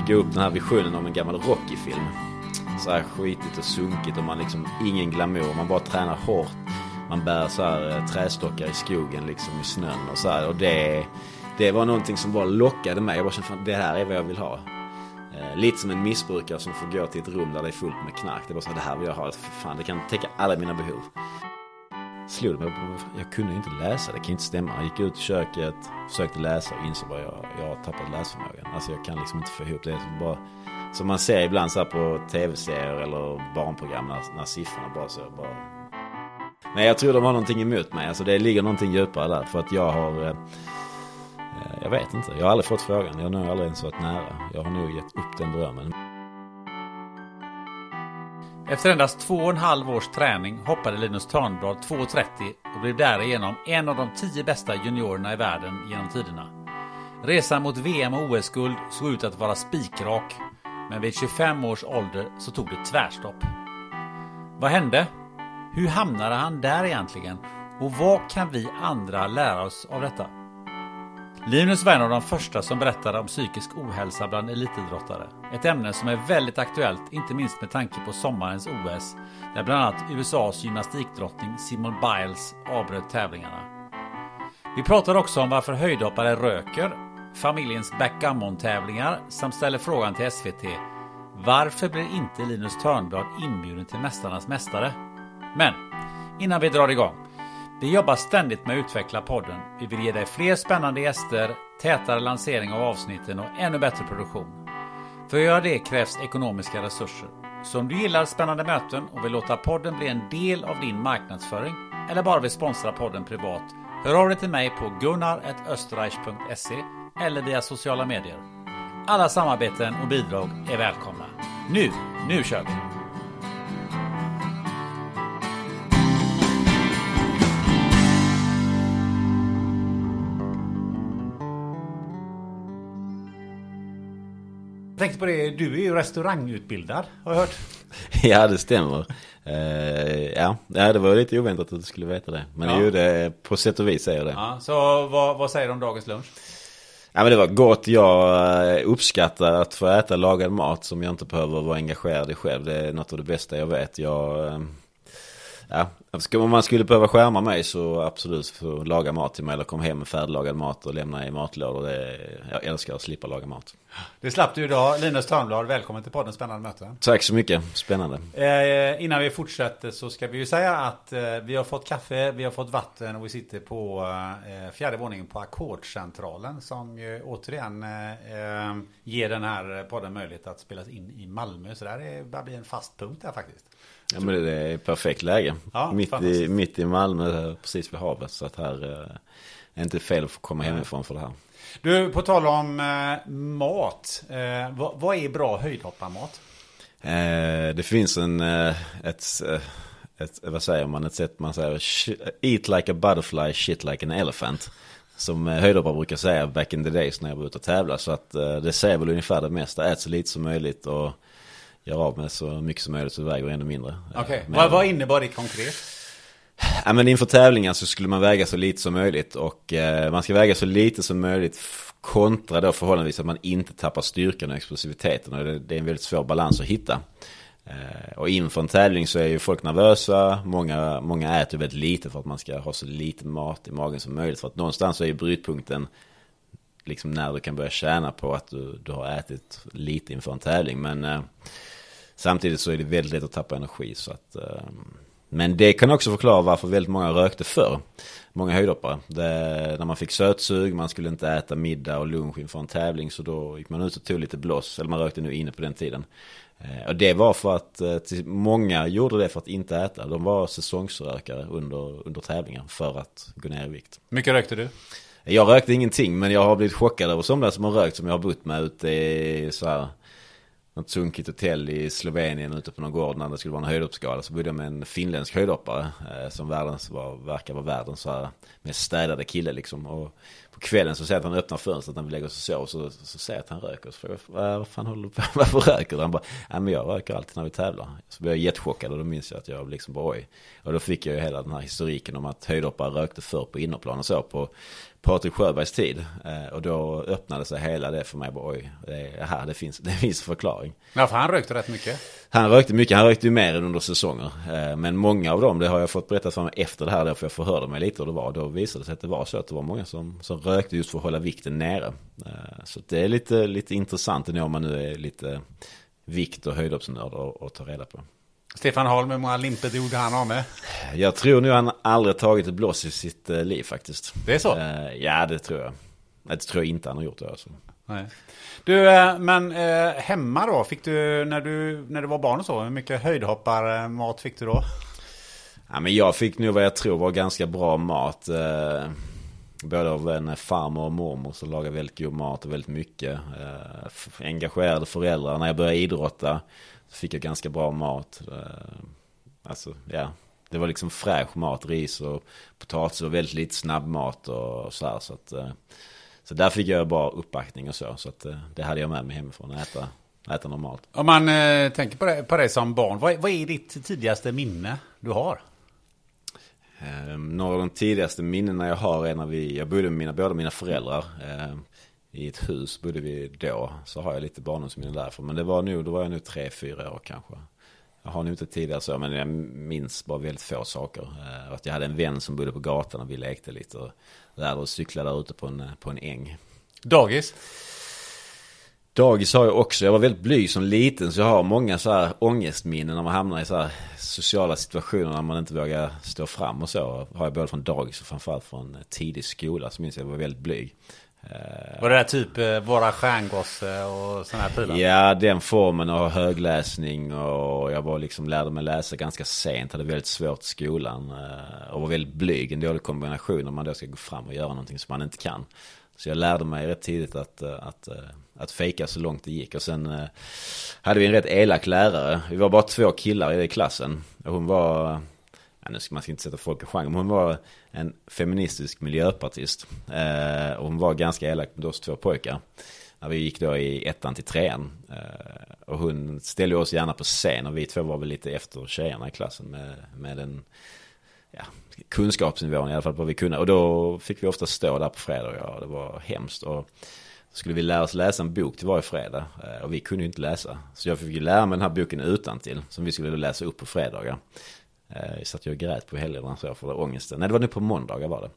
fick jag upp den här visionen om en gammal Rocky-film. Så här skitigt och sunkigt och man liksom, ingen glamour, man bara tränar hårt. Man bär så här eh, trästockar i skogen liksom i snön och så här. Och det, det var någonting som bara lockade mig. Jag bara kände fan det här är vad jag vill ha. Eh, lite som en missbrukare som får gå till ett rum där det är fullt med knark. Det var så här, det här vill jag ha. Fan, det kan täcka alla mina behov. Slog det mig, jag kunde inte läsa, det kan ju inte stämma. Jag gick ut i köket, försökte läsa och insåg bara jag, jag har tappat läsförmågan. Alltså jag kan liksom inte få ihop det. Som, bara, som man ser ibland så här på tv-serier eller barnprogram när, när siffrorna bara så bara... Men jag tror de har någonting emot mig. Alltså det ligger någonting djupare där. För att jag har... Eh, eh, jag vet inte. Jag har aldrig fått frågan. Jag har nog aldrig ens varit nära. Jag har nog gett upp den drömmen. Efter endast två och en halv års träning hoppade Linus Törnblad 2,30 och blev därigenom en av de tio bästa juniorerna i världen genom tiderna. Resan mot VM och OS-guld såg ut att vara spikrak, men vid 25 års ålder så tog det tvärstopp. Vad hände? Hur hamnade han där egentligen? Och vad kan vi andra lära oss av detta? Linus var en av de första som berättade om psykisk ohälsa bland elitidrottare. Ett ämne som är väldigt aktuellt, inte minst med tanke på sommarens OS, där bland annat USAs gymnastikdrottning Simone Biles avbröt tävlingarna. Vi pratar också om varför höjdhoppare röker, familjens backgammon-tävlingar samt ställer frågan till SVT Varför blir inte Linus Törnblad inbjuden till Mästarnas Mästare? Men innan vi drar igång vi jobbar ständigt med att utveckla podden. Vi vill ge dig fler spännande gäster, tätare lansering av avsnitten och ännu bättre produktion. För att göra det krävs ekonomiska resurser. Så om du gillar spännande möten och vill låta podden bli en del av din marknadsföring eller bara vill sponsra podden privat, hör av dig till mig på gunnar.österreich.se eller via sociala medier. Alla samarbeten och bidrag är välkomna. Nu, nu kör vi! Tänkte på det, du är ju restaurangutbildad har jag hört. Ja, det stämmer. Uh, ja. ja, det var lite oväntat att du skulle veta det. Men Ja. jo, det, på sätt och vis är det. Ja, så vad, vad säger du om dagens lunch? Ja, men det var gott. Jag eh, uppskattar att få äta lagad mat som jag inte behöver vara engagerad i själv. Det är något av det bästa jag vet. Jag, eh, ja, om man skulle behöva skärma mig så absolut få laga mat till mig eller komma hem med färdiglagad mat och lämna i matlådor. Det, jag älskar att slippa laga mat. Det slapp du idag. Linus Törnblad, välkommen till podden Spännande möte. Tack så mycket. Spännande. Eh, innan vi fortsätter så ska vi ju säga att eh, vi har fått kaffe, vi har fått vatten och vi sitter på eh, fjärde våningen på Ackordscentralen som ju återigen eh, eh, ger den här podden möjlighet att spelas in i Malmö. Så det här är, börjar bli en fast punkt där faktiskt. Ja, men det är perfekt läge. Ja, mitt, i, fantastiskt. mitt i Malmö, precis vid havet. Så att här eh, är inte fel att komma hemifrån för det här. Du, på tal om eh, mat. Eh, vad, vad är bra höjdhopparmat? Eh, det finns en, eh, ett, eh, ett, vad säger man, ett sätt man säger, "Sh- eat like a butterfly, shit like an elephant. Som höjdhoppare brukar säga back in the days när jag var ute och tävla. Så att det säger väl ungefär det mesta, ät så lite som möjligt och gör av med så mycket som möjligt så det väger ännu mindre. Eh, Okej, men- vad, vad innebar det konkret? Ja, men inför tävlingar så skulle man väga så lite som möjligt och eh, man ska väga så lite som möjligt kontra då förhållandevis att man inte tappar styrkan och explosiviteten och det, det är en väldigt svår balans att hitta. Eh, och inför en tävling så är ju folk nervösa, många, många äter väldigt lite för att man ska ha så lite mat i magen som möjligt för att någonstans så är ju brytpunkten liksom när du kan börja tjäna på att du, du har ätit lite inför en tävling men eh, samtidigt så är det väldigt lätt att tappa energi så att eh, Men det kan också förklara varför väldigt många rökte förr. Många höjdhoppare. Det, när man fick sötsug, man skulle inte äta middag och lunch inför en tävling. Så då gick man ut och tog lite bloss. Eller man rökte nu inne på den tiden. Eh, och det var för att, eh, många gjorde det för att inte äta. De var säsongsrökare under, under tävlingar för att gå ner i vikt. mycket rökte du? Jag rökte ingenting men jag har blivit chockad över somliga som har rökt som jag har bott med ute i så här något sunkigt hotell i Slovenien ute på någon gård när det skulle vara en höjdhoppsgala. Så bodde jag med en finländsk höjdhoppare eh, som världens, var, verkar vara världens så här, mest städade kille liksom. Och på kvällen så ser jag att han öppnar fönstret när vi lägger oss och sover. Så, så ser jag att han röker. Så frågar jag, vad fan håller du på Varför röker du? Han bara, nej men jag röker alltid när vi tävlar. Så blev jag jättechockad och då minns jag att jag liksom bara oj. Och då fick jag ju hela den här historiken om att höjdhoppare rökte förr på innerplan och så på Patrik Sjöbergs tid. Eh, och då öppnade sig hela det för mig. Bara, oj, det, här, det, finns, det finns förklaring. Ja, för han rökte rätt mycket. Han rökte mycket, han rökte ju mer än under säsonger. Eh, men många av dem, det har jag fått berättat för mig efter det här, då, för jag förhörde mig lite och det var. Då visade det sig att det var så att det var många som, som rökte just för att hålla vikten nere. Eh, så det är lite, lite intressant om man nu är lite vikt och höjdhoppsnörd och, och ta reda på. Stefan Holm, hur många limpor gjorde han av med? Jag tror nu han aldrig tagit ett blås i sitt eh, liv faktiskt. Det är så? Eh, ja, det tror jag. Det tror jag inte han har gjort det alltså. Nej. Du, eh, men hemma då? Fick du när, du, när du var barn och så, hur mycket höjdhopparmat fick du då? Ja, men jag fick nog vad jag tror var ganska bra mat. Både av en farmor och mormor som lagade väldigt god mat och väldigt mycket. Engagerade föräldrar. När jag började idrotta fick jag ganska bra mat. Eh, alltså, ja. Det var liksom fräsch mat, ris och potatis och väldigt lite snabbmat och så här. Så, att, eh, så där fick jag bra uppbackning och så. Så att, eh, det hade jag med mig hemifrån, att äta, äta normalt. Om man eh, tänker på det, på det som barn, vad, vad är ditt tidigaste minne du har? Eh, några av de tidigaste minnena jag har är när vi, jag bodde med mina, båda mina föräldrar. Eh, I ett hus bodde vi då. Så har jag lite barndomsminnen därifrån. Men det var nu, då var jag nu tre, fyra år kanske. Jag har nog inte tidigare så, men jag minns bara väldigt få saker. Eh, att jag hade en vän som bodde på gatan och vi lekte lite. Och lärde oss cykla där ute på en, på en äng. Dagis? Dagis har jag också. Jag var väldigt blyg som liten så jag har många så här ångestminnen när man hamnar i så här sociala situationer när man inte vågar stå fram och så. Har jag både från dagis och framförallt från tidig skola så minns jag att jag var väldigt blyg. Var det där typ eh, Våra stjärngosse och sådana här prylar? Ja, den formen av högläsning och jag var liksom lärde mig läsa ganska sent. Hade väldigt svårt i skolan eh, och var väldigt blyg. En dålig kombination om man då ska gå fram och göra någonting som man inte kan. Så jag lärde mig rätt tidigt att, eh, att, att fejka så långt det gick. Och sen hade vi en rätt elak lärare. Vi var bara två killar i klassen. Och hon var ja, nu ska man ska inte sätta folk i genre, men hon var en feministisk miljöpartist. Eh, och hon var ganska elak mot oss två pojkar. När vi gick då i ettan till trean. Eh, och hon ställde oss gärna på scen och vi två var väl lite efter tjejerna i klassen med, med den ja, kunskapsnivån i alla fall på vad vi kunde. Och då fick vi ofta stå där på fredag och det var hemskt. Och skulle vi lära oss läsa en bok till varje fredag. Eh, och vi kunde ju inte läsa. Så jag fick ju lära mig den här boken utan till Som vi skulle läsa upp på fredagar. Jag satt jag och grät på helgerna så för ångesten. Nej, det var nu på måndagar var det.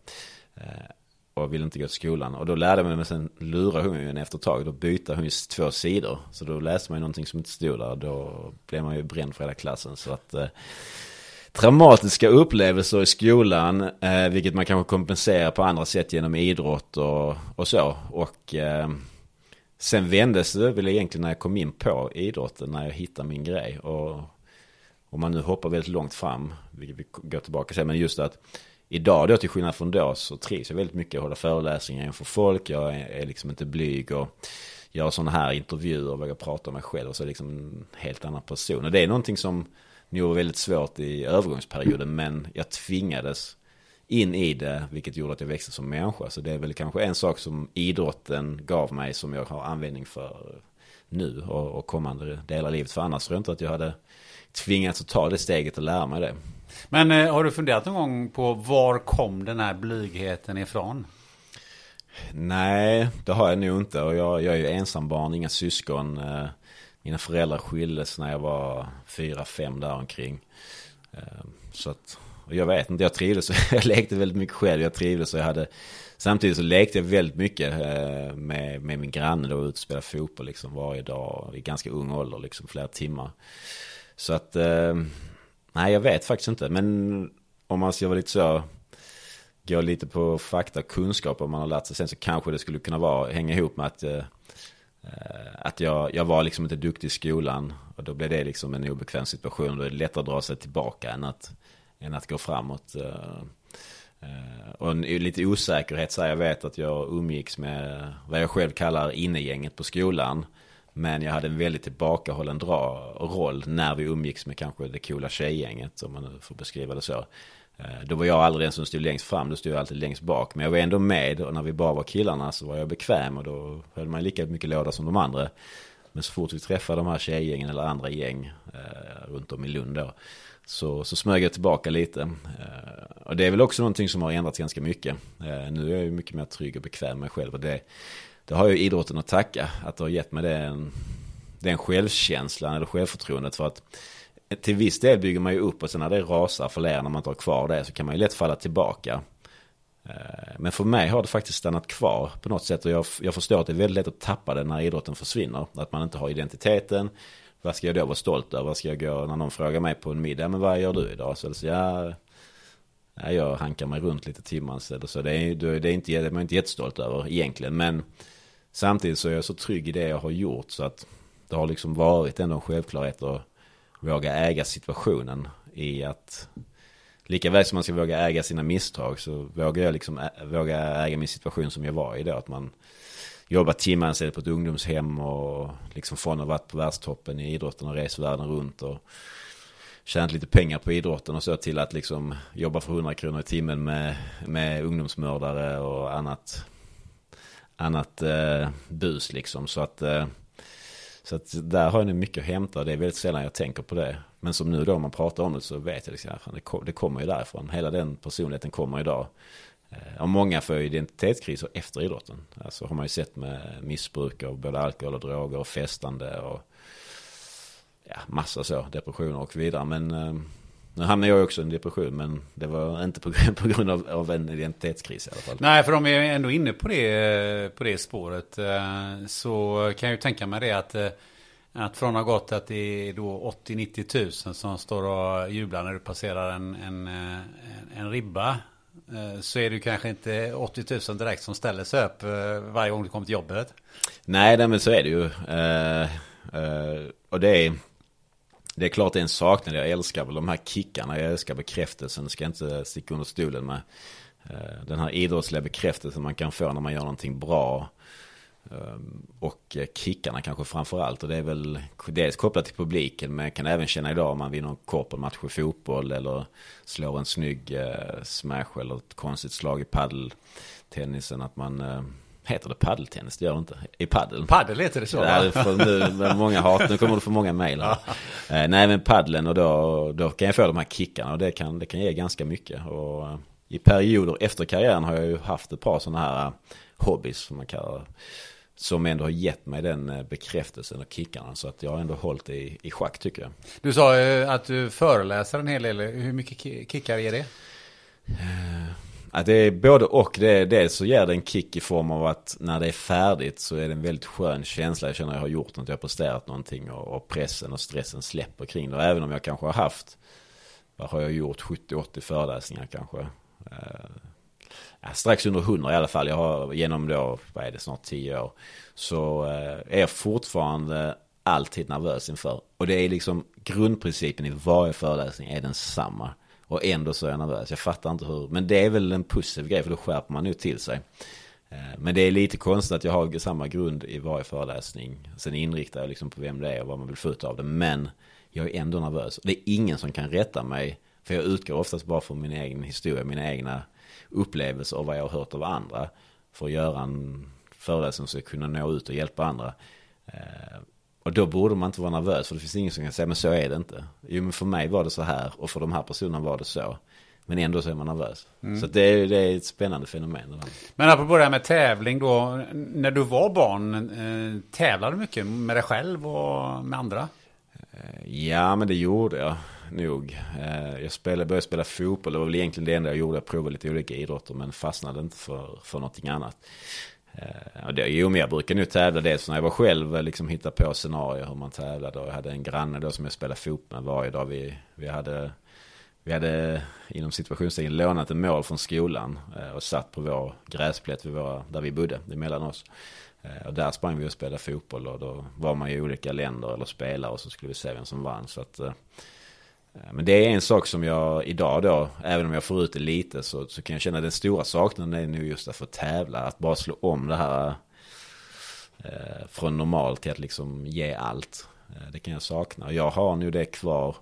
Eh, och ville inte gå till skolan. Och då lärde jag mig, men sen lurade hon ju en efter ett tag. Då bytte hon ju två sidor. Så då läste man ju någonting som inte stod där. Då blev man ju bränd för hela klassen. Så att eh, traumatiska upplevelser i skolan. Eh, vilket man kanske kompenserar på andra sätt genom idrott och, och så. Och eh, sen vändes det väl egentligen när jag kom in på idrotten. När jag hittade min grej. Och om man nu hoppar väldigt långt fram, vilket vi går tillbaka till, men just att idag då till skillnad från då så trivs jag väldigt mycket att hålla föreläsningar inför folk. Jag är, är liksom inte blyg och gör sådana här intervjuer och vågar prata om mig själv. Och så är liksom en helt annan person. Och det är någonting som nog var väldigt svårt i övergångsperioden. Men jag tvingades in i det, vilket gjorde att jag växte som människa. Så det är väl kanske en sak som idrotten gav mig som jag har användning för nu och, och kommande delar av livet. För annars tror jag inte att jag hade tvingats att ta det steget och lära mig det. Men eh, har du funderat någon gång på var kom den här blygheten ifrån? Nej, det har jag nog inte. Och jag, jag är ju ensam barn, inga syskon. Eh, mina föräldrar skildes när jag var fyra, fem där omkring. Eh, så att, jag vet inte, jag trivdes. Jag lekte väldigt mycket själv. Jag trivdes och jag hade Samtidigt så lekte jag väldigt mycket eh, med, med min granne då, ut och spelade fotboll liksom varje dag i ganska ung ålder, liksom flera timmar. Så att, eh, Nej, jag vet faktiskt inte. Men om man ska vara lite så, gå lite på fakta och kunskap om man har lärt sig sen så kanske det skulle kunna vara, hänga ihop med att, eh, att jag, jag var liksom inte duktig i skolan. Och då blev det liksom en obekväm situation. Då är det lättare att dra sig tillbaka än att, än att gå framåt. Eh, och en lite osäkerhet så jag vet att jag umgicks med vad jag själv kallar innegänget på skolan. Men jag hade en väldigt tillbakahållen dra roll när vi umgicks med kanske det coola tjejgänget, om man nu får beskriva det så. Eh, då var jag aldrig den som stod längst fram, då stod jag alltid längst bak. Men jag var ändå med och när vi bara var killarna så var jag bekväm och då höll man lika mycket låda som de andra. Men så fort vi träffade de här tjejgängen eller andra gäng eh, runt om i Lund då, så, så smög jag tillbaka lite. Eh, och det är väl också någonting som har ändrats ganska mycket. Eh, nu är jag ju mycket mer trygg och bekväm med mig själv och det, det har ju idrotten att tacka. Att det har gett mig den, den självkänslan eller självförtroendet för att till viss del bygger man ju upp och sen när det rasar för när man inte har kvar det så kan man ju lätt falla tillbaka. Eh, men för mig har det faktiskt stannat kvar på något sätt och jag, jag förstår att det är väldigt lätt att tappa det när idrotten försvinner. Att man inte har identiteten. Vad ska jag då vara stolt över? Vad ska jag gå när någon frågar mig på en middag? Men vad gör du idag? Så, alltså, så jag, jag hankar mig runt lite timmans eller så. Det är, det är inte, man är inte jättestolt över egentligen. Men samtidigt så är jag så trygg i det jag har gjort så att det har liksom varit ändå en självklarhet att våga äga situationen i att lika väl som man ska våga äga sina misstag så vågar jag liksom våga äga min situation som jag var i då. Att man jobbat timanställd på ett ungdomshem och liksom från att ha varit på världstoppen i idrotten och rest världen runt och tjänat lite pengar på idrotten och så till att liksom jobba för 100 kronor i timmen med, med ungdomsmördare och annat annat eh, bus liksom. Så att eh, så att där har jag nu mycket att hämta. Det är väldigt sällan jag tänker på det. Men som nu då, man pratar om det så vet jag liksom, det, kommer ju därifrån. Hela den personligheten kommer idag. Eh, och många får identitetskriser efter idrotten. Alltså har man ju sett med missbruk av både alkohol och droger och festande och ja, massa så, depressioner och vidare. Men eh, nu hamnade jag också i en depression, men det var inte på, grund av, av, en identitetskris i alla fall. Nej, för om jag är ändå inne på det, på det spåret eh, så kan jag ju tänka mig det att, att från att ha gått att det är då 80-90 tusen som står och jublar när du passerar en, en, en, en ribba Eh, så är det kanske inte 80 000 direkt som ställer sig upp eh, varje gång du kommer till jobbet. Nej, men så är det ju. Eh, och det är det är klart det är en saknad. Jag älskar väl de här kickarna. Jag älskar bekräftelsen. Ska inte sticka under stolen med. Den här idrottsliga bekräftelsen man kan få när man gör någonting bra. Ehm, och kickarna kanske framför allt. Och det är väl dels kopplat till publiken. Men jag kan även känna idag om man vinner en korpenmatch i fotboll. Eller slår en snygg eh, smash eller ett konstigt slag i paddeltennisen. Att man eh, Heter det paddeltennis? Det gör det inte. I paddel. Paddel heter det så för nu, många hat, nu kommer du få många mejl eh, nej men paddeln och då, då kan jag få de här kickarna och det kan, det kan ge ganska mycket. Och eh, i perioder efter karriären har jag ju haft ett par sådana här hobbies som man kallar det. Som ändå har gett mig den uh, bekräftelsen och kickarna. Så att jag har ändå hållit det i, i schack tycker jag. Du sa uh, att du föreläser en hel del. Hur mycket kickar är det? Att det är både och. Det är, dels så ger det en kick i form av att när det är färdigt så är det en väldigt skön känsla. Jag känner att jag har gjort något, jag har presterat någonting och, och pressen och stressen släpper kring det. Och även om jag kanske har haft, vad har jag gjort, 70-80 föreläsningar kanske. Strax under 100 i alla fall. Jag har genom då, vad är det, snart 10 år. Så eh, är jag fortfarande alltid nervös inför. Och det är liksom grundprincipen i varje föreläsning är densamma. Och ändå så är jag nervös. Jag fattar inte hur. Men det är väl en positiv grej för då skärper man ju till sig. Eh, men det är lite konstigt att jag har samma grund i varje föreläsning. Sen inriktar jag liksom på vem det är och vad man vill få ut av det. Men jag är ändå nervös. Det är ingen som kan rätta mig. För jag utgår oftast bara från min egen historia, mina egna upplevelser och vad jag har hört av andra. För att göra en föreläsning så jag kunna nå ut och hjälpa andra. Eh, och då borde man inte vara nervös för det finns ingen som kan säga men så är det inte. Jo men för mig var det så här och för de här personerna var det så. Men ändå så är man nervös. Mm. Så det är, det är ett spännande fenomen. Men apropå det här med tävling då. När du var barn, eh, tävlade du mycket med dig själv och med andra? Eh, ja men det gjorde jag nog. Eh, jag spelade, började spela fotboll. Det var väl egentligen det enda jag gjorde. Jag provade lite olika idrotter men fastnade inte för, för någonting annat. Eh, och det, jo, men jag brukar nog tävla dels när jag var själv, eh, liksom hitta på scenarier hur man tävlade. Och jag hade en granne då som jag spelade fotboll med varje dag. Vi, vi hade, vi hade inom situationstecken lånat en mål från skolan och satt på vår gräsplätt vid våra, där vi bodde, emellan oss. Och där sprang vi och spelade fotboll och då var man i olika länder eller spelare och så skulle vi se vem som vann. Så att, Eh, men det är en sak som jag idag då, även om jag får ut det lite, så, så kan jag känna den stora saknaden är nu just att få tävla. Att bara slå om det här eh, från normalt till att liksom ge allt. Eh, det kan jag sakna. Jag har nu det kvar.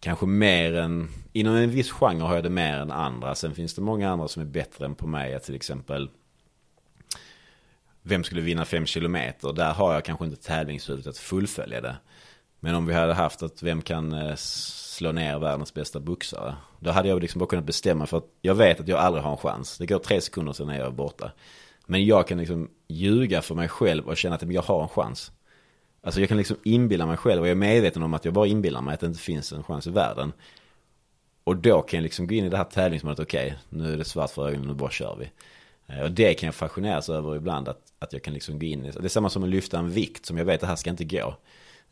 Kanske mer än, inom en viss genre har jag det mer än andra. Sen finns det många andra som är bättre än på mig. Till exempel, vem skulle vinna fem kilometer? Där har jag kanske inte tävlingshuvudet att fullfölja det. Men om vi hade haft att vem kan eh, slå ner världens bästa boxare. Då hade jag liksom bara kunnat bestämma för att jag vet att jag aldrig har en chans. Det går tre sekunder sen är jag borta. Men jag kan liksom ljuga för mig själv och känna att jag har en chans. Alltså jag kan liksom inbilla mig själv och jag är medveten om att jag bara inbillar mig att det inte finns en chans i världen. Och då kan jag liksom gå in i det här tävlingsmålet, okej, okay, nu är det svart för ögonen, nu bara kör vi. Eh, och det kan jag fascineras över ibland, att, att jag kan liksom gå in i, det är samma som att lyfta en vikt som jag vet att det här ska inte gå.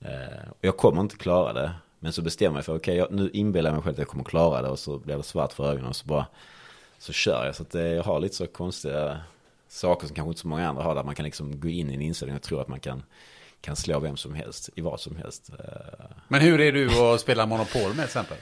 Eh, och jag kommer inte klara det. Men så bestämmer jag för, okej, okay, nu inbillar jag mig själv att jag kommer klara det och så blir det svart för ögonen och så bara, så kör jag. Så att jag har lite så konstiga saker som kanske inte så många andra har, där man kan liksom gå in i en inställning och tro att man kan, kan slå vem som helst, i vad som helst. Eh, men hur är du att spela Monopol med exempel?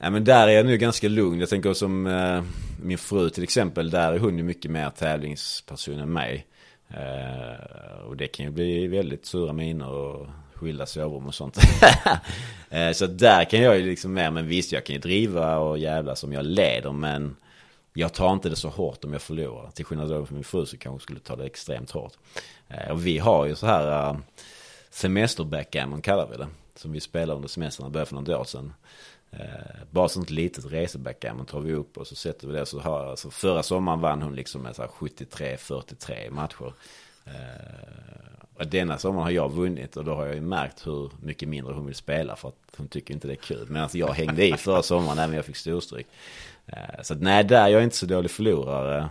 Ja, men där är jag nu ganska lugn. Jag tänker som eh, min fru till exempel. Där är hon ju mycket mer tävlingsperson än mig. Eh, och det kan ju bli väldigt sura miner och skilda sovrum och sånt. Eh, så där kan jag ju liksom mer, men visst jag kan ju driva och jävla som jag leder men jag tar inte det så hårt om jag förlorar. Till skillnad från min fru så kanske hon skulle ta det extremt hårt. Eh, och vi har ju så här eh, uh, semesterbackgammon kallar vi det. Som vi spelar under semestern, började för några år sedan. Bara sånt litet resebackgammon tar vi upp och så sätter vi det. Så har, alltså förra sommaren vann hon liksom med 73-43 matcher. Och denna sommaren har jag vunnit och då har jag ju märkt hur mycket mindre hon vill spela för att hon tycker inte det är kul. Men alltså jag hängde i förra sommaren även jag fick storstryk. Eh, så att nej, där jag är inte så dålig förlorare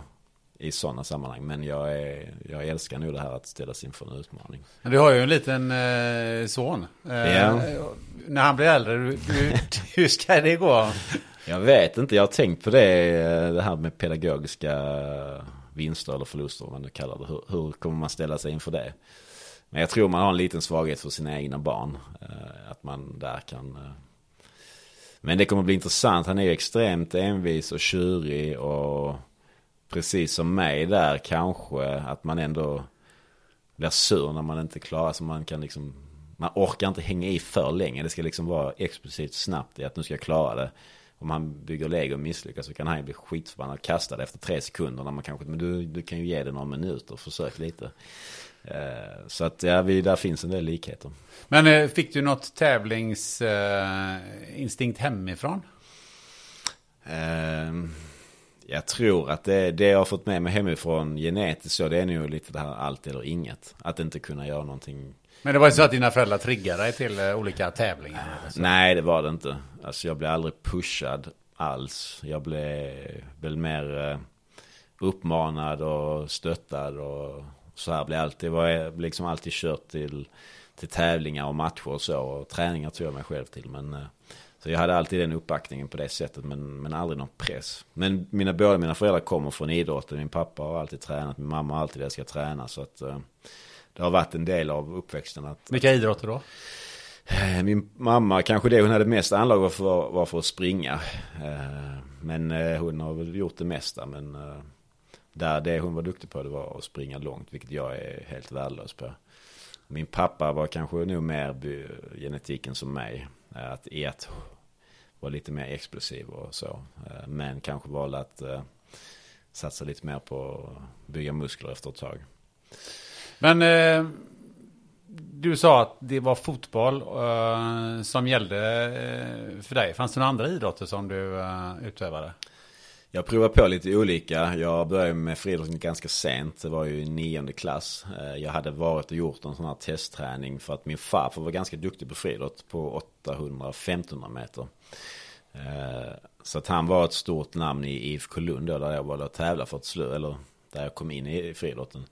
i sådana sammanhang. Men jag, är, jag älskar nog det här att ställas inför en utmaning. Du har ju en liten eh, son. Eh, ja. När han blir äldre, hur, hur ska det gå? Jag vet inte, jag har tänkt på det, eh, det här med pedagogiska vinster eller förluster, om man nu kallar det. Hur, hur kommer man ställa sig inför det? Men jag tror man har en liten svaghet för sina egna barn. Eh, att man där kan... Eh, men det kommer bli intressant. Han är ju extremt envis och tjurig och precis som mig där kanske att man ändå blir sur när man inte klarar så man kan liksom man orkar inte hänga i för länge. Det ska liksom vara explicit snabbt i att nu ska jag klara det. Om han bygger lego och misslyckas så kan han ju bli skitförbannad kastad efter tre sekunder när man kanske, men du, du kan ju ge det några minuter, försök lite. Eh, så att ja, vi, där finns en del likheter. Men eh, fick du något tävlingsinstinkt hemifrån? Ehm, jag tror att det, det jag har fått med mig hemifrån genetiskt så det är nog lite det här allt eller inget. Att inte kunna göra någonting. Men det var ju så att dina föräldrar triggade dig till eh, olika tävlingar? Nej, det var det inte. Alltså jag blev aldrig pushad alls. Jag blev väl mer eh, uppmanad och stöttad och så här blev alltid, var liksom alltid kört till, till tävlingar och matcher och så. Och träningar tog jag mig själv till. Men, eh, så jag hade alltid den uppbackningen på det sättet men, men aldrig någon press. Men mina, båda mina föräldrar kommer från idrotten. Min pappa har alltid tränat, min mamma har alltid älskat träna. Så att det har varit en del av uppväxten. Att, Vilka idrotter då? Eh, min mamma, kanske det hon hade mest anlag var för, var för att springa. Men hon har väl gjort det mesta. Men där det hon var duktig på det var att springa långt, vilket jag är helt värdelös på. Min pappa var kanske nog mer genetiken som mig. Att i att vara lite mer explosiv och så. Eh, men kanske valde att satsa lite mer på att bygga muskler efter ett tag. Men eh, du sa att det var fotboll eh, som gällde eh, för dig. Fanns det några andra idrotter som du eh, utövade? Jag provade på lite olika. Jag började med friidrott ganska sent. Det var ju i nionde klass. Eh, jag hade varit och gjort en sån här testträning för att min farfar var ganska duktig på friidrott på 800-1500 meter. Så att han var ett stort namn i IFK Lund då, där jag var och tävlade för ett slut, eller där jag kom in i friidrotten.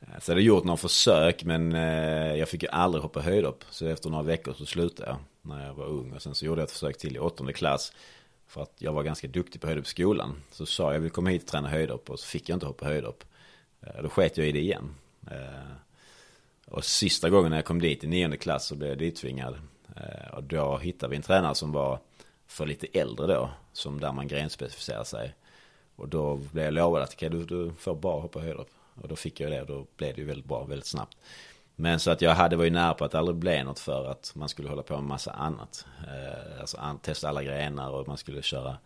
Eh, så jag hade gjort några försök men eh, jag fick ju aldrig hoppa höjdhopp. Så efter några veckor så slutade jag när jag var ung. Och sen så gjorde jag ett försök till i åttonde klass. För att jag var ganska duktig på höjdhopp i skolan. Så sa jag, jag vill komma hit och träna höjdhopp. Och så fick jag inte hoppa höjdhopp. Eh, då sket jag i det igen. Och sista gången när jag kom dit i nionde klass så blev jag dittvingad. Och då hittade vi en tränare som var för lite äldre då. Som där man grenspecificerar sig. Och då blev jag lovad att okay, du, du får bara hoppa höjdhopp. Och då fick jag det och då blev det ju väldigt bra väldigt snabbt. Men så att jag hade var ju nära på att det aldrig blev något för att man skulle hålla på med massa annat. Eh, alltså an, testa alla grenar och man skulle köra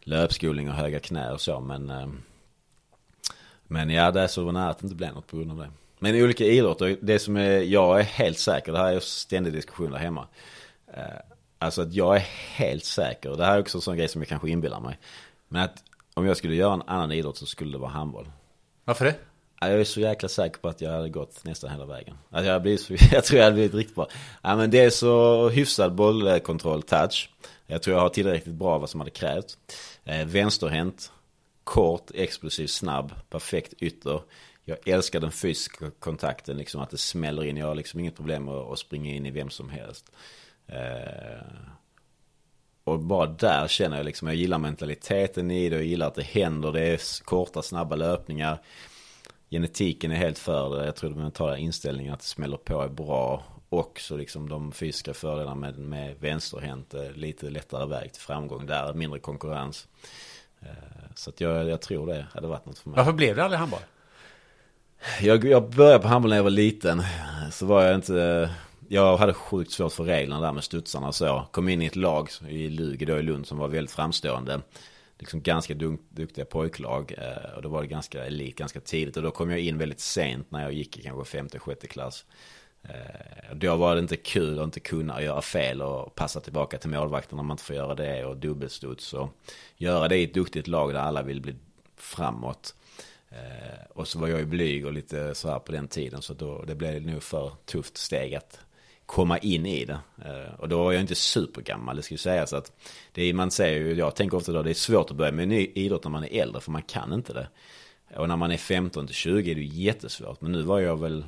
löpskolning och höga knä och så. Men, eh, men ja, det är så nära att det inte blev något på grund av det. Men i olika idrotter, det som är, jag är helt säker, det här är ständig diskussion där hemma. Eh, alltså att jag är helt säker, det här är också en sån grej som jag kanske inbillar mig. Men att om jag skulle göra en annan idrott så skulle det vara handboll. Varför det? Jag är så jäkla säker på att jag hade gått nästan hela vägen. Alltså jag, blivit jag tror jag hade blivit riktigt bra. Ja, men det är så hyfsad bollkontroll, touch. Jag tror jag har tillräckligt bra vad som hade krävts. Eh, vänsterhänt, kort, explosiv, snabb, perfekt ytter. Jag älskar den fysiska kontakten, liksom att det smäller in. Jag har liksom inget problem med att springa in i vem som helst. Eh, och bara där känner jag liksom, jag gillar mentaliteten i det, jag gillar att det händer, det är korta, snabba löpningar. Genetiken är helt för det, jag tror den mentala inställningen att det smäller på är bra. Och så liksom de fysiska fördelarna med, med vänsterhänt, lite lättare väg till framgång där, mindre konkurrens. Eh, så att jag, jag tror det hade varit något för mig. Varför blev det aldrig handboll? Jag, jag började på handboll när jag var liten. Så var jag inte jag hade sjukt svårt för reglerna där med studsarna och så. Kom in i ett lag i Lugi då i Lund som var väldigt framstående. Liksom ganska duktiga pojklag. Eh, och då var det ganska elit ganska tidigt. Och då kom jag in väldigt sent när jag gick i kanske femte, sjätte klass. Eh, då var det inte kul att inte kunna göra fel och passa tillbaka till målvakten om man inte får göra det. Och dubbelstuds och göra det i ett duktigt lag där alla vill bli framåt. Eh, och så var jag ju blyg och lite så här på den tiden. Så då, det blev nog för tufft steg att komma in i det. Eh, och då var jag inte supergammal, det ska ju sägas att det är, man säger ju, jag tänker ofta då, det är svårt att börja med en ny idrott när man är äldre, för man kan inte det. Och när man är 15 till 20 är det ju jättesvårt, men nu var jag väl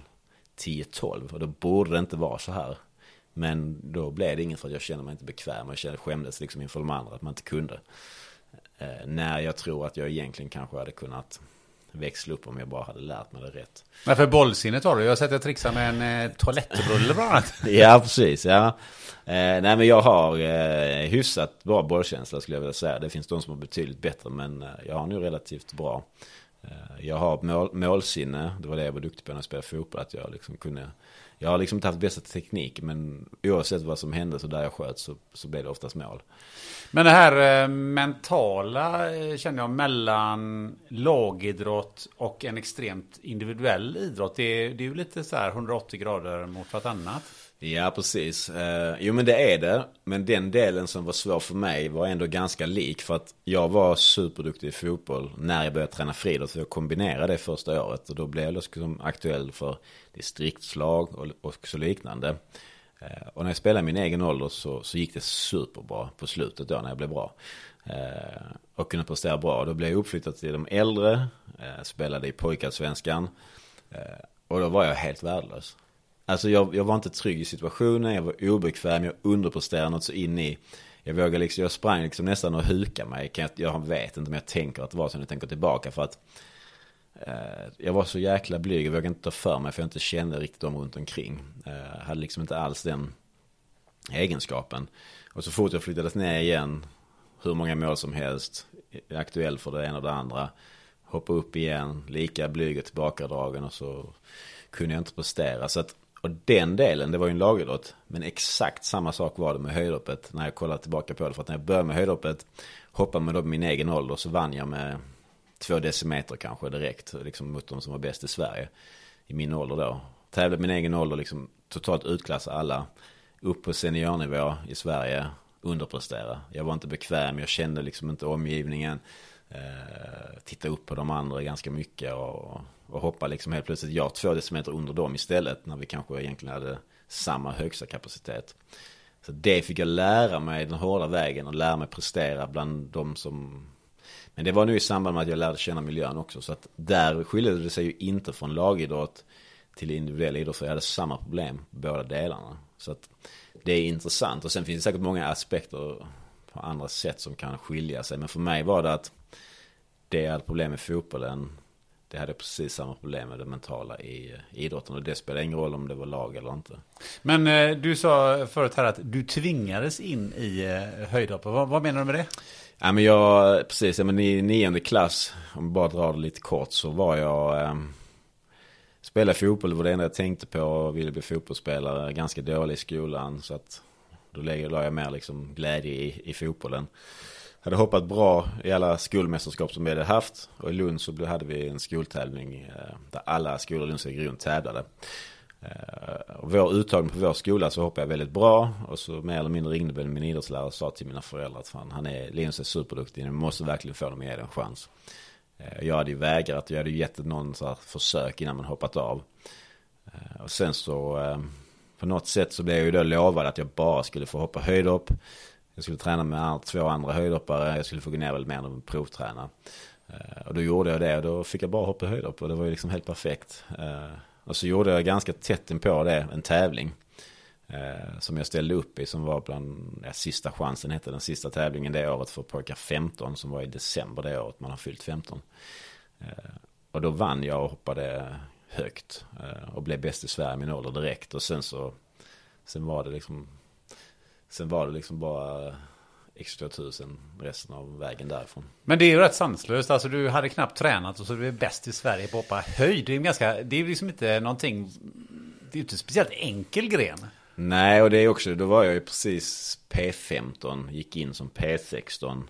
10-12 och då borde det inte vara så här. Men då blev det inget för att jag kände mig inte bekväm och jag kände, skämdes liksom inför de andra att man inte kunde. Eh, när jag tror att jag egentligen kanske hade kunnat växla upp om jag bara hade lärt mig det rätt. Men för bollsinnet har du. Jag har sett dig trixa med en eh, toalettrulle bland annat. ja, precis. Ja. Eh, nej, men jag har eh, hyfsat bra bollkänsla skulle jag vilja säga. Det finns de som har betydligt bättre, men eh, jag har nog relativt bra. Eh, jag har mål, målsinne. Det var det jag var duktig på när jag spelade fotboll. Att jag liksom kunde jag har liksom inte haft bästa teknik men oavsett vad som hände så där jag sköt så, så blev det oftast mål. Men det här eh, mentala eh, känner jag mellan lagidrott och en extremt individuell idrott. Det det är ju lite så här 180 grader mot vartannat. Ja, precis. Eh, jo, men det är det. Men den delen som var svår för mig var ändå ganska lik. För att jag var superduktig i fotboll när jag började träna friidrott. Så jag kombinerade det första året. Och då blev jag liksom aktuell för distriktslag och, och så liknande. Eh, och när jag spelade i min egen ålder så, så gick det superbra på slutet då när jag blev bra. Eh, och kunde prestera bra. Då blev jag uppflyttad till de äldre. Eh, spelade i pojkarsvenskan. Eh, och då var jag helt värdelös. Alltså jag, jag var inte trygg i situationen, jag var obekväm, jag underpresterade något så in i. Jag vågade liksom, jag sprang liksom nästan och huka mig. Jag, jag vet inte om jag tänker att det var så när jag tänker tillbaka. För att eh, jag var så jäkla blyg, jag vågade inte ta för mig för jag inte kände riktigt dem runt omkring. Eh, hade liksom inte alls den egenskapen. Och så fort jag flyttades ner igen, hur många mål som helst, aktuell för det ena och det andra. Hoppa upp igen, lika blyg och tillbakadragen och så kunde jag inte prestera. Så att och den delen, det var ju en lagidrott. Men exakt samma sak var det med höjdhoppet när jag kollade tillbaka på det. För att när jag började med höjdhoppet, hoppade med då min egen ålder, så vann jag med två decimeter kanske direkt. Liksom mot de som var bäst i Sverige. I min ålder då. Tävlade min egen ålder, liksom totalt utklassa alla. Upp på seniornivå i Sverige, underprestera. Jag var inte bekväm, jag kände liksom inte omgivningen. Eh, titta upp på de andra ganska mycket och och hoppa liksom helt plötsligt jag två decimeter under dem istället. När vi kanske egentligen hade samma högsta kapacitet. Så det fick jag lära mig den hårda vägen och lära mig prestera bland de som Men det var nu i samband med att jag lärde känna miljön också. Så att där skiljer det sig ju inte från lagidrott till individuell idrott. För jag hade samma problem på båda delarna. Så att det är intressant. Och sen finns det säkert många aspekter på andra sätt som kan skilja sig. Men för mig var det att det är ett problem med fotbollen. Det hade precis samma problem med det mentala i idrotten. Och det spelar ingen roll om det var lag eller inte. Men eh, du sa förut här att du tvingades in i eh, höjdhopp. Vad, vad menar du med det? Ja men jag, precis, ja, men i nionde klass, om jag bara drar det lite kort, så var jag eh, Spelade fotboll, var det enda jag tänkte på och ville bli fotbollsspelare. Ganska dålig i skolan så att då la jag mer liksom glädje i, i fotbollen. Hade hoppat bra i alla skolmästerskap som vi hade haft. Och i Lund så hade vi en skoltävling eh, där alla skolor i Lunds region tävlade. Eh, och vår uttagning på vår skola så hoppade jag väldigt bra. Och så mer eller mindre ringde väl min idrottslärare och sa till mina föräldrar att fan, han är, Linus är superduktig, ni måste verkligen få honom att ge en chans. Eh, jag hade ju vägrat, jag hade ju gett någon så här försök innan man hoppat av. Och sen så på något sätt så blev jag ju då lovad att jag bara skulle få hoppa höjdhopp. Jag skulle träna med två andra höjdhoppare, jag skulle få gå ner väl mer än provträna. Eh, och då gjorde jag det och då fick jag bara hoppa höjdhopp och det var ju liksom helt perfekt. Eh, och så gjorde jag ganska tätt inpå det en tävling. Eh, som jag ställde upp i som var bland, ja, sista chansen hette den sista tävlingen det året för pojkar 15 som var i december det året man har fyllt 15. Och då vann jag och hoppade högt och blev bäst i Sverige i min ålder direkt och sen så sen var det liksom sen var det liksom bara X2000 resten av vägen därifrån. Men det är ju rätt sanslöst. Alltså du hade knappt tränat och så du är bäst i Sverige på att hoppa höjd. Det är ju ganska, det är liksom inte någonting, det är ju inte speciellt enkel gren. Nej, och det är också, då var jag ju precis P15, gick in som P16.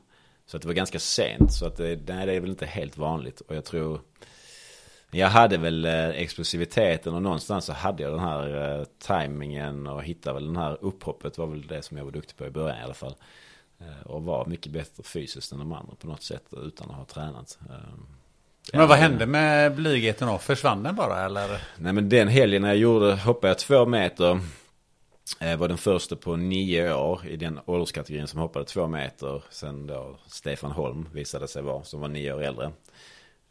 Så att det var ganska sent, så att det, nej, det är väl inte helt vanligt. Och jag tror, jag hade väl eh, explosiviteten och någonstans så hade jag den här eh, tajmingen och hittade väl den här upphoppet var väl det som jag var duktig på i början i alla fall. Eh, och var mycket bättre fysiskt än de andra på något sätt utan att ha tränat. Men vad hände med blygheten då? Försvann den bara eller? Nej men den helgen när jag gjorde, hoppade jag två meter. Var den första på nio år i den ålderskategorin som hoppade två meter. Sen då Stefan Holm visade sig vara, som var nio år äldre.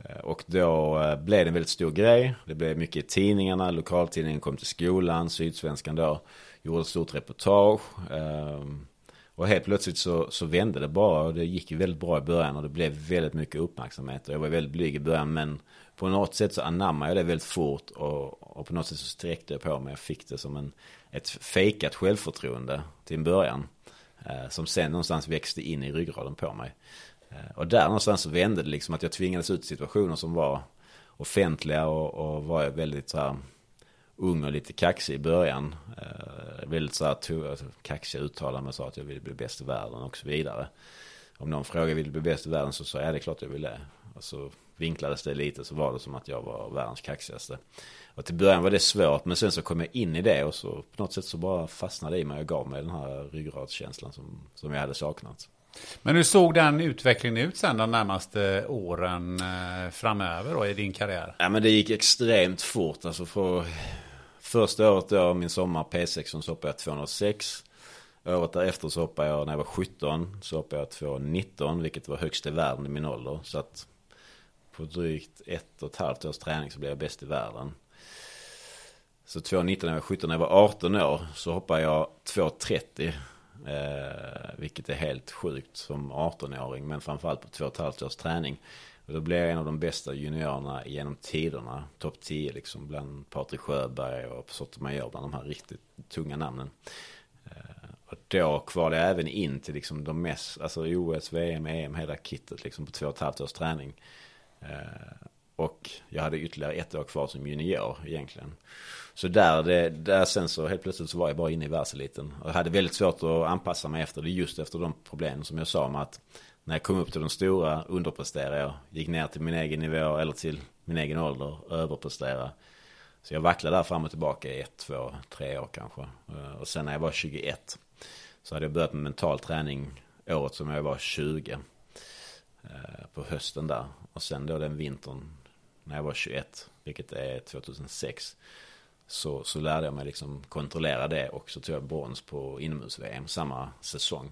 Eh, och då eh, blev det en väldigt stor grej. Det blev mycket i tidningarna, lokaltidningen kom till skolan, Sydsvenskan då. Gjorde ett stort reportage. Ehm, och helt plötsligt så, så vände det bara och det gick ju väldigt bra i början och det blev väldigt mycket uppmärksamhet. Och jag var väldigt blyg i början men på något sätt så anammade jag det väldigt fort och, och på något sätt så sträckte jag på mig. Jag fick det som en, ett fejkat självförtroende till en början. Eh, som sen någonstans växte in i ryggraden på mig. Eh, och där någonstans så vände det liksom att jag tvingades ut situationer som var offentliga och, och var väldigt så här ung och lite kaxig i början. Eh, väldigt så här to, alltså, kaxiga uttalanden sa att jag ville bli bäst i världen och så vidare. Om någon frågade vill du bli bäst i världen så sa jag det är klart jag vill det. Och så vinklades det lite så var det som att jag var världens kaxigaste. Och till början var det svårt men sen så kom jag in i det och så på något sätt så bara fastnade det i mig och gav mig den här ryggradskänslan som, som jag hade saknat. Men hur såg den utvecklingen ut sen de närmaste åren eh, framöver då i din karriär? Ja men det gick extremt fort. Alltså för Första året då, min sommar P6 så hoppade jag 206. Året därefter så hoppade jag, när jag var 17, så hoppade jag 219, vilket var högst i världen i min ålder. Så att på drygt ett och ett halvt års träning så blev jag bäst i världen. Så 219 när jag var 17, när jag var 18 år så hoppade jag 230. Eh, vilket är helt sjukt som 18-åring, men framförallt på två och ett halvt års träning. Och då blev jag en av de bästa juniorerna genom tiderna. Topp 10 liksom bland Patrik Sjöberg och Sotomayor bland de här riktigt tunga namnen. Eh, och då kvalade jag även in till liksom de mest, alltså OS, VM, EM, hela kittet liksom på två och ett halvt års träning. Eh, och jag hade ytterligare ett år kvar som junior egentligen. Så där, det, där sen så helt plötsligt så var jag bara inne i världseliten. Och hade väldigt svårt att anpassa mig efter det just efter de problem som jag sa med att när jag kom upp till de stora underpresterade jag. Gick ner till min egen nivå eller till min egen ålder överpresterade. Så jag vacklade där fram och tillbaka i ett, två, tre år kanske. Eh, och sen när jag var 21 så hade jag börjat med mental träning året som jag var 20. Eh, på hösten där. Och sen då den vintern när jag var 21, vilket är 2006. Så, så lärde jag mig liksom kontrollera det och så tog jag brons på inomhus-VM samma säsong.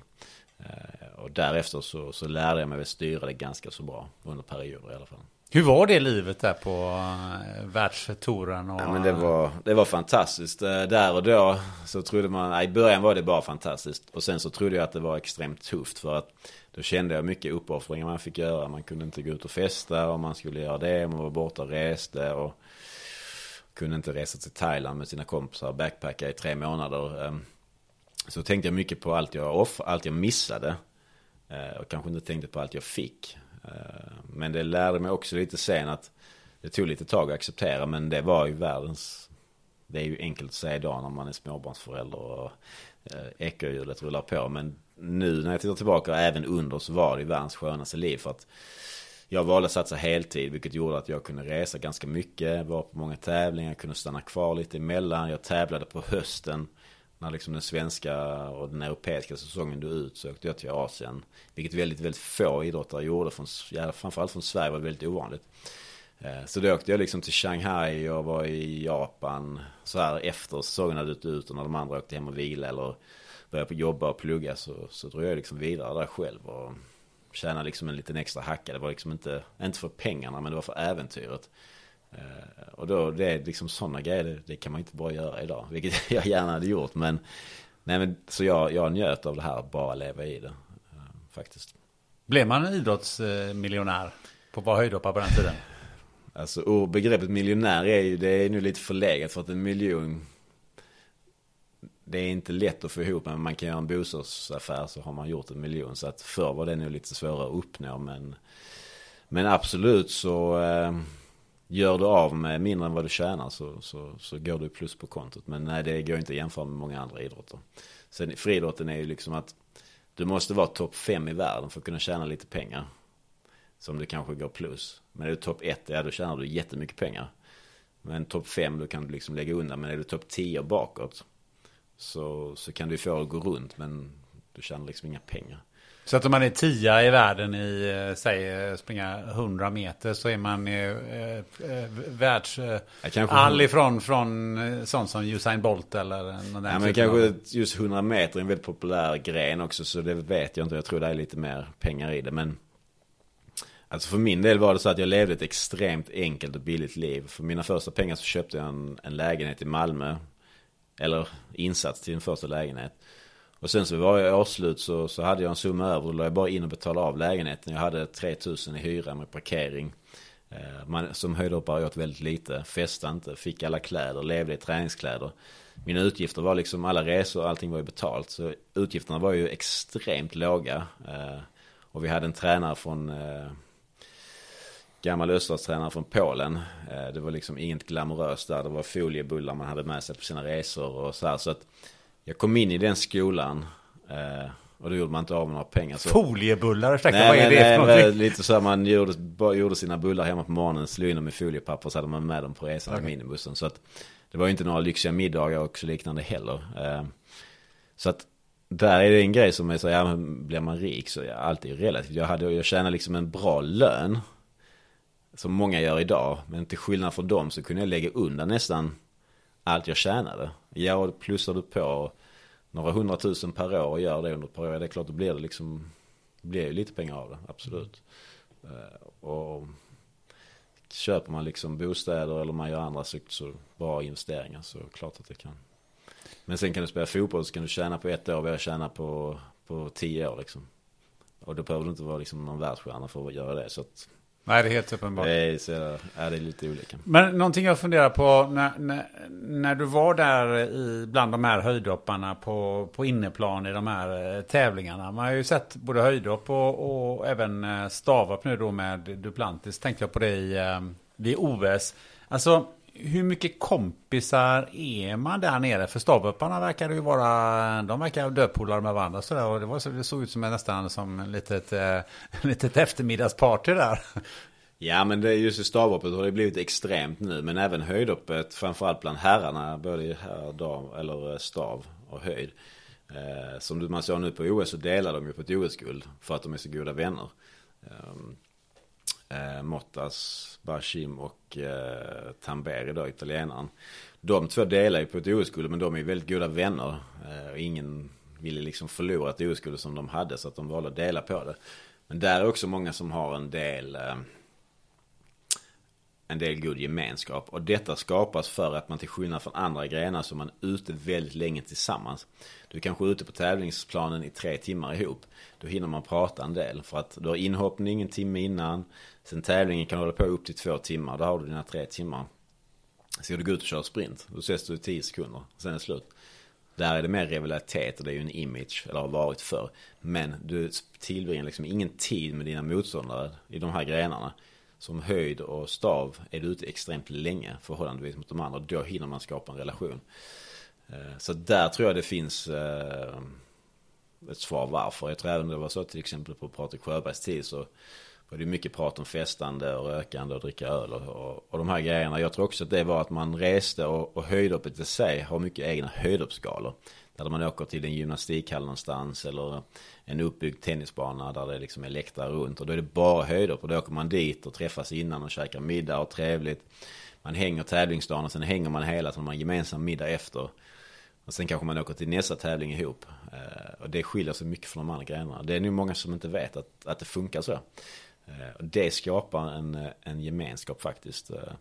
Eh, och därefter så, så lärde jag mig att styra det ganska så bra under perioder i alla fall. Hur var det livet där på uh, världstouren? Och... Ja, men det, var, det var fantastiskt. Uh, där och då så trodde man, i början var det bara fantastiskt. Och sen så trodde jag att det var extremt tufft för att då kände jag mycket uppoffringar man fick göra. Man kunde inte gå ut och festa om man skulle göra det. Man var borta och reste och kunde inte resa till Thailand med sina kompisar och backpacka i tre månader. Ehm, så tänkte jag mycket på allt jag, off, allt jag missade. Eh, och kanske inte tänkte på allt jag fick. Ehm, men det lärde mig också lite sen att det tog lite tag att acceptera men det var ju världens Det är ju enkelt att säga idag när man är småbarnsförälder och eh, ekorrhjulet rullar på men nu när jag tittar tillbaka även under så var det ju världens skönaste liv för att jag valde att satsa heltid vilket gjorde att jag kunde resa ganska mycket, var på många tävlingar, kunde stanna kvar lite emellan. Jag tävlade på hösten när liksom den svenska och den europeiska säsongen dog ut så åkte jag till Asien. Vilket väldigt, väldigt få idrottare gjorde. Från, ja, framförallt från Sverige var det väldigt ovanligt. Eh, så då åkte jag liksom till Shanghai och var i Japan så här efter säsongen hade dött ut och när de andra åkte hem och vila eller började jobba och plugga så, så drog jag liksom vidare där själv och tjänade liksom en liten extra hacka. Det var liksom inte, inte för pengarna men det var för äventyret. Eh, och då, det är liksom sådana grejer, det, det, kan man inte bara göra idag. Vilket jag gärna hade gjort. Men, nej men så jag, jag njöt av det här, bara leva i det. Eh, faktiskt. Blev man en idrottsmiljonär på att vara höjdhoppare på den tiden? Alltså begreppet miljonär är ju, det är nu lite förlegat för att en miljon det är inte lätt att få ihop men man kan göra en bostadsaffär så har man gjort en miljon. Så att förr var det nog lite svårare att uppnå men Men absolut så eh, Gör du av med mindre än vad du tjänar så, så, så går du plus på kontot. Men nej, det går inte att jämföra med många andra idrotter. Sen friidrotten är ju liksom att du måste vara topp fem i världen för att kunna tjäna lite pengar. Som du kanske går plus. Men är du topp ett, ja då tjänar du jättemycket pengar. Men topp fem, då kan du liksom lägga undan. Men är du topp tio bakåt så, så kan du få det att gå runt. Men du tjänar liksom inga pengar. Så att om man är tia i världen i, eh, säg, eh, springa 100 meter så är man eh, eh, världs... Eh, all ifrån från sånt som Usain Bolt eller någon Ja men kanske av... just 100 meter är en väldigt populär gren också så det vet jag inte. Jag tror det är lite mer pengar i det men... Alltså för min del var det så att jag levde ett extremt enkelt och billigt liv. För mina första pengar så köpte jag en, en lägenhet i Malmö. Eller insats till en första lägenhet. Och sen så var jag årsslut så, så hade jag en summa över. Då la jag bara in och betalade av lägenheten. Jag hade 3000 i hyra med parkering. Eh, man, som höjdhoppare åt väldigt lite. Festade inte. Fick alla kläder. Levde i träningskläder. Mina utgifter var liksom alla resor. Allting var ju betalt. Så utgifterna var ju extremt låga. Eh, och vi hade en tränare från eh, gammal öststatstränare från Polen. Det var liksom inget glamoröst där. Det var foliebullar man hade med sig på sina resor och så här. Så att jag kom in i den skolan. Eh, och då gjorde man inte av med några pengar. Så... Foliebullar, ursäkta, vad är det nej, för någonting? Lite så man gjorde, gjorde sina bullar hemma på morgonen, slog in dem i foliepapper och så hade man med dem på resan okay. minibussen. Så att det var ju inte några lyxiga middagar och liknande heller. Eh, så att där är det en grej som är så, ja blir man rik så ja, allt är ju relativt. Jag, hade, jag tjänade liksom en bra lön. Som många gör idag. Men till skillnad från dem så kunde jag lägga undan nästan allt jag tjänade. Ja, och plussar du på några hundratusen per år och gör det under ett par år, det är klart då blir det liksom, blir ju lite pengar av det, absolut. Eh, och köper man liksom bostäder eller man gör andra så, så bra investeringar så klart att det kan. Men sen kan du spela fotboll så kan du tjäna på ett år vad jag tjänar på, på tio år liksom. Och då behöver du inte vara liksom någon världsstjärna för att göra det. Så att Nej, det är helt uppenbart. Är, så, är det lite olika. Men någonting jag funderar på när, när, när, du var där i, bland de här höjdhopparna på, på inneplan i de här eh, tävlingarna. Man har ju sett både höjdhopp och, och även eh, stavhopp nu då med Duplantis. Tänkte jag på det i, eh, vid OS. Alltså hur mycket kompisar är man där nere? För stavhopparna verkar ju vara, de verkar döpolare med varandra sådär. Och det, var, det såg ut som en, nästan som en litet, eh, litet eftermiddagsparty där. Ja men det är just i stavhoppet har det blivit extremt nu. Men även höjdhoppet, framförallt bland herrarna, både i herr, dam eller eh, stav och höjd. Eh, som man såg nu på OS så delar de ju på ett OS-guld för att de är så goda vänner. Ehm, eh, Mottas, Bashim och eh, Tamberi då, italienaren. De två delar ju på ett OS-guld men de är väldigt goda vänner. Eh, ingen ville liksom förlora ett OS-guld som de hade så att de valde att dela på det. Men där är också många som har en del eh, en del god gemenskap. Och detta skapas för att man till skillnad från andra grenar så är ute väldigt länge tillsammans. Du är kanske ute på tävlingsplanen i tre timmar ihop. Då hinner man prata en del. För att du har inhoppning en timme innan. Sen tävlingen kan hålla på upp till två timmar. Då har du dina tre timmar. Ska du gå ut och köra sprint. Då ses du i tio sekunder. Sen är det slut. Där är det mer rivalitet och det är ju en image, eller har varit för. Men du tillbringar liksom ingen tid med dina motståndare i de här grenarna som höjd och stav är du ute extremt länge förhållandevis mot de andra. Då hinner man skapa en relation. Eh, så där tror jag det finns eh, ett svar varför. Jag tror även det var så till exempel på Patrik Sjöbergs tid så och det mycket prat om festande och rökande och dricka öl och, och, och de här grejerna. Jag tror också att det var att man reste och, och höjdhoppet i sig har mycket egna höjdhoppsskalor. Där man åker till en gymnastikhall någonstans eller en uppbyggd tennisbana där det liksom är läktare runt. Och då är det bara höjdhopp. och då åker man dit och träffas innan och käkar middag och trevligt. Man hänger tävlingsdagen och sen hänger man hela tiden. Man har gemensam middag efter. Och sen kanske man åker till nästa tävling ihop. Eh, och det skiljer sig mycket från de andra grejerna. Det är nog många som inte vet att, att det funkar så. Eh, det skapar en, eh, en gemenskap faktiskt. Eh.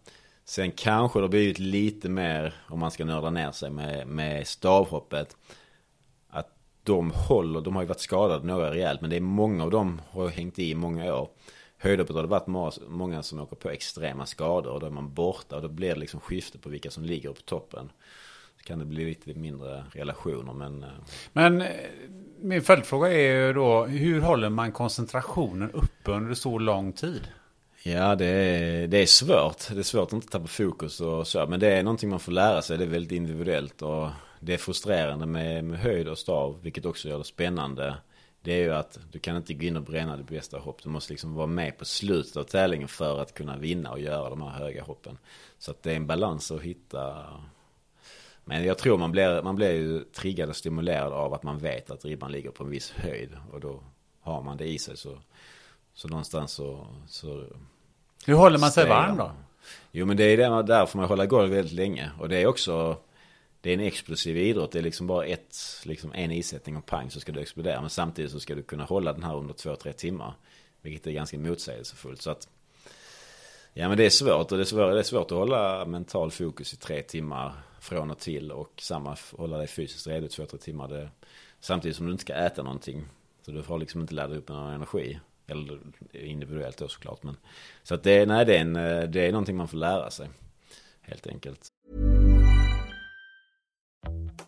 Sen kanske det har blivit lite mer, om man ska nörda ner sig med, med stavhoppet de håller, de har ju varit skadade några rejält men det är många av dem har hängt i många år. Höjdhoppet har det varit många som åker på extrema skador och då är man borta och då blir det liksom skifte på vilka som ligger på toppen. Kan det bli lite mindre relationer men... Eh, men eh, min följdfråga är ju då, hur håller man koncentrationen uppe under så lång tid? Ja, det är, det är svårt. Det är svårt att inte tappa fokus och så. Men det är någonting man får lära sig. Det är väldigt individuellt. Och det är frustrerande med, med höjd och stav, vilket också gör det spännande. Det är ju att du kan inte gå in och bränna det bästa hopp. Du måste liksom vara med på slutet av tävlingen för att kunna vinna och göra de här höga hoppen. Så att det är en balans att hitta. Men jag tror man blir, man blir ju triggad och stimulerad av att man vet att ribban ligger på en viss höjd. Och då har man det i sig så, så någonstans så, så Hur håller man sig varm då? Jo men det är därför man håller igång väldigt länge. Och det är också det är en explosiv idrott. Det är liksom bara ett, liksom en isättning och pang så ska du explodera. Men samtidigt så ska du kunna hålla den här under två, tre timmar. Vilket är ganska motsägelsefullt. Så att, ja men det är svårt och det är svårt, det är svårt att hålla mental fokus i tre timmar från och till. Och samma, hålla dig fysiskt redo i två, tre timmar. Det, samtidigt som du inte ska äta någonting. Så du får liksom inte ladda upp någon energi. Eller individuellt då såklart. Men, så att det, nej, det, är en, eh, det är någonting man får lära sig. Helt enkelt.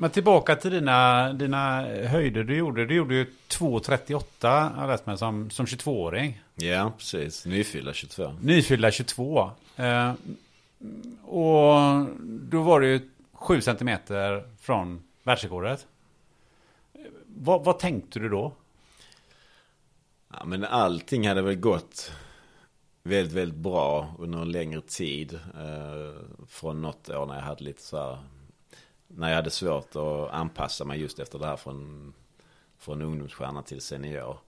Men tillbaka till dina, dina höjder du gjorde. Du gjorde ju 2,38 har jag mig som, som 22-åring. Ja, precis. Nyfyllda 22. Nyfyllda 22. Eh, och då var det ju 7 cm från världsrekordet. Vad, vad tänkte du då? Ja, men allting hade väl gått väldigt, väldigt bra under en längre tid. Eh, från något år när jag hade lite så här, när jag hade svårt att anpassa mig just efter det här från, från ungdomsstjärna till senior.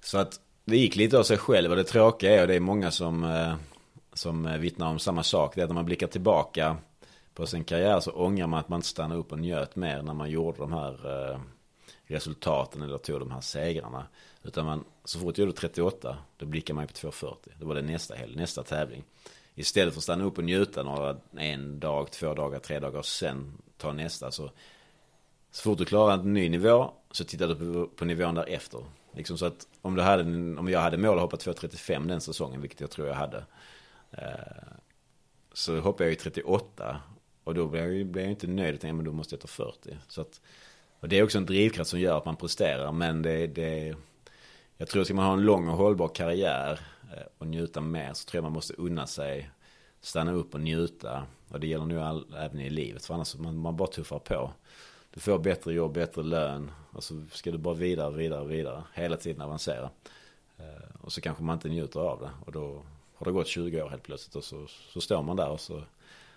Så att det gick lite av sig själv och det tråkiga är, och det är många som, eh, som eh, vittnar om samma sak, det är att när man blickar tillbaka på sin karriär så ångrar man att man inte stannade upp och njöt mer när man gjorde de här eh, resultaten eller tog de här segrarna. Utan man, så fort jag gjorde 38, då blickar man ju på 240. Då var det nästa helg, nästa tävling. Istället för att stanna upp och njuta några, en dag, två dagar, tre dagar och sen ta nästa. Så, så fort du klarar en ny nivå så tittar du på, på nivån därefter. Liksom så att om, du hade, om jag hade mål att hoppa 2.35 den säsongen, vilket jag tror jag hade. Eh, så hoppade jag ju 38 och då blev jag, blev jag inte nöjd, utan men då måste jag ta 40. Så att, och det är också en drivkraft som gör att man presterar, men det, det jag tror att ska man ha en lång och hållbar karriär och njuta mer så tror jag man måste unna sig stanna upp och njuta. Och det gäller nu all, även i livet, för annars man, man bara tuffar på. Du får bättre jobb, bättre lön och så ska du bara vidare, vidare, vidare. Hela tiden avancera. Eh, och så kanske man inte njuter av det. Och då har det gått 20 år helt plötsligt och så, så står man där och så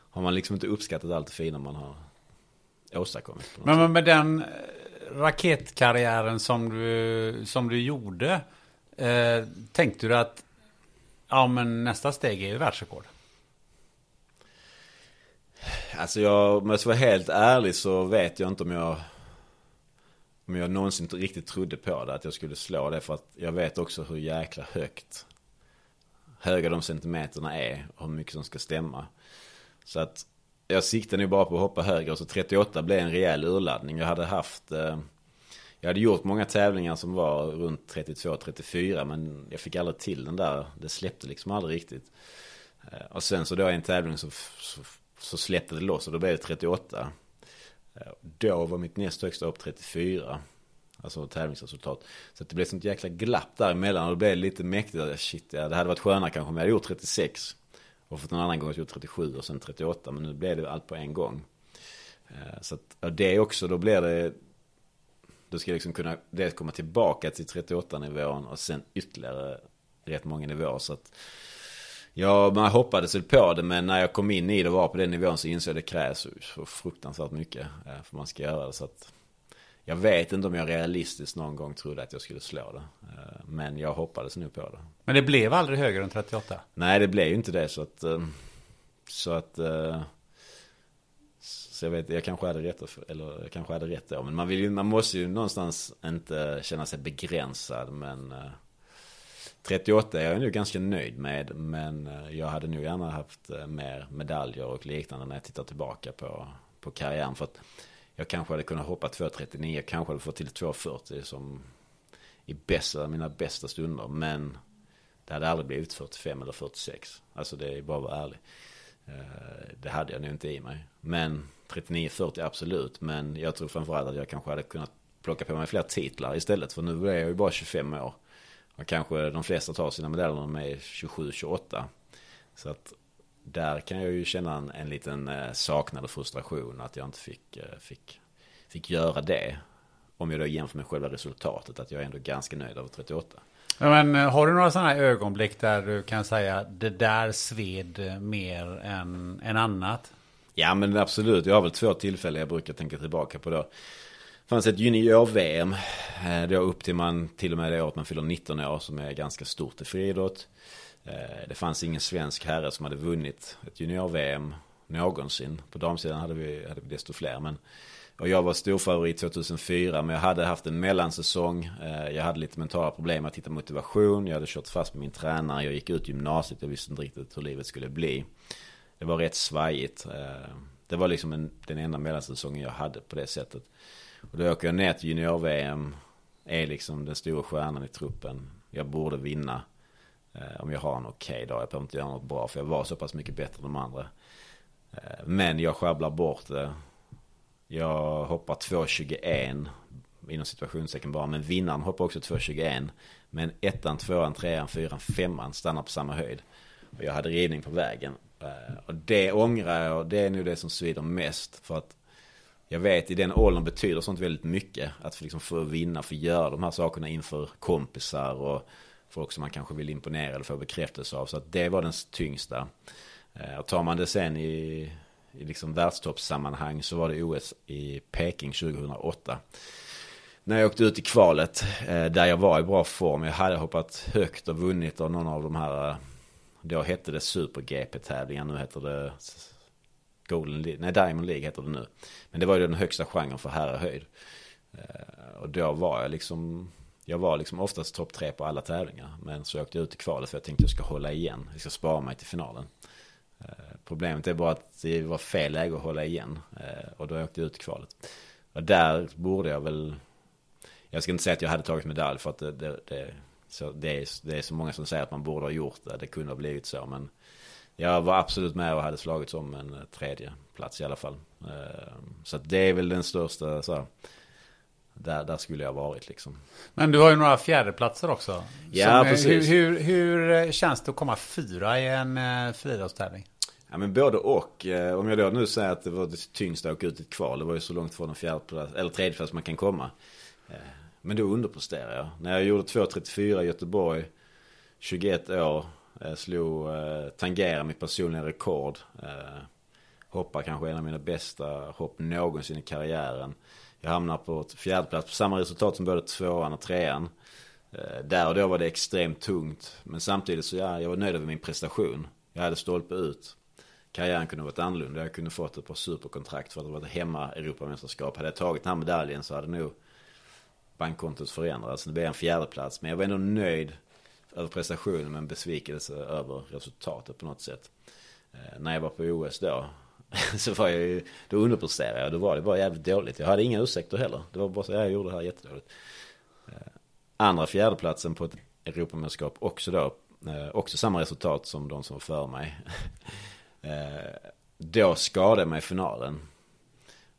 har man liksom inte uppskattat allt det fina man har åstadkommit. Men, men med den eh, raketkarriären som du, som du gjorde, eh, tänkte du att ja, men nästa steg är ju världsrekord? Alltså jag, om jag ska vara helt ärlig så vet jag inte om jag om jag någonsin riktigt trodde på det, att jag skulle slå det. För att jag vet också hur jäkla högt höga de centimeterna är och hur mycket som ska stämma. Så att jag siktar nu bara på att hoppa högre och så 38 blev en rejäl urladdning. Jag hade haft eh, jag hade gjort många tävlingar som var runt 32-34 men jag fick aldrig till den där. Det släppte liksom aldrig riktigt. Eh, och sen så då i en tävling så, så, så, släppte det loss och då blev det 38. Eh, då var mitt näst högsta upp 34. Alltså tävlingsresultat. Så det blev sånt jäkla glapp däremellan och då blev det lite mäktigt. Shit, ja, det hade varit skönare kanske om jag hade gjort 36. Och fått en annan gång gjort 37 och sen 38. Men nu blev det allt på en gång. Eh, så att, och det också, då blir det... Då ska liksom kunna dels komma tillbaka till 38 nivån och sen ytterligare rätt många nivåer. Så att, ja, man hoppades väl på det men när jag kom in i det och var på den nivån så insåg jag att det krävs så fruktansvärt mycket eh, för man ska göra det. Så att, jag vet inte om jag realistiskt någon gång trodde att jag skulle slå det. Eh, men jag hoppades nu på det. Men det blev aldrig högre än 38? Nej, det blev ju inte det. Så att... Eh, så att... Så jag vet, jag kanske hade rätt, eller jag kanske hade rätt då. Men man, vill ju, man måste ju någonstans inte känna sig begränsad. Men eh, 38 är jag nu ganska nöjd med. Men eh, jag hade nog gärna haft eh, mer medaljer och liknande när jag tittar tillbaka på, på karriären. För att jag kanske hade kunnat hoppa 2.39, kanske hade fått till 2.40 som i bästa, mina bästa stunder. Men det hade aldrig blivit 45 eller 46. Alltså det är bara att vara ärlig. Det hade jag nog inte i mig. Men 39-40 absolut. Men jag tror framförallt att jag kanske hade kunnat plocka på mig fler titlar istället. För nu är jag ju bara 25 år. Och kanske de flesta tar sina medaljer när de är 27-28. Så att där kan jag ju känna en, en liten eh, saknad och frustration att jag inte fick, eh, fick, fick göra det. Om jag då jämför med själva resultatet, att jag är ändå ganska nöjd över 38. Men eh, har du några sådana här ögonblick där du kan säga det där sved mer än, än annat? Ja men absolut, jag har väl två tillfällen jag brukar tänka tillbaka på då. Det fanns ett junior-VM, eh, då upp till man till och med det året man fyller 19 år som är ganska stort i friidrott. Eh, det fanns ingen svensk herre som hade vunnit ett junior-VM någonsin. På damsidan hade vi, hade vi desto fler. Men, och jag var storfavorit 2004 men jag hade haft en mellansäsong. Eh, jag hade lite mentala problem att hitta motivation. Jag hade kört fast med min tränare. Jag gick ut gymnasiet. Jag visste inte riktigt hur livet skulle bli. Det var rätt svajigt. Eh, det var liksom en, den enda mellansäsongen jag hade på det sättet. Och då åker jag ner till junior-VM. Är liksom den stora stjärnan i truppen. Jag borde vinna. Eh, om jag har en okej okay dag. Jag behöver inte göra något bra för jag var så pass mycket bättre än de andra. Eh, men jag sjabblar bort det. Jag hoppar 2.21 inom situationstecken bara. Men vinnaren hoppar också 2.21. Men ettan, tvåan, trean, fyran, femman stannar på samma höjd. Och jag hade ridning på vägen. Eh, och det ångrar jag. Det är nog det som svider mest. För att jag vet i den åldern betyder sånt väldigt mycket. Att liksom få vinna, få göra de här sakerna inför kompisar och folk som man kanske vill imponera eller få bekräftelse av. Så att det var den tyngsta. Eh, och tar man det sen i, i liksom världstoppssammanhang så var det OS i Peking 2008. När jag åkte ut i kvalet, eh, där jag var i bra form. Jag hade hoppat högt och vunnit av någon av de här, då hette det Super-GP-tävlingar, nu heter det Golden League, nej Diamond League heter det nu. Men det var ju den högsta genren för herrhöjd. Eh, och då var jag liksom jag var liksom oftast topp tre på alla tävlingar. Men så åkte jag ut i kvalet för jag tänkte jag ska hålla igen. Jag ska spara mig till finalen. Eh, problemet är bara att det var fel läge att hålla igen. Eh, och då åkte jag ut i kvalet. Och där borde jag väl... Jag ska inte säga att jag hade tagit medalj för att det, det, det, så det, är, det är så många som säger att man borde ha gjort det. Det kunde ha blivit så. Men jag var absolut med och hade slagits om en tredje plats i alla fall. Eh, så det är väl den största så här, där, där skulle jag varit liksom. Men du har ju några fjärdeplatser också. Ja, precis. Hur, hur, hur, eh, känns det att komma fyra i en eh, friidrottstävling? Ja men både och. Eh, om jag då nu säger att det var det tyngsta att åka ut i ett kval. Det var ju så långt från en fjärdeplats, eller tredjeplats man kan komma. Men då underpresterade jag. När jag gjorde 2.34 i Göteborg, 21 år, eh, slog, eh, tangerade mitt personliga rekord. Eh, hoppar kanske en av mina bästa hopp någonsin i karriären. Jag hamnar på fjärde plats på samma resultat som både tvåan och trean. Eh, där och då var det extremt tungt. Men samtidigt så ja, jag var nöjd över min prestation. Jag hade stolpe ut. Karriären kunde varit annorlunda. Jag kunde fått ett par superkontrakt för att det var ett hemma Europamästerskap. Hade jag tagit den här medaljen så hade nog bankkontot förändras. Det blev en fjärdeplats. Men jag var ändå nöjd över prestationen men besvikelse över resultatet på något sätt. Eh, när jag var på OS då så var jag ju, då underpresterade jag. Då var det bara jävligt dåligt. Jag hade inga ursäkter heller. Det var bara så, jag gjorde det här jättedåligt. Eh, andra fjärdeplatsen på ett Europamästerskap också då. Eh, också samma resultat som de som var före mig. Eh, då skadade jag mig i finalen.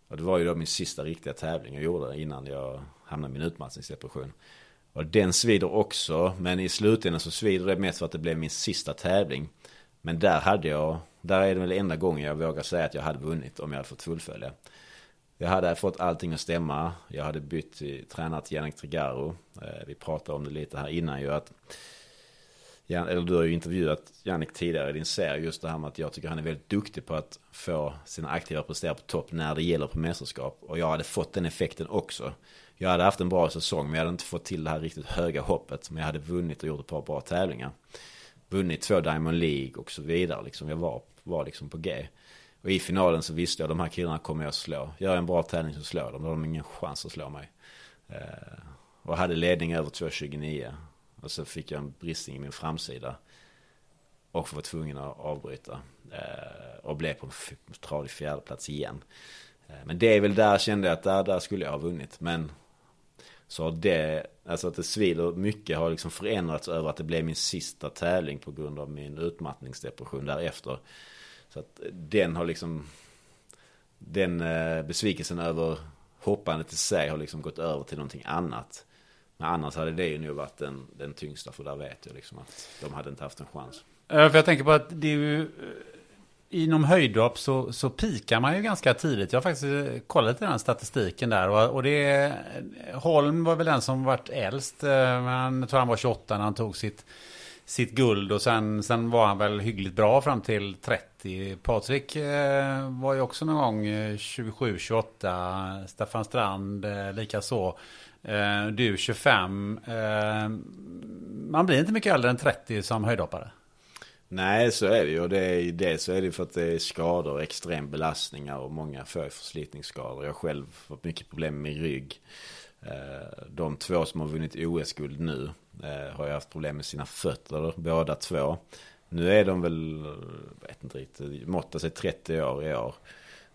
Och det var ju då min sista riktiga tävling jag gjorde innan jag hamnar i min utmattningsdepression. Och den svider också, men i slutändan så svider det mest för att det blev min sista tävling. Men där hade jag, där är det väl enda gången jag vågar säga att jag hade vunnit om jag hade fått fullfölja. Jag hade fått allting att stämma. Jag hade bytt eh, tränat Jannik Trigaro. Eh, vi pratade om det lite här innan ju att eller du har ju intervjuat Jannik tidigare i din serie just det här med att jag tycker han är väldigt duktig på att få sina aktiva att prestera på topp när det gäller på mästerskap. Och jag hade fått den effekten också. Jag hade haft en bra säsong men jag hade inte fått till det här riktigt höga hoppet. Men jag hade vunnit och gjort ett par bra tävlingar vunnit två Diamond League och så vidare. Liksom jag var, var liksom på G. Och i finalen så visste jag att de här killarna kommer jag att slå. Gör jag en bra tävling så slår de. Då har de ingen chans att slå mig. Eh, och hade ledning över 2.29. Och så fick jag en bristning i min framsida. Och var tvungen att avbryta. Eh, och blev på en tradig fjärdeplats igen. Eh, men det är väl där kände jag att där, där skulle jag ha vunnit. Men så har det, alltså att det svider mycket har liksom förändrats över att det blev min sista tävling på grund av min utmattningsdepression därefter. Så att den har liksom, den eh, besvikelsen över hoppandet i sig har liksom gått över till någonting annat. Men annars hade det ju nog varit den, den tyngsta för där vet jag liksom att de hade inte haft en chans. Eh, för jag tänker på att det är ju eh, inom höjdhopp så, så pikar man ju ganska tidigt. Jag har faktiskt eh, kollat i den statistiken där. Och, och det, Holm var väl den som varit äldst. Eh, Men jag tror han var 28 när han tog sitt, sitt guld. Och sen, sen var han väl hyggligt bra fram till 30. Patrik eh, var ju också någon gång eh, 27-28. Staffan Strand eh, likaså. Eh, du 25. Man blir inte mycket äldre än 30 som höjdhoppare. Nej, så är det ju. Och det är, det så är det för att det är skador, extrem belastningar och många får förslitningsskador. Jag har själv fått mycket problem med min rygg. Eh, de två som har vunnit OS-guld nu eh, har ju haft problem med sina fötter, båda två. Nu är de väl, jag vet inte riktigt, måttar sig 30 år i år.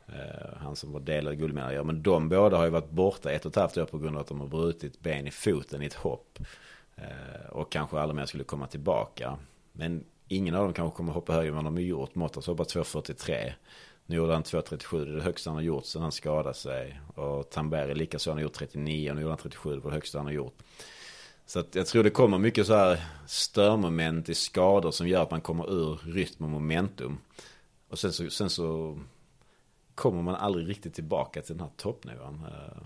Eh, han som var delad guldmedalj. Men de båda har ju varit borta ett och ett halvt år på grund av att de har brutit ben i foten i ett hopp. Och kanske aldrig mer skulle komma tillbaka. Men ingen av dem kanske kommer hoppa högre än vad de har gjort. Mottas hoppar 2.43. Nu gjorde han 2.37, det är det högsta han har gjort sedan han skadade sig. Och Tamberi likaså, han har gjort 39 och nu gjorde han 37, det var det högsta han har gjort. Så att jag tror det kommer mycket så här störmoment i skador som gör att man kommer ur rytm och momentum. Och sen så, sen så kommer man aldrig riktigt tillbaka till den här toppnivån. Eh,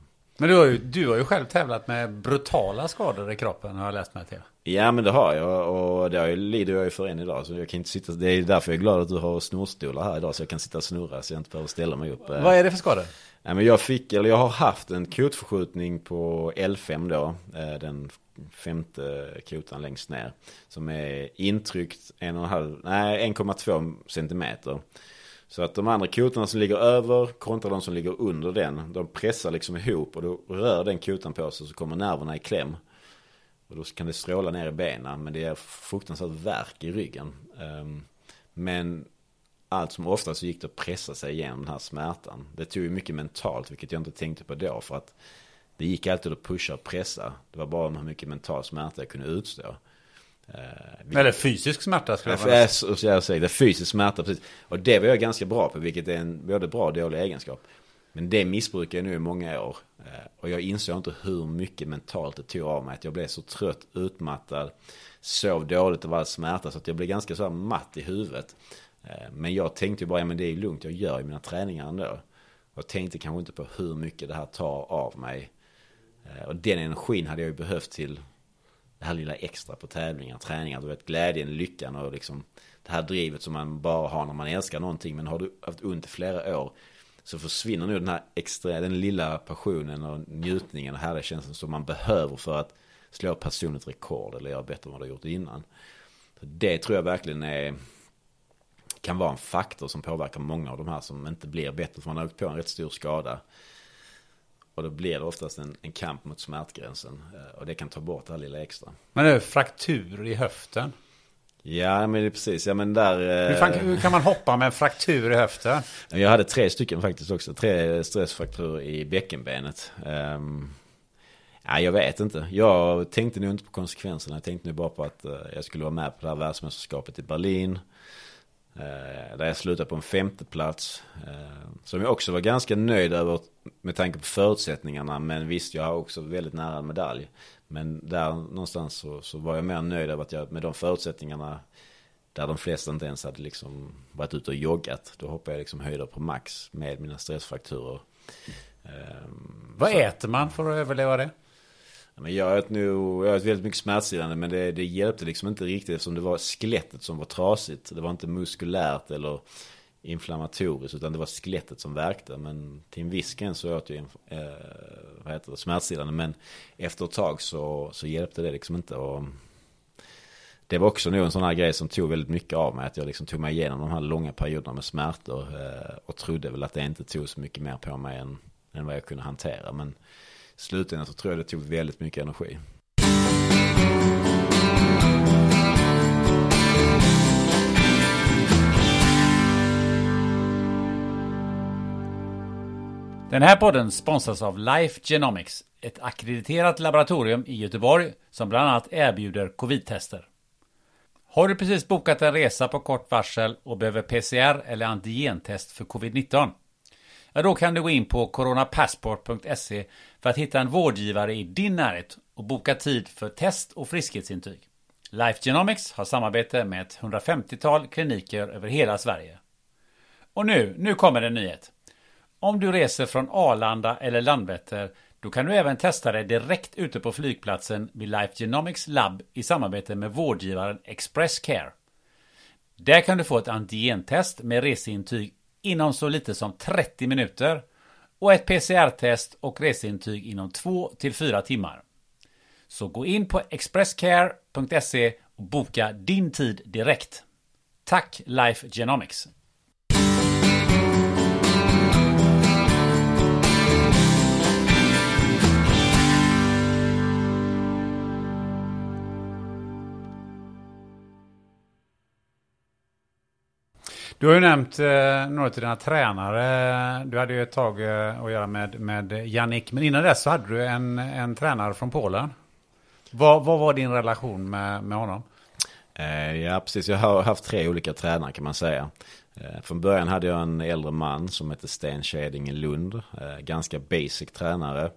men du har, ju, du har ju själv tävlat med brutala skador i kroppen har jag läst mig till. Ja men det har jag och det lider jag ju för än idag. Så jag kan inte sitta, det är därför jag är glad att du har snorstolar här idag så jag kan sitta och snurra så jag inte behöver ställa mig upp. Vad är det för skador? Ja, men jag fick, eller jag har haft en kotförskjutning på L5 då. Eh, den femte kotan längst ner. Som är intryckt 1,2 centimeter. Så att de andra kotorna som ligger över kontra de som ligger under den. De pressar liksom ihop och då rör den kotan på sig så kommer nerverna i kläm. Och då kan det stråla ner i benen. Men det är fruktansvärt värk i ryggen. Ehm, men allt som oftast så gick det att pressa sig igenom den här smärtan. Det tog ju mycket mentalt, vilket jag inte tänkte på då. För att det gick alltid att pusha och pressa. Det var bara hur mycket mental smärta jag kunde utstå. Eh, Eller fysisk smärta skulle jag säga. Jag säger det, fysisk smärta precis. Och det var jag ganska bra på, vilket är en både bra och dålig egenskap. Men det missbrukar jag nu i många år. Eh, och jag insåg inte hur mycket mentalt det tog av mig. Att jag blev så trött, utmattad, sov dåligt och var smärta. Så att jag blev ganska så här matt i huvudet. Eh, men jag tänkte ju bara, ja men det är lugnt, jag gör ju mina träningar ändå. Och tänkte kanske inte på hur mycket det här tar av mig. Eh, och den energin hade jag ju behövt till det här lilla extra på tävlingar, träningar. Du vet glädjen, lyckan och liksom det här drivet som man bara har när man älskar någonting. Men har du haft ont i flera år så försvinner nu den här extra, den lilla passionen och njutningen och härliga känslan som man behöver för att slå personligt rekord eller göra bättre än vad du har gjort innan. Så det tror jag verkligen är kan vara en faktor som påverkar många av de här som inte blir bättre för man har åkt på en rätt stor skada. Och då blir det oftast en, en kamp mot smärtgränsen. Eh, och det kan ta bort det här lilla extra. Men det är fraktur i höften? Ja men det är precis, ja men där... Hur, fan, hur kan man hoppa med en fraktur i höften? Jag hade tre stycken faktiskt också. Tre stressfrakturer i bäckenbenet. Um, ja, jag vet inte. Jag tänkte nog inte på konsekvenserna. Jag tänkte nog bara på att uh, jag skulle vara med på det här världsmästerskapet i Berlin. Eh, där jag slutade på en femte plats. Eh, som jag också var ganska nöjd över med tanke på förutsättningarna. Men visst, jag har också väldigt nära en medalj. Men där någonstans så, så var jag mer nöjd över att jag med de förutsättningarna där de flesta inte ens hade liksom varit ute och joggat. Då hoppade jag liksom höjder på max med mina stressfrakturer. Um, Vad så. äter man för att överleva det? Men jag åt nog, jag åt väldigt mycket smärtstillande men det, det hjälpte liksom inte riktigt eftersom det var skelettet som var trasigt. Det var inte muskulärt eller inflammatoriskt utan det var skelettet som verkte. Men till en viss gräns så åt jag eh, vad heter det, smärtstillande men efter ett tag så, så hjälpte det liksom inte. Och det var också nog en sån här grej som tog väldigt mycket av mig. Att jag liksom tog mig igenom de här långa perioderna med smärtor. Eh, och trodde väl att det inte tog så mycket mer på mig än, än vad jag kunde hantera. Men slutändan så tror jag det tog väldigt mycket energi. Den här podden sponsras av Life Genomics, ett akkrediterat laboratorium i Göteborg som bland annat erbjuder covid-tester. Har du precis bokat en resa på kort varsel och behöver PCR eller antigentest för covid-19? Ja, då kan du gå in på coronapassport.se för att hitta en vårdgivare i din närhet och boka tid för test och friskhetsintyg. Life Genomics har samarbete med ett 150-tal kliniker över hela Sverige. Och nu, nu kommer en nyhet. Om du reser från Arlanda eller Landvetter då kan du även testa dig direkt ute på flygplatsen vid Life Genomics labb i samarbete med vårdgivaren Express Care. Där kan du få ett antigentest med reseintyg inom så lite som 30 minuter och ett PCR-test och reseintyg inom 2 till 4 timmar. Så gå in på expresscare.se och boka din tid direkt. Tack Life Genomics! Du har ju nämnt eh, några av dina tränare. Du hade ju ett tag eh, att göra med, med Jannik. Men innan dess så hade du en, en tränare från Polen. Vad, vad var din relation med, med honom? Eh, ja, precis. Jag har haft tre olika tränare kan man säga. Eh, från början hade jag en äldre man som hette Sten Keding i Lund. Eh, ganska basic tränare.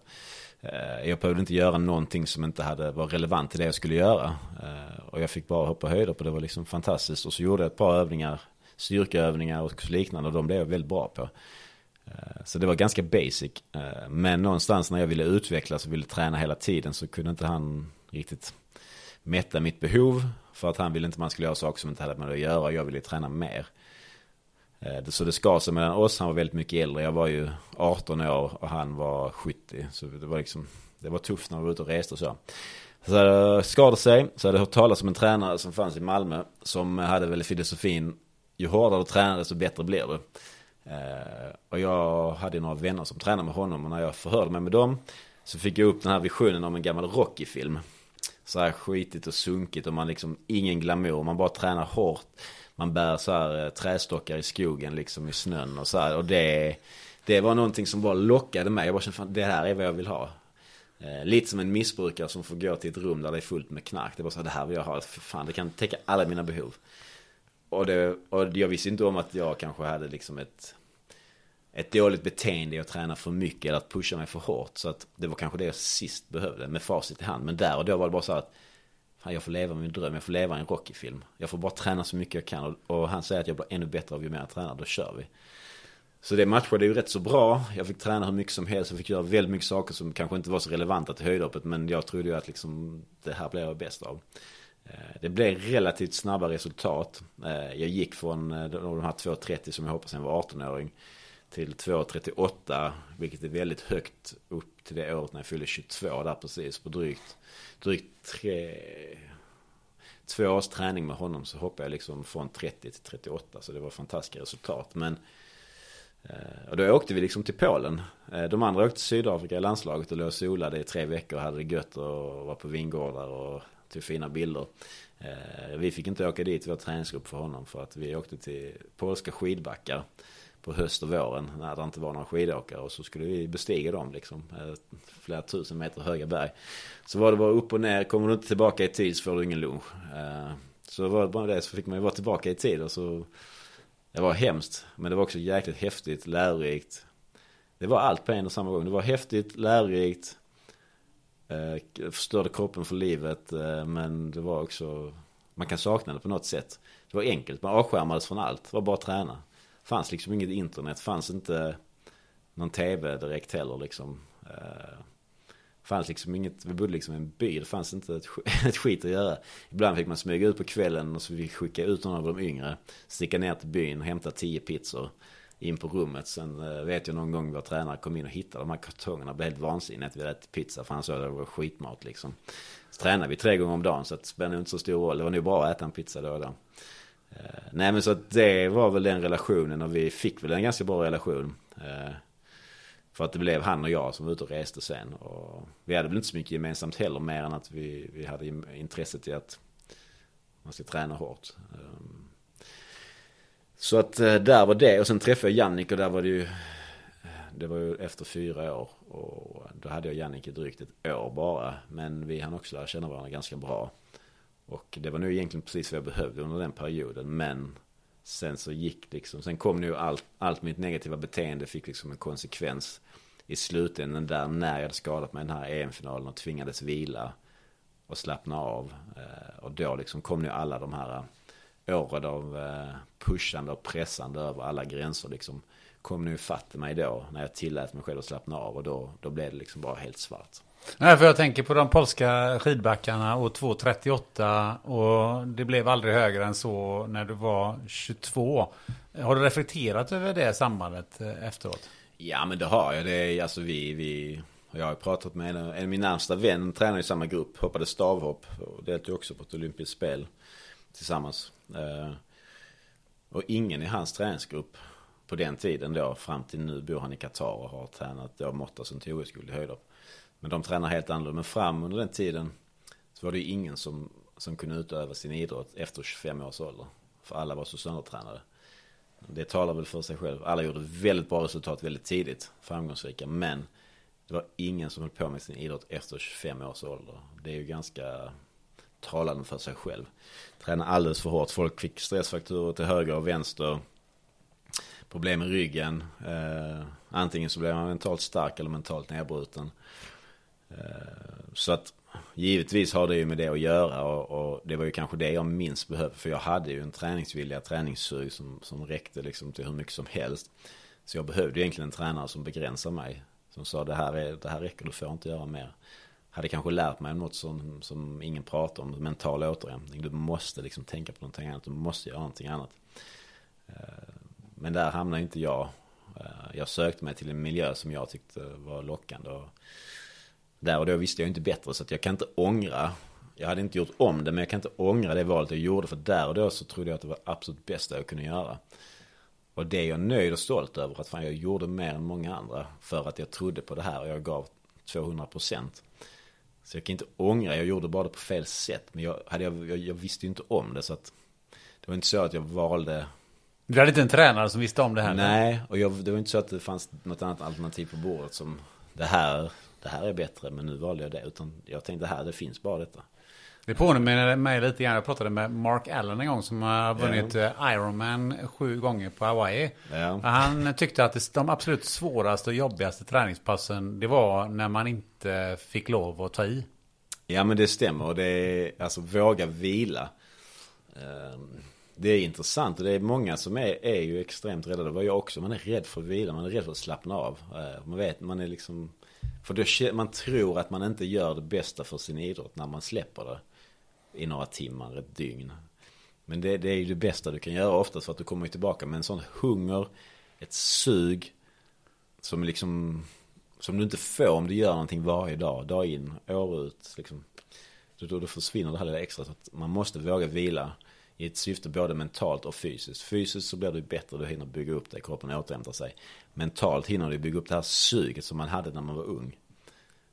Eh, jag behövde inte göra någonting som inte hade, var relevant till det jag skulle göra. Eh, och jag fick bara hoppa höjder på det. var liksom fantastiskt. Och så gjorde jag ett par övningar styrkeövningar och liknande och de blev jag väldigt bra på. Eh, så det var ganska basic. Eh, men någonstans när jag ville utvecklas och ville träna hela tiden så kunde inte han riktigt mätta mitt behov. För att han ville inte man skulle göra saker som inte hade med det att göra. Jag ville träna mer. Eh, så det skar sig mellan oss. Han var väldigt mycket äldre. Jag var ju 18 år och han var 70. Så det var liksom, det var tufft när vi var ute och reste och så. Så det skadade sig. Så hade jag hört talas om en tränare som fanns i Malmö. Som hade väl filosofin, ju hårdare du tränar desto bättre blir du. Eh, och jag hade några vänner som tränade med honom och när jag förhörde mig med dem så fick jag upp den här visionen om en gammal Rocky-film. Så här skitigt och sunkigt och man liksom, ingen glamour, man bara tränar hårt. Man bär så här eh, trästockar i skogen liksom i snön och så här. Och det, det var någonting som bara lockade mig. Jag bara kände, fan det här är vad jag vill ha. Eh, lite som en missbrukare som får gå till ett rum där det är fullt med knark. Det var så här, det här vill jag ha. För fan, det kan täcka alla mina behov. Och, det, och jag visste inte om att jag kanske hade liksom ett, ett dåligt beteende i att träna för mycket eller att pusha mig för hårt. Så att det var kanske det jag sist behövde med facit i hand. Men där och då var det bara så att fan, jag får leva min dröm, jag får leva i en Rocky-film. Jag får bara träna så mycket jag kan. Och, och han säger att jag blir ännu bättre av ju mer jag tränar, då kör vi. Så det matchade ju rätt så bra. Jag fick träna hur mycket som helst. Jag fick göra väldigt mycket saker som kanske inte var så relevanta till höjdhoppet. Men jag trodde ju att liksom, det här blev jag bäst av. Eh, det blev relativt snabba resultat. Eh, jag gick från eh, de här 2.30 som jag hoppas sen var 18-åring till 2.38 vilket är väldigt högt upp till det året när jag fyllde 22 där precis på drygt, drygt tre, två års träning med honom så hoppade jag liksom från 30 till 38 så det var fantastiska resultat men och då åkte vi liksom till Polen. De andra åkte till Sydafrika i landslaget och låg och solade i tre veckor och hade det gött och var på vingårdar och till fina bilder. Eh, vi fick inte åka dit, vi träningsgrupp för honom för att vi åkte till polska skidbackar på höst och våren när det inte var några skidåkare och så skulle vi bestiga dem liksom. Eh, flera tusen meter höga berg. Så var det bara upp och ner, kommer du inte tillbaka i tid så får du ingen lunch. Eh, så var det bara det så fick man ju vara tillbaka i tid och så Det var hemskt men det var också jäkligt häftigt, lärorikt. Det var allt på en och samma gång. Det var häftigt, lärorikt Eh, förstörde kroppen för livet eh, men det var också Man kan sakna det på något sätt. Det var enkelt, man avskärmades från allt, det var bara att träna. Fanns liksom inget internet, fanns inte Någon tv direkt heller liksom. Eh, Fanns liksom inget, vi bodde liksom i en by, det fanns inte ett, ett skit att göra. Ibland fick man smyga ut på kvällen och så fick vi skicka ut någon av de yngre Sticka ner till byn och hämta tio pizzor in på rummet. Sen eh, vet jag någon gång vår tränare kom in och hittade de här kartongerna. Blev helt vansinnig att vi hade ätit pizza. För han sa att det var skitmat liksom. Så tränade vi tre gånger om dagen. Så det spelade inte så stor roll. Det var nog bra att äta en pizza då och då. Eh, nej men så att det var väl den relationen. Och vi fick väl en ganska bra relation. Eh, för att det blev han och jag som var ute och reste sen. Och vi hade väl inte så mycket gemensamt heller. Mer än att vi, vi hade intresset i att man ska träna hårt. Ehm, så att eh, där var det. Och sen träffade jag Jannik och där var det ju eh, Det var ju efter fyra år. Och då hade jag Jannik i drygt ett år bara. Men vi hann också lära känna varandra ganska bra. Och det var nog egentligen precis vad jag behövde under den perioden. Men Sen så gick liksom, sen kom nu allt, allt mitt negativa beteende fick liksom en konsekvens I slutändan där när jag hade skadat mig i den här EM-finalen och tvingades vila Och slappna av. Eh, och då liksom kom nu alla de här åren av eh, pushande och pressande över alla gränser liksom kom nu fatt mig då när jag tillät mig själv att slappna av och då, då blev det liksom bara helt svart. Nej, för jag tänker på de polska skidbackarna och 2.38 och det blev aldrig högre än så när du var 22. Har du reflekterat över det sambandet eh, efteråt? Ja, men det har jag. Det är, alltså vi, vi, jag har pratat med en, en min närmsta vän, tränar i samma grupp, hoppade stavhopp och deltog också på ett olympiskt spel tillsammans. Eh, och ingen i hans träningsgrupp på den tiden då, fram till nu bor han i Qatar och har tränat då Mottasen till OS-guld i höjdhopp. Men de tränar helt annorlunda. Men fram under den tiden så var det ju ingen som, som kunde utöva sin idrott efter 25 års ålder. För alla var så söndertränade. Det talar väl för sig själv. Alla gjorde väldigt bra resultat väldigt tidigt, framgångsrika. Men det var ingen som höll på med sin idrott efter 25 års ålder. Det är ju ganska talande för sig själv. Tränade alldeles för hårt. Folk fick stressfaktorer till höger och vänster. Problem med ryggen. Eh, antingen så blev man mentalt stark eller mentalt nedbruten. Eh, så att givetvis har det ju med det att göra och, och, det var ju kanske det jag minst behövde. För jag hade ju en träningsvilja, träningssug som, som räckte liksom till hur mycket som helst. Så jag behövde egentligen en tränare som begränsar mig. Som sa det här, är, det här räcker, du får inte göra mer. Hade kanske lärt mig något som, som ingen pratar om, mental återhämtning. Du måste liksom tänka på någonting annat, du måste göra någonting annat. Eh, men där hamnade inte jag. Eh, jag sökte mig till en miljö som jag tyckte var lockande. Och där och då visste jag inte bättre så att jag kan inte ångra. Jag hade inte gjort om det men jag kan inte ångra det valet jag gjorde. För där och då så trodde jag att det var absolut bästa jag kunde göra. Och det är jag nöjd och stolt över. Att fan jag gjorde mer än många andra. För att jag trodde på det här och jag gav 200 procent. Så jag kan inte ångra, jag gjorde bara det på fel sätt. Men jag, hade, jag, jag, jag visste ju inte om det så att det var inte så att jag valde du hade inte en tränare som visste om det här? Nej, och jag, det var inte så att det fanns något annat alternativ på bordet som det här, det här är bättre men nu valde jag det. Utan jag tänkte här, det finns bara detta. Det påminner mig lite grann, jag pratade med Mark Allen en gång som har vunnit. Eh, Ironman sju gånger på Hawaii. Ja. Han tyckte att de absolut svåraste och jobbigaste träningspassen det var när man inte fick lov att ta i. Ja men det stämmer och det är alltså våga vila. Um det är intressant och det är många som är, är ju extremt rädda. Det var jag också. Man är rädd för att vila, man är rädd för att slappna av. Eh, man vet, man är liksom... För då, man tror att man inte gör det bästa för sin idrott när man släpper det. I några timmar, ett dygn. Men det, det är ju det bästa du kan göra oftast för att du kommer tillbaka med en sån hunger, ett sug. Som liksom... Som du inte får om du gör någonting varje dag, dag in, år ut. Liksom. Då, då försvinner det här lilla extra. Så att man måste våga vila i ett syfte både mentalt och fysiskt. Fysiskt så blir du bättre, du hinner bygga upp det, kroppen återhämtar sig. Mentalt hinner du bygga upp det här suget som man hade när man var ung.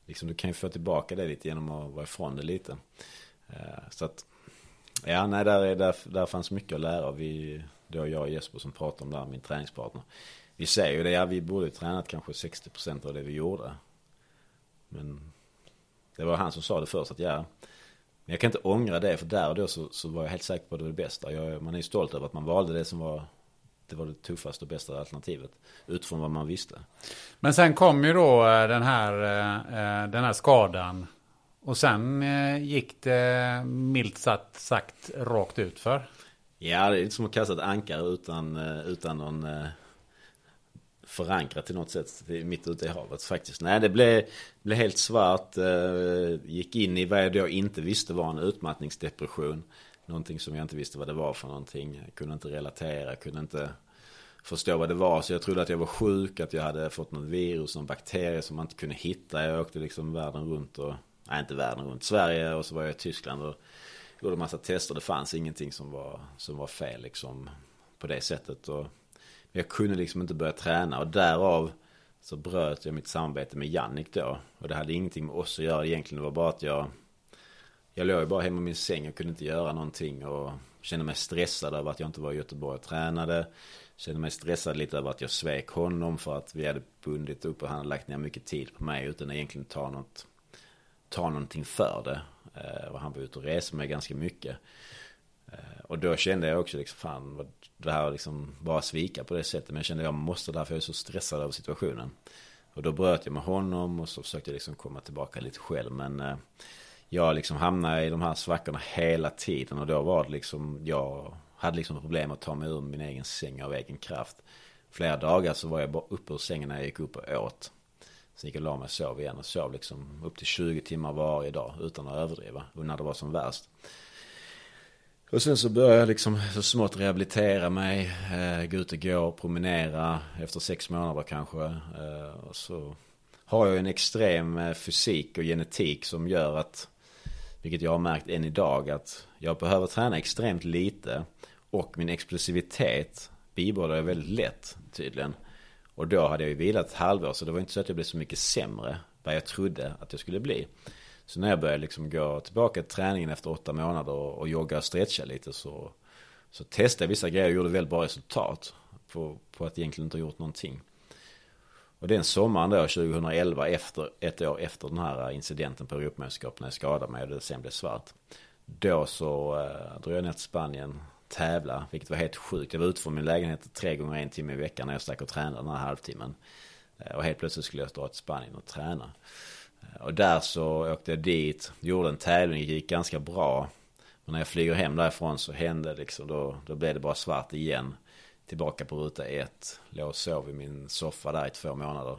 Liksom du kan ju få tillbaka det lite genom att vara ifrån det lite. Eh, så att, ja nej där, är, där, där fanns mycket att lära. Vi, då jag och Jesper som pratar om det här, min träningspartner. Vi säger ju det, ja vi borde ju tränat kanske 60% av det vi gjorde. Men det var han som sa det först att ja, men jag kan inte ångra det för där och då så, så var jag helt säker på att det var det bästa. Jag, man är ju stolt över att man valde det som var det var det tuffaste och bästa alternativet. Utifrån vad man visste. Men sen kom ju då eh, den här, eh, eh, den här skadan. Och sen eh, gick det milt sagt, sagt rakt ut för. Ja, det är inte som att kasta ett ankare utan, eh, utan någon eh, förankrat till något sätt mitt ute i havet faktiskt. Nej, det blev, blev helt svart. Eh, gick in i vad jag då inte visste var en utmattningsdepression. Någonting som jag inte visste vad det var för någonting. Jag kunde inte relatera, kunde inte förstå vad det var. Så jag trodde att jag var sjuk, att jag hade fått något virus, någon bakterie som man inte kunde hitta. Jag åkte liksom världen runt och, nej inte världen runt, Sverige och så var jag i Tyskland och gjorde en massa tester. Det fanns ingenting som var, som var fel liksom på det sättet. Och jag kunde liksom inte börja träna och därav så bröt jag mitt samarbete med Jannik då. Och det hade ingenting med oss att göra egentligen. Det var bara att jag Jag låg bara hemma i min säng och kunde inte göra någonting och kände mig stressad över att jag inte var i Göteborg och tränade. Kände mig stressad lite över att jag svek honom för att vi hade bundit upp och han hade lagt ner mycket tid på mig utan att egentligen ta något Ta någonting för det. Eh, och han var ute och reste med ganska mycket. Eh, och då kände jag också liksom, fan, det här liksom bara svika på det sättet. Men jag kände jag måste därför jag är så stressad över situationen. Och då bröt jag med honom och så försökte jag liksom komma tillbaka lite själv. Men eh, jag liksom hamnade i de här svackorna hela tiden. Och då var det liksom, jag hade liksom problem att ta mig ur min egen säng av egen kraft. Flera dagar så var jag bara uppe ur sängen när jag gick upp och åt. Sen gick jag och la mig och sov igen och sov liksom upp till 20 timmar varje dag utan att överdriva. Och när det var som värst. Och sen så började jag liksom så smått rehabilitera mig, eh, gå ut och gå, promenera efter sex månader kanske. Eh, och så har jag en extrem eh, fysik och genetik som gör att, vilket jag har märkt än idag, att jag behöver träna extremt lite. Och min explosivitet bibehåller jag väldigt lätt tydligen. Och då hade jag ju vilat ett halvår så det var inte så att jag blev så mycket sämre vad jag trodde att jag skulle bli. Så när jag började liksom gå tillbaka till träningen efter åtta månader och, och jogga och stretcha lite så, så testade jag vissa grejer och gjorde väldigt bra resultat på, på att egentligen inte ha gjort någonting. Och den sommaren då 2011 efter, ett år efter den här incidenten på Europamästerskapen när jag skadade mig och det sen blev svart. Då så eh, drog jag ner till Spanien, tävla, vilket var helt sjukt. Jag var ute från min lägenhet tre gånger en timme i veckan när jag stack och tränade den här halvtimmen. Eh, och helt plötsligt skulle jag dra till Spanien och träna. Eh, och där så åkte jag dit, gjorde en tävling, gick ganska bra. Men när jag flyger hem därifrån så hände liksom, då, då blev det bara svart igen. tillbaka på ruta ett. Låg och sov i min soffa där i två månader.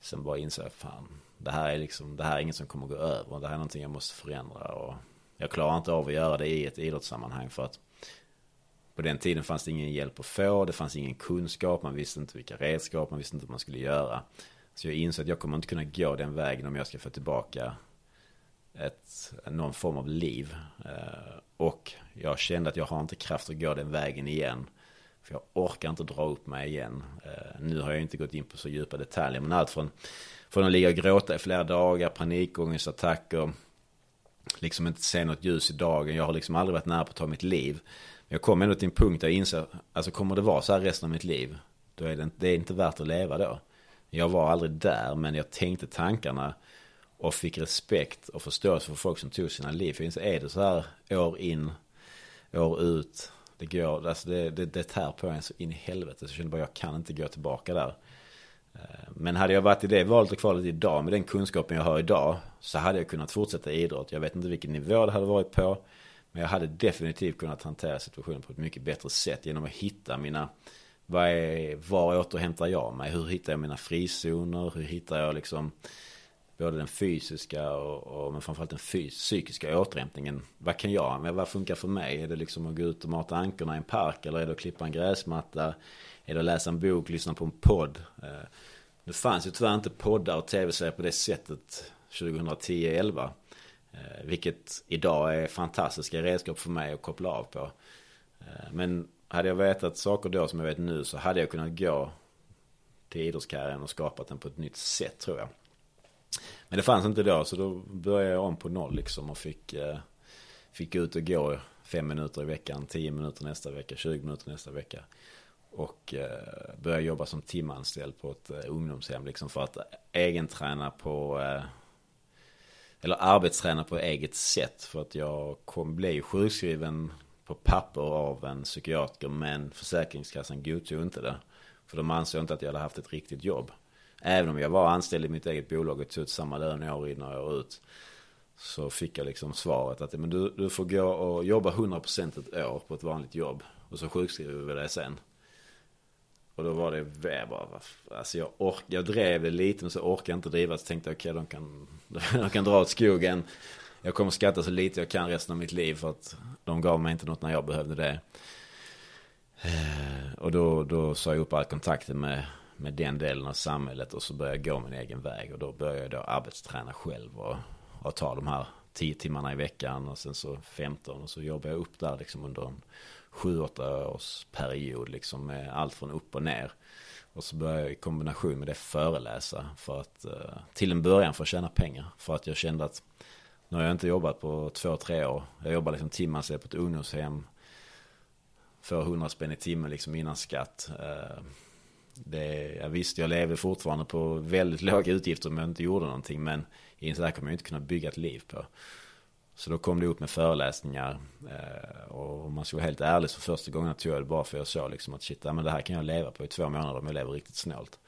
Sen bara insåg jag, fan, det här är liksom, det här är inget som kommer gå över. Det här är någonting jag måste förändra. Och jag klarar inte av att göra det i ett idrottssammanhang för att på den tiden fanns det ingen hjälp att få, det fanns ingen kunskap, man visste inte vilka redskap, man visste inte vad man skulle göra. Så jag insåg att jag kommer inte kunna gå den vägen om jag ska få tillbaka ett, någon form av liv. Eh, och jag kände att jag har inte kraft att gå den vägen igen. För jag orkar inte dra upp mig igen. Eh, nu har jag inte gått in på så djupa detaljer. Men allt från, från att ligga och gråta i flera dagar, panikångestattacker. Liksom inte se något ljus i dagen. Jag har liksom aldrig varit nära på att ta mitt liv. Jag kom ändå till en punkt där jag inser, alltså kommer det vara så här resten av mitt liv? Då är det, det är inte värt att leva då. Jag var aldrig där, men jag tänkte tankarna. Och fick respekt och förståelse för folk som tog sina liv. För jag inser, är det så här år in, år ut det går, alltså det, det, det tär på en så in i helvete. Så jag kände bara, jag kan inte gå tillbaka där. Eh, men hade jag varit i det valet och kvalet idag med den kunskapen jag har idag så hade jag kunnat fortsätta idrott. Jag vet inte vilken nivå det hade varit på. Men jag hade definitivt kunnat hantera situationen på ett mycket bättre sätt genom att hitta mina vad är, var återhämtar jag mig? Hur hittar jag mina frizoner? Hur hittar jag liksom både den fysiska och, och men framförallt den fys psykiska återhämtningen. Vad kan jag, men vad funkar för mig? Är det liksom att gå ut och mata ankorna i en park eller är det att klippa en gräsmatta? Är det att läsa en bok, lyssna på en podd? Eh, det fanns ju tyvärr inte poddar och tv-serier på det sättet 2010-11. Eh, vilket idag är fantastiska redskap för mig att koppla av på. Eh, men hade jag vetat saker då som jag vet nu så hade jag kunnat gå till idrottskarriären och skapat den på ett nytt sätt tror jag. Men det fanns inte då så då började jag om på noll liksom och fick, eh, fick ut och gå fem minuter i veckan, tio minuter nästa vecka, 20 minuter nästa vecka. Och eh, började jobba som timanställd på ett eh, ungdomshem liksom för att egenträna på eh, eller arbetsträna på eget sätt för att jag kom, blev sjukskriven på papper av en psykiater men Försäkringskassan godtog inte det. För de ansåg inte att jag hade haft ett riktigt jobb. Även om jag var anställd i mitt eget bolag och tog ut samma lön år in och år ut. Så fick jag liksom svaret att men du, du får gå och jobba 100% ett år på ett vanligt jobb. Och så sjukskriver vi dig sen. Och då var det, jag bara, alltså jag, ork, jag drev det lite men så orkade jag inte driva. Så tänkte jag okej okay, de, kan, de kan dra åt skogen. Jag kommer skatta så lite jag kan resten av mitt liv för att de gav mig inte något när jag behövde det. Eh, och då, då sa jag upp all kontakten med med den delen av samhället och så började jag gå min egen väg och då började jag då arbetsträna själv och, och ta de här 10 timmarna i veckan och sen så 15 och så jobbade jag upp där liksom under en 7-8 års period liksom med allt från upp och ner. Och så började jag i kombination med det föreläsa för att eh, till en början för att tjäna pengar. För att jag kände att nu har jag inte jobbat på två, tre år. Jag jobbar liksom timmar på ett ungdomshem. Får 100 spänn i timmen liksom innan skatt. Eh, det, jag visste, jag lever fortfarande på väldigt låga utgifter om jag inte gjorde någonting. Men i så här kommer jag inte kunna bygga ett liv på. Så då kom det upp med föreläsningar. Eh, och om man ska vara helt ärlig så första gången tog jag det bara för jag såg liksom att shit, men det här kan jag leva på i två månader om jag lever riktigt snålt.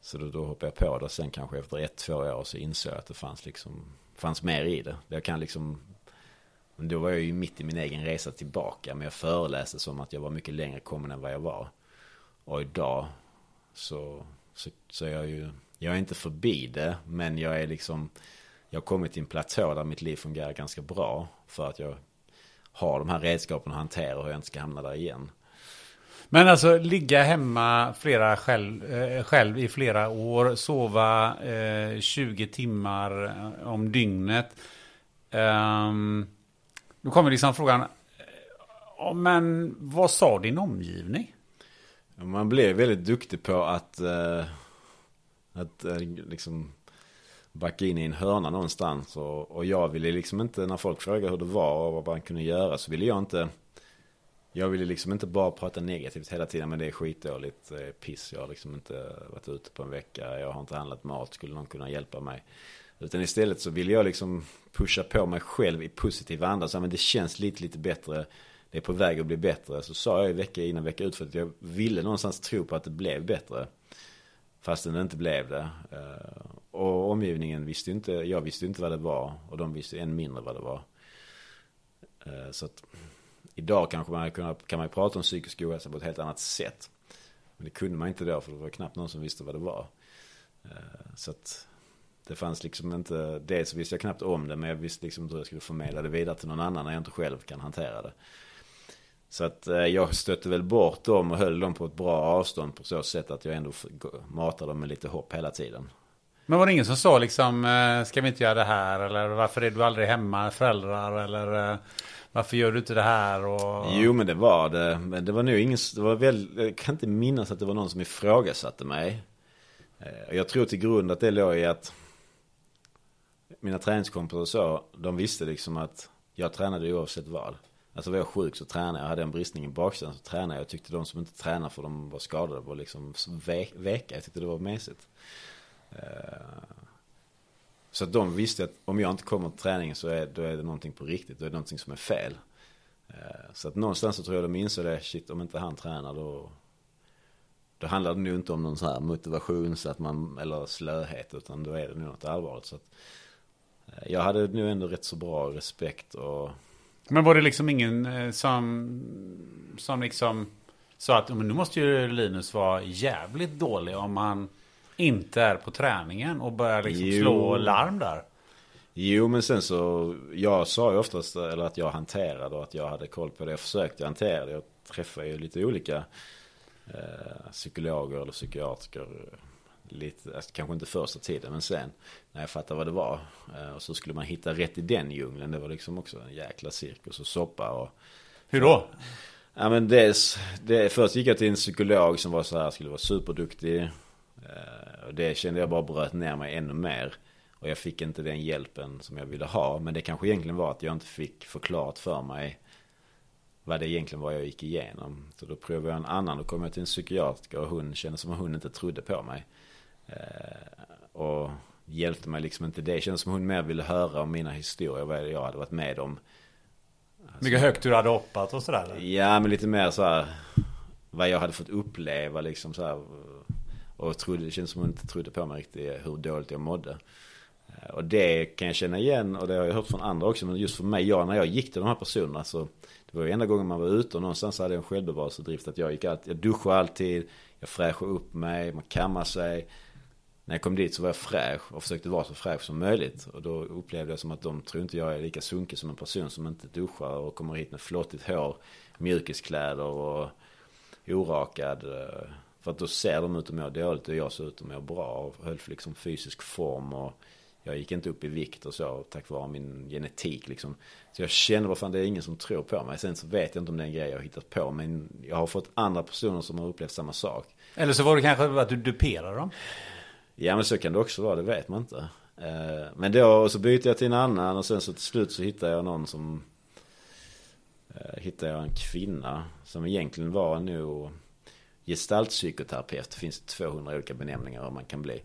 Så då, då hoppade jag på det. Sen kanske efter ett, två år så insåg jag att det fanns liksom, fanns mer i det. Jag kan liksom, men då var jag ju mitt i min egen resa tillbaka. Men jag föreläste som att jag var mycket längre kommen än vad jag var. Och idag så, så, så är jag ju, jag är inte förbi det, men jag är liksom, jag har kommit till en platå där mitt liv fungerar ganska bra. För att jag har de här redskapen att hantera och jag inte ska hamna där igen. Men alltså ligga hemma flera själv, eh, själv i flera år, sova eh, 20 timmar eh, om dygnet. Um, då kommer liksom frågan, eh, men vad sa din omgivning? Man blir väldigt duktig på att, uh, att uh, liksom backa in i en hörna någonstans. Och, och jag ville liksom inte, när folk frågade hur det var och vad man kunde göra, så ville jag inte jag ville liksom inte bara prata negativt hela tiden, men det är skitdåligt eh, piss. Jag har liksom inte varit ute på en vecka, jag har inte handlat mat, skulle någon kunna hjälpa mig? Utan istället så vill jag liksom pusha på mig själv i positiv anda, så men det känns lite, lite bättre det är på väg att bli bättre. Så sa jag vecka innan vecka ut för att jag ville någonstans tro på att det blev bättre. Fastän det inte blev det. Eh, och omgivningen visste inte, jag visste inte vad det var. Och de visste än mindre vad det var. Eh, så att idag kanske man kan, kan man prata om psykisk ohälsa på ett helt annat sätt. Men det kunde man inte då för det var knappt någon som visste vad det var. Eh, så att det fanns liksom inte, dels visste jag knappt om det men jag visste liksom inte hur jag skulle förmedla det vidare till någon annan när jag inte själv kan hantera det. Så att eh, jag stötte väl bort dem och höll dem på ett bra avstånd på så sätt att jag ändå matade dem med lite hopp hela tiden. Men var det ingen som sa liksom, eh, ska vi inte göra det här? Eller varför är du aldrig hemma, föräldrar? Eller eh, varför gör du inte det här? Och... Jo men det var det. Men det var nog ingen, det var väl, jag kan inte minnas att det var någon som ifrågasatte mig. Eh, jag tror till grund att det låg i att mina träningskompisar så, de visste liksom att jag tränade oavsett vad. Alltså var jag sjuk så tränade jag, hade en bristning i baksidan så tränade jag. Jag tyckte de som inte tränade för de var skadade var liksom veka. Jag tyckte det var mesigt. Eh, så att de visste att om jag inte kommer till träningen så är, då är det någonting på riktigt. Då är det någonting som är fel. Eh, så att någonstans så tror jag de insåg det. Shit, om inte han tränar då... Då handlar det nog inte om någon sån här motivation så att man, eller slöhet. Utan då är det nog något allvarligt. Så att, eh, jag hade nu ändå rätt så bra respekt och... Men var det liksom ingen som, som liksom sa att men nu måste ju Linus vara jävligt dålig om han inte är på träningen och börjar liksom jo. slå larm där? Jo, men sen så, jag sa ju oftast eller att jag hanterade och att jag hade koll på det. Jag försökte hantera det. Jag träffade ju lite olika eh, psykologer eller psykiatriker lite, alltså, kanske inte första tiden men sen när jag fattade vad det var. Eh, och så skulle man hitta rätt i den djungeln. Det var liksom också en jäkla cirkus och soppa och... Hur då? Ja men dels, det, först gick jag till en psykolog som var så här, skulle vara superduktig. Eh, det kände jag bara bröt ner mig ännu mer. Och jag fick inte den hjälpen som jag ville ha. Men det kanske egentligen var att jag inte fick förklarat för mig vad det egentligen var jag gick igenom. Så då provade jag en annan. Då kom jag till en psykiatriker och hon kände som att hon inte trodde på mig. Eh, och hjälpte mig liksom inte det. Det kändes som hon mer ville höra om mina historier, vad jag hade varit med om. Alltså, Mycket högt du hade hoppat och sådär? Eller? Ja, men lite mer så här, vad jag hade fått uppleva liksom så här. Och trodde, det kändes som hon inte trodde på mig riktigt eh, hur dåligt jag mådde. Eh, och det kan jag känna igen och det har jag hört från andra också. Men just för mig, jag, när jag gick till de här personerna så Det var ju enda gången man var ute och någonstans hade jag en självbevarelsedrift att jag gick alltid, jag duschade alltid, jag fräschade upp mig, man kammar sig när jag kom dit så var jag fräsch och försökte vara så fräsch som möjligt. Och då upplevde jag som att de tror inte jag är lika sunkig som en person som inte duschar och kommer hit med flottigt hår, mjukiskläder och orakad. Eh, för att då ser de ut att må dåligt och jag ser ut att må bra och höll liksom fysisk form och jag gick inte upp i vikt och så tack vare min genetik liksom. Så jag känner vad fan det är ingen som tror på mig. Sen så vet jag inte om det är en grej jag har hittat på men jag har fått andra personer som har upplevt samma sak. Eller så var det kanske att du duperade dem? Ja men så kan det också vara, det vet man inte. Eh, men då så byter jag till en annan och sen så till slut så hittar jag någon som eh, Hittar jag en kvinna som egentligen var nog gestaltpsykoterapeut. Det finns 200 olika benämningar om man kan bli.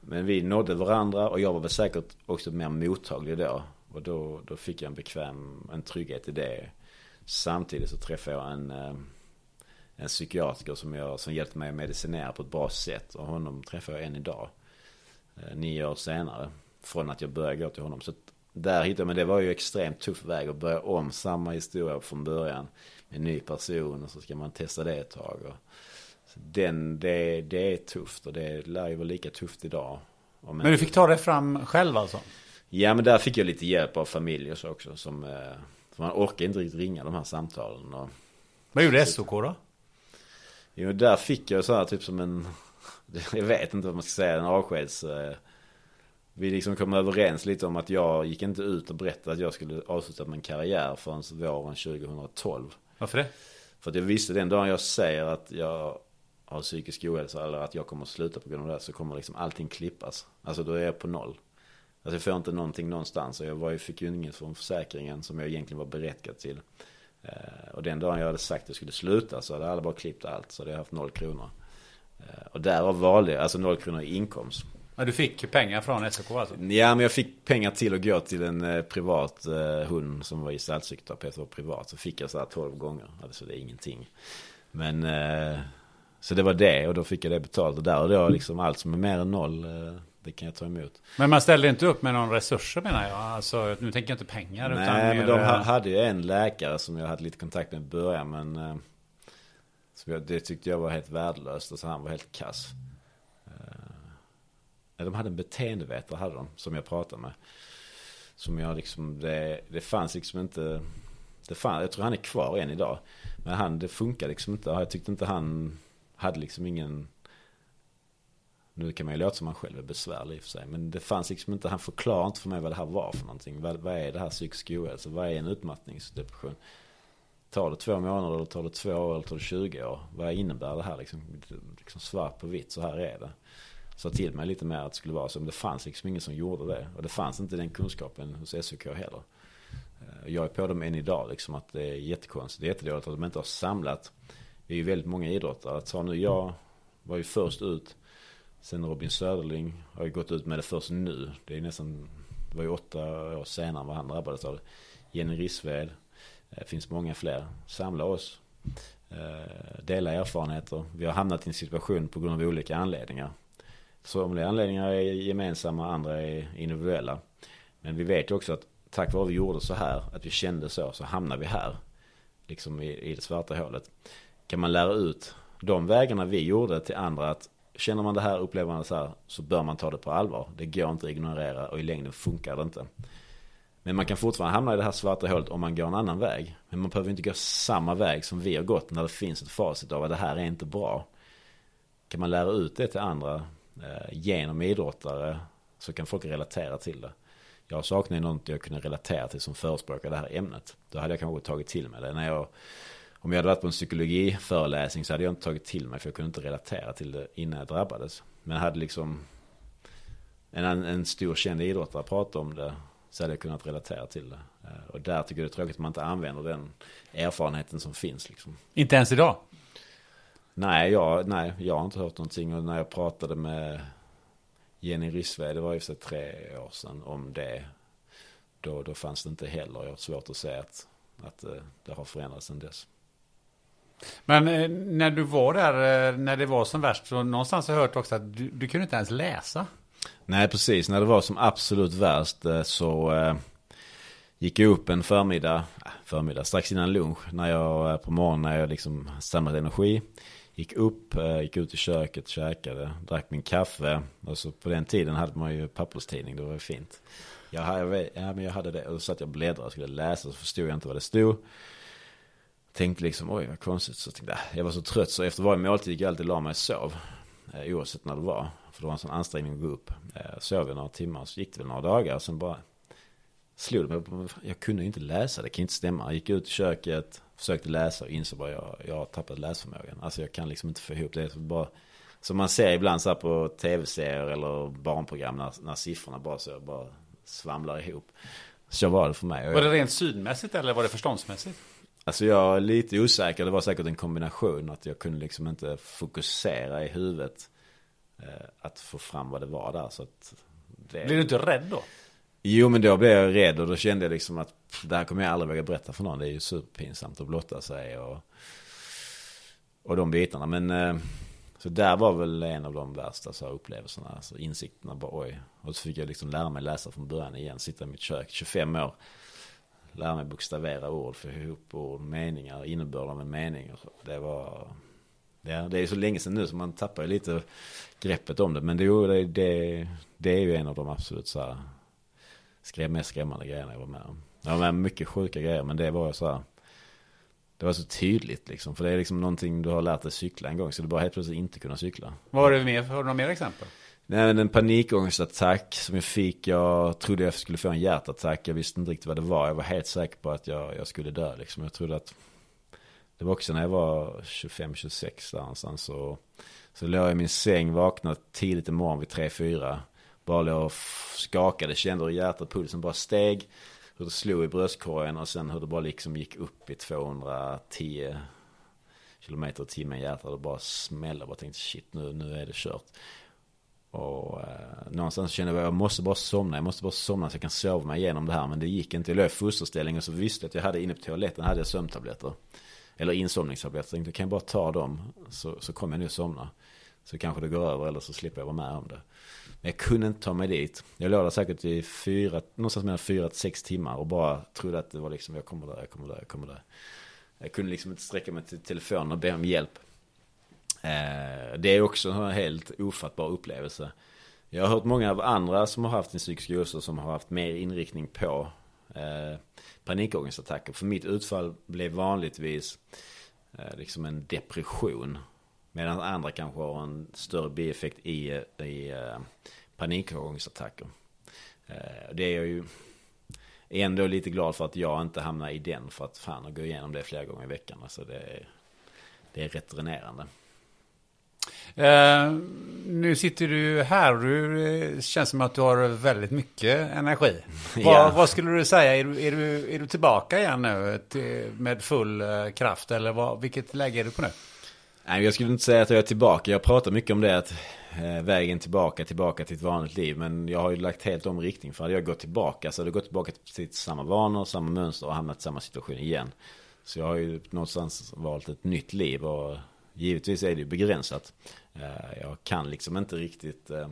Men vi nådde varandra och jag var väl säkert också mer mottaglig då. Och då, då fick jag en bekväm, en trygghet i det. Samtidigt så träffade jag en eh, en psykiatriker som, jag, som hjälpte mig att medicinera på ett bra sätt. Och honom träffar jag än idag. Eh, nio år senare. Från att jag började gå till honom. Så där hittade men det var ju extremt tuff väg att börja om samma historia från början. Med en ny person och så ska man testa det ett tag. Och, den, det, det är tufft och det lär ju vara lika tufft idag. men du fick ta det fram själv alltså? Ja men där fick jag lite hjälp av familj och så också. Som, eh, för man orkar inte riktigt ringa de här samtalen. Och, Vad gjorde SOK då? Jo, där fick jag så här typ som en, jag vet inte vad man ska säga, en avskeds... Vi liksom kom överens lite om att jag gick inte ut och berättade att jag skulle avsluta min karriär förrän våren 2012. Varför det? För att jag visste den dagen jag säger att jag har psykisk ohälsa eller att jag kommer att sluta på grund av det så kommer liksom allting klippas. Alltså då är jag på noll. Alltså jag får inte någonting någonstans. Och jag var, fick ju inget från försäkringen som jag egentligen var berättigad till. Eh, och den dagen jag hade sagt att jag skulle sluta så hade alla bara klippt allt. Så hade jag haft noll kronor. Eh, och därav valde jag, alltså noll kronor i inkomst. Men du fick pengar från SOK alltså? Ja, men jag fick pengar till att gå till en eh, privat hund som var gestaltpsykoterapeut var privat. Så fick jag så här 12 gånger. Alltså det är ingenting. Men, så det var det och då fick jag det betalt. Och där och då liksom allt som är mer än noll det kan jag ta emot. Men man ställde inte upp med någon resurser menar jag. Alltså, nu tänker jag inte pengar. Nej, utan men mer, de eh, ha- hade ju en läkare som jag hade lite kontakt med i början. Men eh, jag, det tyckte jag var helt värdelöst. Alltså han var helt kass. De hade en beteendevetare hade de, som jag pratade med. Som jag liksom, det, det fanns liksom inte, det fanns, jag tror han är kvar än idag. Men han, det funkar liksom inte. Jag tyckte inte han hade liksom ingen, nu kan man ju låta som han själv är besvärlig i och för sig. Men det fanns liksom inte, han förklarade inte för mig vad det här var för någonting. Vad, vad är det här psykisk ohälsa? Alltså, vad är en utmattningsdepression? Tar det två månader eller tar det två år eller tar det 20 år? Vad innebär det här liksom? liksom svart på vitt, så här är det. Sa till mig lite mer att det skulle vara så. Men det fanns liksom ingen som gjorde det. Och det fanns inte den kunskapen hos SOK heller. Eh, jag är på dem än idag liksom att det är jättekonstigt. Det är jättedåligt att de inte har samlat. Vi är ju väldigt många idrottare. Att ta nu, jag var ju först ut. Sen Robin Söderling har ju gått ut med det först nu. Det är nästan, det var ju åtta år senare vad han drabbades av det. Jenny Rissved. Eh, det finns många fler. Samla oss. Eh, dela erfarenheter. Vi har hamnat i en situation på grund av olika anledningar. Somliga anledningar är gemensamma, andra är individuella. Men vi vet ju också att tack vare att vi gjorde så här, att vi kände så, så hamnar vi här. Liksom i, i det svarta hålet. Kan man lära ut de vägarna vi gjorde till andra att känner man det här, upplever man det så här, så bör man ta det på allvar. Det går inte att ignorera och i längden funkar det inte. Men man kan fortfarande hamna i det här svarta hålet om man går en annan väg. Men man behöver inte gå samma väg som vi har gått när det finns ett facit av att det här är inte bra. Kan man lära ut det till andra Eh, genom idrottare så kan folk relatera till det. Jag saknar ju något jag kunde relatera till som förespråkar det här ämnet. Då hade jag kanske tagit till mig det. När jag, om jag hade varit på en psykologiföreläsning så hade jag inte tagit till mig för jag kunde inte relatera till det innan jag drabbades. Men hade liksom en, en stor känd idrottare pratat om det så hade jag kunnat relatera till det. Eh, och där tycker jag det är tråkigt att man inte använder den erfarenheten som finns. Liksom. Inte ens idag. Nej, jag, nej, jag har inte hört någonting. Och när jag pratade med Jenny Rissved, det var ju för tre år sedan, om det. Då, då fanns det inte heller. Jag har svårt att säga att, att eh, det har förändrats sedan dess. Men eh, när du var där, eh, när det var som värst, så någonstans har jag hört också att du, du kunde inte ens läsa. Nej, precis. När det var som absolut värst så gick jag upp en förmiddag, äh, förmiddag, strax innan lunch. När jag på morgonen när jag liksom samlat energi. Gick upp, eh, gick ut i köket, käkade, drack min kaffe. Och så på den tiden hade man ju papperstidning, det var ju fint. Jag, hade- ja, men jag hade det och då satt jag och bläddrade och skulle läsa så förstod jag inte vad det stod. Tänkte liksom, oj vad konstigt. Så tänkte jag, jag var så trött så efter varje måltid gick jag alltid och la mig och sov. Eh, oavsett när det var. För det var en sån ansträngning att gå upp. Eh, sov jag några timmar så gick det väl några dagar. Sen bara slog det mig. Jag kunde inte läsa, det kan inte stämma. Jag gick ut i köket, försökte läsa och insåg bara jag, jag har tappat läsförmågan. Alltså jag kan liksom inte få ihop det. Så bara, som man ser ibland så här på tv-serier eller barnprogram när, när siffrorna bara så bara svamlar ihop. Så var det för mig. Var det rent synmässigt eller var det förståndsmässigt? Alltså jag är lite osäker. Det var säkert en kombination. Att jag kunde liksom inte fokusera i huvudet. Eh, att få fram vad det var där. Så att det... Blir du inte rädd då? Jo men då blev jag rädd och då kände jag liksom att pff, det här kommer jag aldrig våga berätta för någon. Det är ju superpinsamt att blotta sig och, och de bitarna. Men eh, så där var väl en av de värsta så här, upplevelserna. Alltså insikterna bara oj. Och så fick jag liksom lära mig läsa från början igen. Sitta i mitt kök, 25 år. Lära mig bokstavera ord, få ihop ord, meningar, innebörden med meningar. Det var... Det, det är så länge sedan nu så man tappar ju lite greppet om det. Men det, det, det, det är ju en av de absolut så här skrev mest skrämmande grejerna jag var med om. Jag var med om mycket sjuka grejer men det var så här. Det var så tydligt liksom. För det är liksom någonting du har lärt dig cykla en gång. Så du bara helt plötsligt inte kunna cykla. Vad var det mer? Har du några mer exempel? Nej men en panikångestattack som jag fick. Jag trodde jag skulle få en hjärtattack. Jag visste inte riktigt vad det var. Jag var helt säker på att jag, jag skulle dö liksom. Jag trodde att det var också när jag var 25-26 där någonstans. Så, så låg jag i min säng, vaknade tidigt i morgon vid 3-4. Bara låg och skakade, kände hur hjärtat, pulsen bara steg. Hur det slog i bröstkorgen och sen hur det bara liksom gick upp i 210 kilometer i timmen i hjärtat och bara smällde. Bara tänkte shit nu, nu är det kört. Och eh, någonstans kände jag att jag måste bara somna. Jag måste bara somna så jag kan sova mig igenom det här. Men det gick inte. Jag låg i fosterställning och så visste jag att jag hade inne på toaletten hade jag sömntabletter. Eller insomningstabletter. Jag tänkte kan jag bara ta dem så, så kommer jag nu somna. Så kanske det går över eller så slipper jag vara med om det. Men jag kunde inte ta mig dit. Jag låg där säkert i fyra, någonstans mellan fyra till sex timmar och bara trodde att det var liksom, jag kommer där, jag kommer där, jag kommer där. Jag kunde liksom inte sträcka mig till telefonen och be om hjälp. Eh, det är också en helt ofattbar upplevelse. Jag har hört många av andra som har haft en psykisk ohälsa som har haft mer inriktning på eh, panikångestattacker. För mitt utfall blev vanligtvis eh, liksom en depression. Medan andra kanske har en större bieffekt i, i eh, panikångestattacker. Eh, det är jag ju ändå lite glad för att jag inte hamnar i den. För att fan att gå igenom det flera gånger i veckan. Alltså det, är, det är rätt dränerande. Uh, nu sitter du här och du känns som att du har väldigt mycket energi. ja. vad, vad, skulle du säga? Är du, är du, är du tillbaka igen nu till, med full kraft? Eller vad, vilket läge är du på nu? Nej, jag skulle inte säga att jag är tillbaka. Jag pratar mycket om det att eh, vägen tillbaka, tillbaka till ett vanligt liv. Men jag har ju lagt helt om riktning. För hade jag gått tillbaka så hade jag gått tillbaka till samma vanor, samma mönster och hamnat i samma situation igen. Så jag har ju någonstans valt ett nytt liv och givetvis är det ju begränsat. Eh, jag kan liksom inte riktigt eh,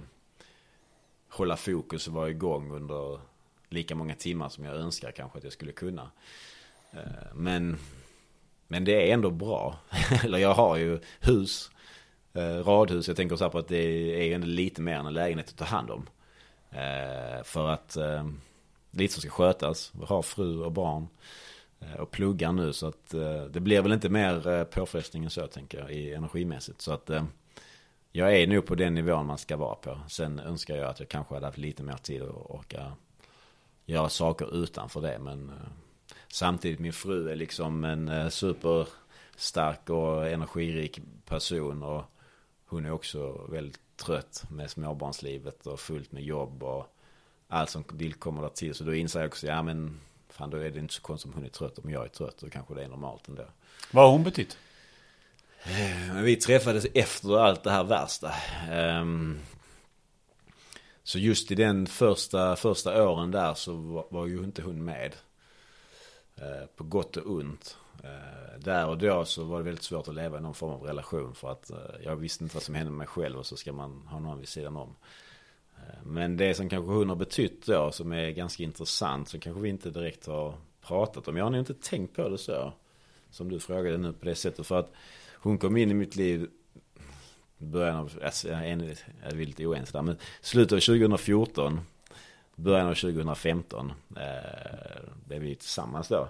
hålla fokus och vara igång under lika många timmar som jag önskar kanske att jag skulle kunna. Men, men det är ändå bra. Eller jag har ju hus, eh, radhus. Jag tänker så här på att det är ändå lite mer än en lägenhet att ta hand om. Eh, för att eh, lite som ska skötas. Jag har fru och barn. Och pluggar nu så att det blir väl inte mer påfrestning än så tänker jag i energimässigt. Så att jag är nog på den nivån man ska vara på. Sen önskar jag att jag kanske hade haft lite mer tid att orka göra saker utanför det. Men samtidigt min fru är liksom en eh, superstark och energirik person. Och hon är också väldigt trött med småbarnslivet och fullt med jobb och allt som tillkommer där till. Så då inser jag också, ja men fan då är det inte så konstigt om hon är trött. Om jag är trött då kanske det är normalt ändå. Vad har hon betytt? Eh, vi träffades efter allt det här värsta. Ehm, så just i den första, första åren där så var, ju inte hon med. Eh, på gott och ont. Eh, där och då så var det väldigt svårt att leva i någon form av relation. För att eh, jag visste inte vad som hände med mig själv och så ska man ha någon vid sidan om. Men det som kanske hon har betytt då som är ganska intressant. Som kanske vi inte direkt har pratat om. Jag har nog inte tänkt på det så. Som du frågade nu på det sättet. För att hon kom in i mitt liv början av, alltså, jag är lite oense där, men slutet av 2014, början av 2015, eh, blev vi tillsammans då.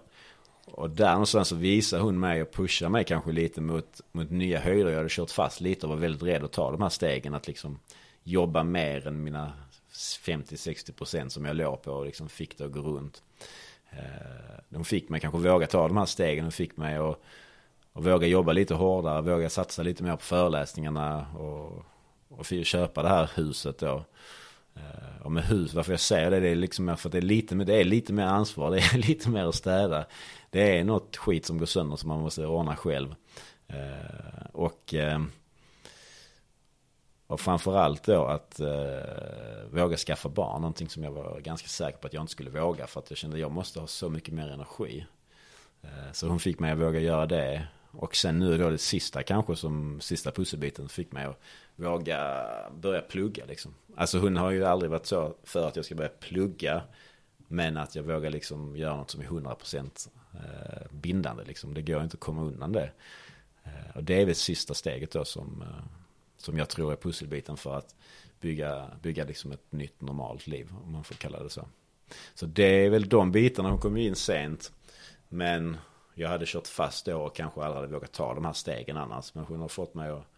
Och där någonstans så visar hon mig och pushar mig kanske lite mot, mot nya höjder. Jag hade kört fast lite och var väldigt rädd att ta de här stegen. Att liksom jobba mer än mina 50-60% som jag låg på och liksom fick det att gå runt. Eh, de fick mig kanske våga ta de här stegen. De fick mig att att våga jobba lite hårdare, våga satsa lite mer på föreläsningarna och, och köpa det här huset då. Eh, och med hus, varför jag säger det, det är liksom för att det är lite, det är lite mer ansvar, det är lite mer att städa. Det är något skit som går sönder som man måste ordna själv. Eh, och, eh, och framförallt då att våga skaffa barn, någonting som jag var ganska säker på att jag inte skulle våga för att jag kände att jag måste ha så mycket mer energi. Så hon fick mig att våga göra det. Och sen nu då det sista kanske som sista pusselbiten fick mig att våga börja plugga liksom. Alltså hon har ju aldrig varit så för att jag ska börja plugga. Men att jag vågar liksom göra något som är 100% eh, bindande liksom. Det går inte att komma undan det. Eh, och det är väl sista steget då som, eh, som jag tror är pusselbiten för att bygga, bygga liksom ett nytt normalt liv. Om man får kalla det så. Så det är väl de bitarna. Hon kom in sent. Men jag hade kört fast då och kanske aldrig hade vågat ta de här stegen annars. Men hon har fått mig att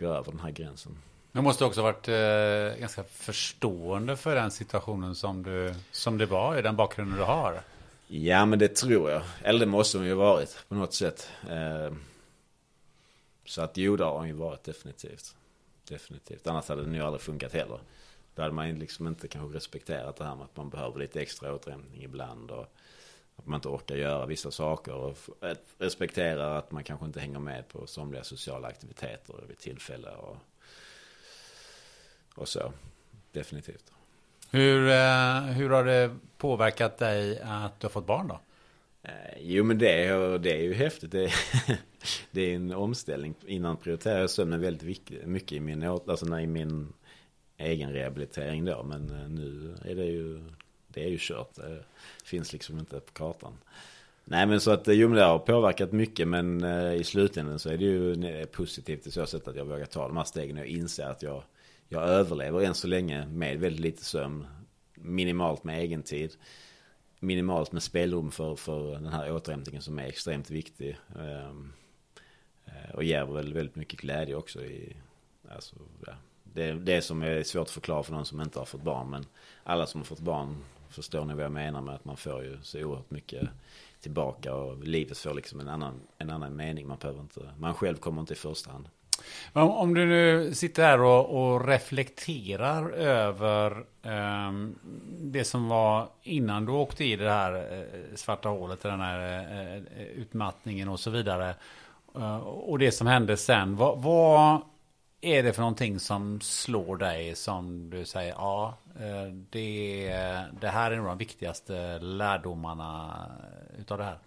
gå över den här gränsen. Du måste också varit eh, ganska förstående för den situationen som, du, som det var i den bakgrunden du har. Ja, men det tror jag. Eller det måste hon ju varit på något sätt. Eh, så att jo, det har hon ju varit definitivt. Definitivt. Annars hade det nog aldrig funkat heller. Då hade man liksom inte kanske respekterat det här med att man behöver lite extra återhämtning ibland. Och att man inte orkar göra vissa saker och respekterar att man kanske inte hänger med på somliga sociala aktiviteter vid tillfälle och, och så. Definitivt. Hur, eh, hur har det påverkat dig att du har fått barn då? Eh, jo men det, det är ju häftigt. Det, det är en omställning. Innan prioriterade jag sömnen väldigt mycket i min, alltså i min egen rehabilitering då. Men eh, nu är det ju, det är ju kört. Det finns liksom inte på kartan. Nej men så att eh, jo men det har påverkat mycket men eh, i slutändan så är det ju eh, positivt i så sätt att jag vågar ta de här stegen och inser att jag, jag överlever än så länge med väldigt lite sömn. Minimalt med egen tid minimalt med spelrum för, för den här återhämtningen som är extremt viktig. Ehm, och ger väl väldigt mycket glädje också i, alltså, ja, det, det som är svårt att förklara för någon som inte har fått barn. Men alla som har fått barn förstår ni vad jag menar med att man får ju så oerhört mycket tillbaka och livet får liksom en annan, en annan mening. Man, behöver inte, man själv kommer inte i första hand. Om, du nu sitter här och, och reflekterar över um, det som var innan du åkte i det här uh, svarta hålet, den här uh, utmattningen och så vidare. Uh, och det som hände sen. Vad, vad, är det för någonting som slår dig som du säger, ja, Eh, det, det här är nog de viktigaste lärdomarna utav det här?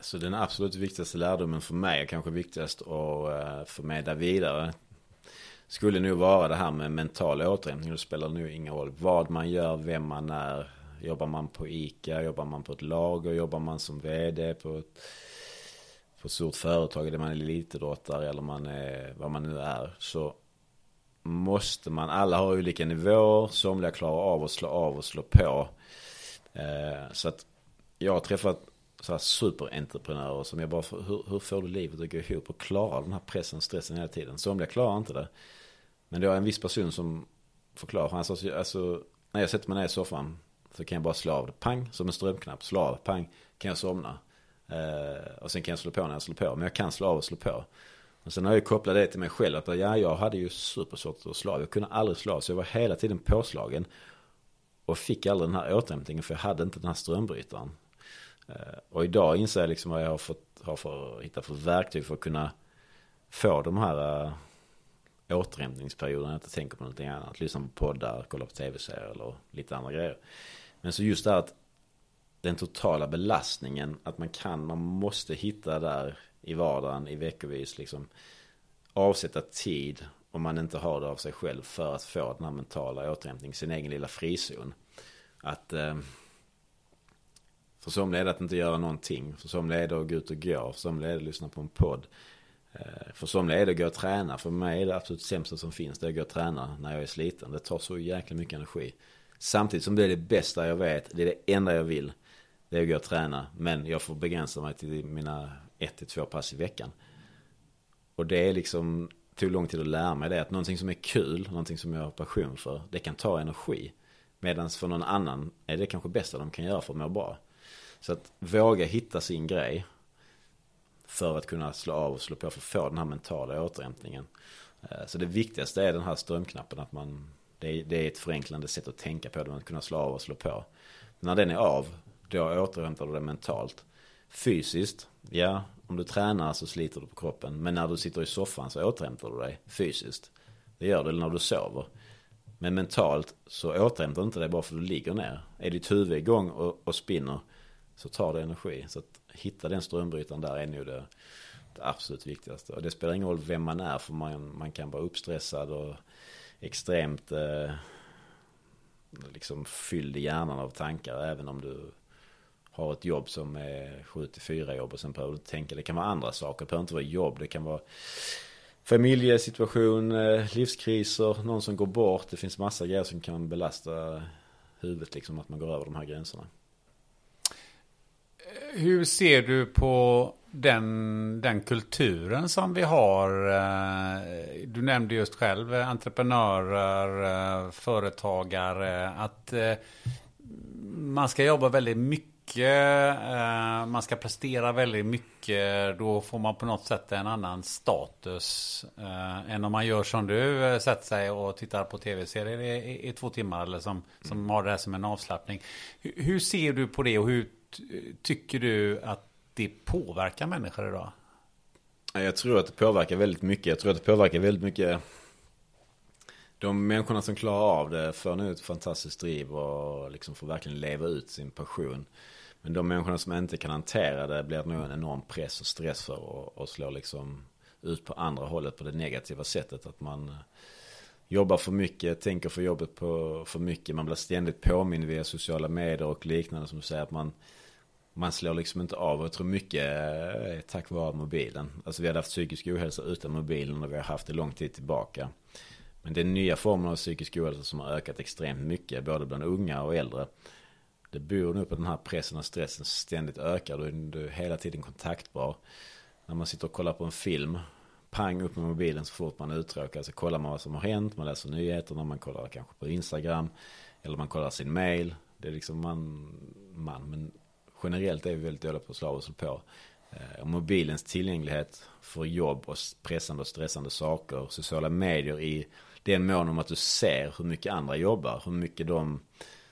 Så den absolut viktigaste lärdomen för mig, kanske viktigast att eh, förmedla vidare, skulle nog vara det här med mental återhämtning. Det spelar nog ingen roll vad man gör, vem man är. Jobbar man på ICA, jobbar man på ett lager, jobbar man som vd på ett, på ett stort företag, eller man är elitidrottare eller man är vad man nu är. Så måste man, alla har olika nivåer, somliga klarar av att slå av och slå på. Eh, så att jag har träffat så här superentreprenörer som jag bara, hur, hur får du livet att gå ihop och klara den här pressen och stressen hela tiden? Somliga klarar inte det. Men det är en viss person som förklarar, han sa alltså, när jag sätter mig ner i soffan så kan jag bara slå av det, pang, som en strömknapp, slå av, pang, kan jag somna. Eh, och sen kan jag slå på när jag slår på, men jag kan slå av och slå på. Och sen har jag kopplat det till mig själv, att ja, jag hade ju supersvårt att slå av, jag kunde aldrig slå av, så jag var hela tiden påslagen. Och fick aldrig den här återhämtningen, för jag hade inte den här strömbrytaren. Eh, och idag inser jag liksom vad jag har fått har för, hitta för verktyg för att kunna få de här äh, återhämtningsperioderna. Jag tänker på någonting annat. Lyssna på poddar, kolla på tv-serier eller lite andra grejer. Men så just det här att den totala belastningen, att man kan, man måste hitta där i vardagen i veckovis liksom avsätta tid om man inte har det av sig själv för att få den här mentala återhämtningen, sin egen lilla frizon. Att eh, för somliga är det att inte göra någonting. För somliga är det att gå ut och gå. För somliga är det att lyssna på en podd. Eh, för somliga är det att gå och träna. För mig är det absolut sämsta som finns. Det är att gå och träna när jag är sliten. Det tar så jäkla mycket energi. Samtidigt som det är det bästa jag vet. Det är det enda jag vill. Det är att gå och träna. Men jag får begränsa mig till mina ett till två pass i veckan. Och det är liksom, tog lång tid att lära mig det. Att någonting som är kul, någonting som jag har passion för. Det kan ta energi. Medan för någon annan är det kanske bästa de kan göra för att må bra. Så att våga hitta sin grej. För att kunna slå av och slå på för att få den här mentala återhämtningen. Eh, så det viktigaste är den här strömknappen. Att man, det är, ett förenklande sätt att tänka på det. Att kunna slå av och slå på. När den är av, då återhämtar du dig mentalt. Fysiskt, ja, om du tränar så sliter du på kroppen. Men när du sitter i soffan så återhämtar du dig fysiskt. Det gör du när du sover. Men mentalt så återhämtar du inte dig bara för att du ligger ner. Är ditt huvud igång och, och spinner så tar det energi. Så att hitta den strömbrytaren där är nog det, det absolut viktigaste. Och det spelar ingen roll vem man är för man, man kan vara uppstressad och extremt eh, liksom fylld i hjärnan av tankar även om du har ett jobb som är 7-4 jobb och sen behöver du tänka, det kan vara andra saker, det behöver inte vara jobb, det kan vara familjesituation, eh, livskriser, någon som går bort, det finns massa grejer som kan belasta huvudet liksom att man går över de här gränserna. Hur ser du på den, den kulturen som vi har? Eh, du nämnde just själv eh, entreprenörer, företagare. Att man ska jobba väldigt mycket. Man ska prestera väldigt mycket. Då får man på något sätt en annan status. Än om man gör som du, sätter sig och tittar på tv-serier i, två timmar. Eller som, som har det här som en avslappning. Hur, hur ser du på det och hur tycker du att det påverkar människor idag? Jag tror att det påverkar väldigt mycket. Jag tror att det påverkar väldigt mycket. De människorna som klarar av det får nu ett fantastiskt driv och liksom får verkligen leva ut sin passion. Men de människorna som inte kan hantera det blir nog en enorm press och stress för och, och slår liksom ut på andra hållet på det negativa sättet. Att man eh, jobbar för mycket, tänker för jobbet på för mycket. Man blir ständigt påmind via sociala medier och liknande som du säger att man man slår liksom inte av och jag tror mycket eh, är tack vare mobilen. Alltså vi hade haft psykisk ohälsa utan mobilen och vi har haft det lång tid tillbaka. Men det är nya former av psykisk ohälsa som har ökat extremt mycket, både bland unga och äldre. Det beror nog på den här pressen och stressen ständigt ökar. Du är du hela tiden kontaktbar. När man sitter och kollar på en film, pang upp med mobilen så fort man är uttråkad. Så kollar man vad som har hänt, man läser nyheterna, man kollar kanske på Instagram. Eller man kollar sin mail. Det är liksom man, man. Men generellt är vi väldigt dåliga på att slå oss på. Och mobilens tillgänglighet för jobb och pressande och stressande saker. Sociala medier i den mån om att du ser hur mycket andra jobbar. Hur mycket de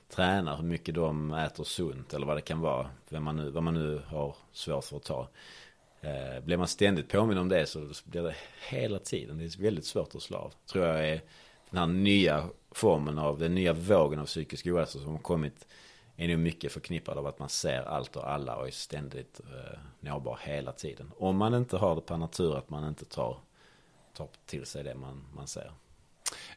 tränar, hur mycket de äter sunt eller vad det kan vara. Vem man nu, vad man nu har svårt för att ta. Eh, blir man ständigt påminn om det så blir det hela tiden. Det är väldigt svårt att slå av. Tror jag är den här nya formen av, den nya vågen av psykisk ohälsa som har kommit är nog mycket förknippad av att man ser allt och alla och är ständigt eh, nåbar hela tiden. Om man inte har det på natur att man inte tar, tar till sig det man, man ser.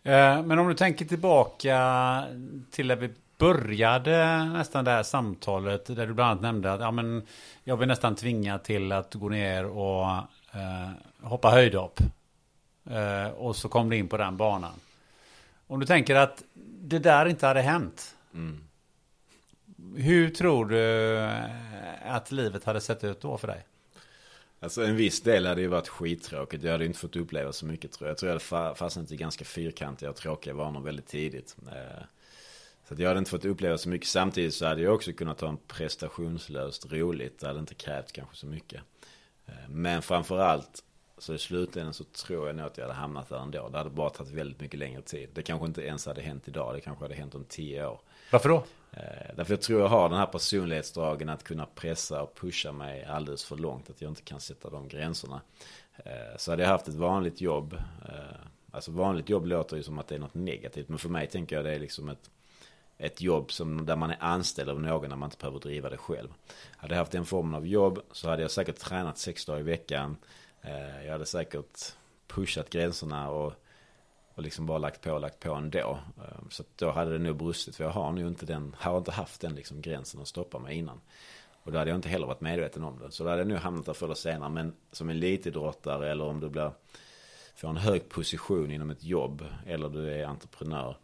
Eh, men om du tänker tillbaka till när vi började nästan det här samtalet där du bland annat nämnde att ja, men jag blev nästan tvingad till att gå ner och eh, hoppa höjdhopp. Eh, och så kom du in på den banan. Om du tänker att det där inte hade hänt. Mm. Hur tror du eh, att livet hade sett ut då för dig? Alltså en viss del hade ju varit skittråkigt. Jag hade inte fått uppleva så mycket tror jag. Jag tror jag hade fastnat i ganska fyrkantiga och tråkiga vanor väldigt tidigt. Så att jag hade inte fått uppleva så mycket. Samtidigt så hade jag också kunnat ha en prestationslöst roligt. Det hade inte krävt kanske så mycket. Eh, men framförallt så i slutändan så tror jag nog att jag hade hamnat där ändå. Det hade bara tagit väldigt mycket längre tid. Det kanske inte ens hade hänt idag. Det kanske hade hänt om tio år. Varför då? Eh, därför jag tror jag har den här personlighetsdragen att kunna pressa och pusha mig alldeles för långt. Att jag inte kan sätta de gränserna. Eh, så hade jag haft ett vanligt jobb. Alltså vanligt jobb låter ju som att det är något negativt. Men för mig tänker jag det är liksom ett, ett jobb som, där man är anställd av någon när man inte behöver driva det själv. Hade jag haft den formen av jobb så hade jag säkert tränat sex dagar i veckan. Eh, jag hade säkert pushat gränserna och och liksom bara lagt på och lagt på ändå. Eh, så då hade det nog brustit. För jag har nog inte den, har inte haft den liksom gränsen att stoppa mig innan. Och då hade jag inte heller varit medveten om det. Så då hade jag nog hamnat där förr eller senare. Men som elitidrottare eller om du blir, får en hög position inom ett jobb. Eller du är entreprenör.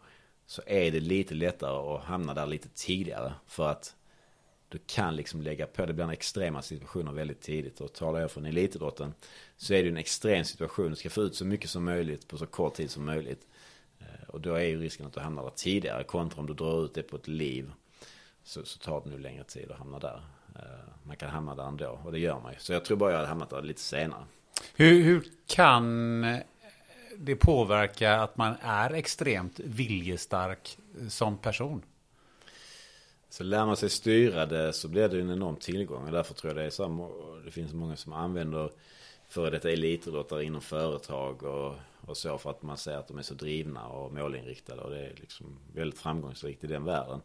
Så är det lite lättare att hamna där lite tidigare. För att du kan liksom lägga på, det blir en extrema situationer väldigt tidigt. Och talar jag från elitidrotten så är det en extrem situation. Du ska få ut så mycket som möjligt på så kort tid som möjligt. Eh, och då är ju risken att du hamnar där tidigare. Kontra om du drar ut det på ett liv. Så, så tar det nu längre tid att hamna där. Eh, man kan hamna där ändå. Och det gör man ju. Så jag tror bara jag hade hamnat där lite senare. Hur, hur kan det påverka att man är extremt viljestark eh, som person? Så lär man sig styra det så blir det en enorm tillgång. Och därför tror jag det är så det finns många som använder före detta elitidrottare inom företag och, och så för att man ser att de är så drivna och målinriktade och det är liksom väldigt framgångsrikt i den världen.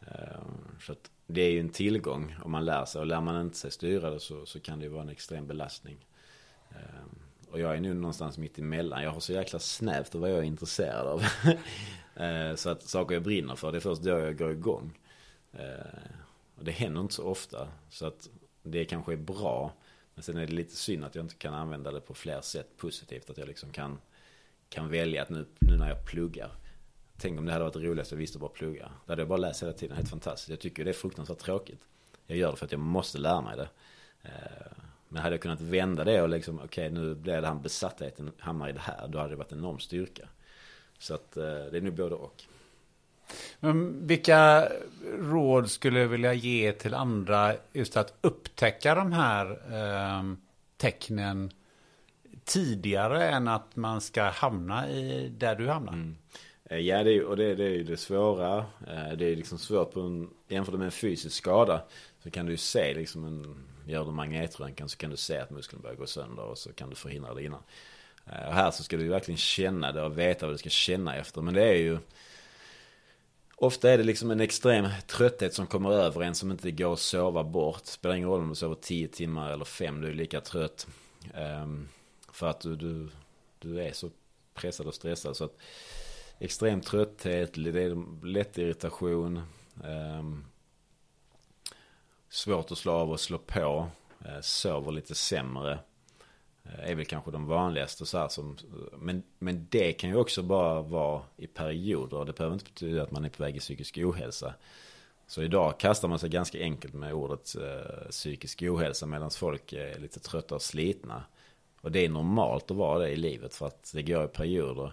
Eh, så att det är ju en tillgång om man lär sig och lär man inte sig styra det så, så kan det ju vara en extrem belastning. Eh, och jag är nu någonstans mitt emellan. Jag har så jäkla snävt vad jag är intresserad av. Ehm, så att saker jag brinner för, det är först då jag går igång. Och det händer inte så ofta. Så att det kanske är bra. Men sen är det lite synd att jag inte kan använda det på fler sätt positivt. Att jag liksom kan, kan välja att nu, nu när jag pluggar. Tänk om det hade varit roligast jag visste bara plugga. Då hade jag bara läst hela tiden. Helt fantastiskt. Jag tycker det är fruktansvärt tråkigt. Jag gör det för att jag måste lära mig det. Men hade jag kunnat vända det och liksom, okej okay, nu det här besattheten, hamnar i det här. Då hade det varit en enorm styrka. Så att eh, det är nu både och. Men vilka råd skulle du vilja ge till andra just att upptäcka de här eh, tecknen tidigare än att man ska hamna i där du hamnar? Mm. Eh, ja, det är, och det, det är ju det svåra. Eh, det är liksom svårt på en, jämfört med en fysisk skada. Så kan du ju se liksom en, gör du magnetröntgen så kan du se att muskeln börjar gå sönder och så kan du förhindra det innan. Eh, och här så ska du verkligen känna det och veta vad du ska känna efter. Men det är ju Ofta är det liksom en extrem trötthet som kommer över en som inte går att sova bort. Spelar ingen roll om du sover 10 timmar eller 5, du är lika trött. Um, för att du, du, du är så pressad och stressad. Så att extrem trötthet, lätt irritation. Um, svårt att slå av och slå på. Eh, sover lite sämre. Eh, är väl kanske de vanligaste så här som, men, men det kan ju också bara vara i perioder. Det behöver inte betyda att man är på väg i psykisk ohälsa. Så idag kastar man sig ganska enkelt med ordet eh, psykisk ohälsa medan folk är lite trötta och slitna. Och det är normalt att vara det i livet för att det går i perioder.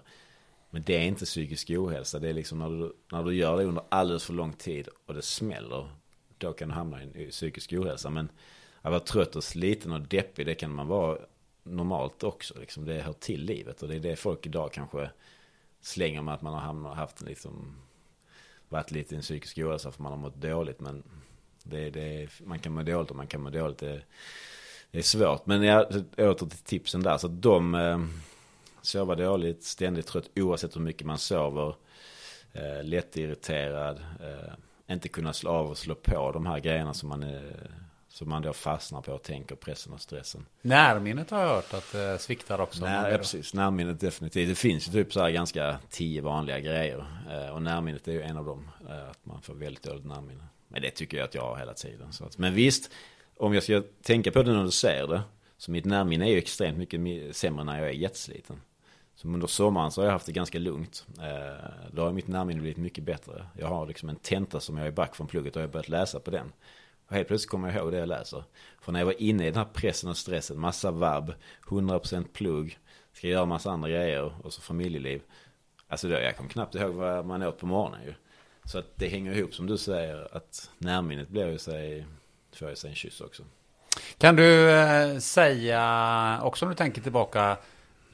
Men det är inte psykisk ohälsa. Det är liksom när du, när du gör det under alldeles för lång tid och det smäller. Då kan du hamna i psykisk ohälsa. Men att vara trött och sliten och deppig det kan man vara normalt också. Liksom. Det hör till livet. Och det är det folk idag kanske slänger med att man har hamnat, haft liksom, varit lite i en psykisk ohälsa för man har mått dåligt. Men det, det, man kan må dåligt och man kan må dåligt. Det, det är svårt. Men jag åter till tipsen där. Så att de eh, sover dåligt, ständigt trött oavsett hur mycket man sover. Eh, lättirriterad. Eh, inte kunna slå av och slå på de här grejerna som man, är, som man då fastnar på och tänker pressen och stressen. Närminnet har jag hört att det eh, sviktar också. Nej, ja, precis. Närminnet definitivt. Det finns ju typ så här ganska tio vanliga grejer. Eh, och närminnet är ju en av dem. Eh, att man får väldigt dåligt närminne. Men det tycker jag att jag har hela tiden. Så att, men visst, om jag ska tänka på det när du ser det. Så mitt närminne är ju extremt mycket sämre när jag är jättesliten. Som under sommaren så har jag haft det ganska lugnt. Eh, då har mitt närminne blivit mycket bättre. Jag har liksom en tenta som jag är back från plugget och jag har börjat läsa på den. Och helt plötsligt kommer jag ihåg det jag läser. För när jag var inne i den här pressen och stressen, massa vabb, 100% plugg, ska göra massa andra grejer och så familjeliv. Alltså då, jag kommer knappt ihåg vad man åt på morgonen ju. Så att det hänger ihop som du säger, att närminnet blir ju sig får ju sig en kyss också. Kan du eh, säga, också om du tänker tillbaka,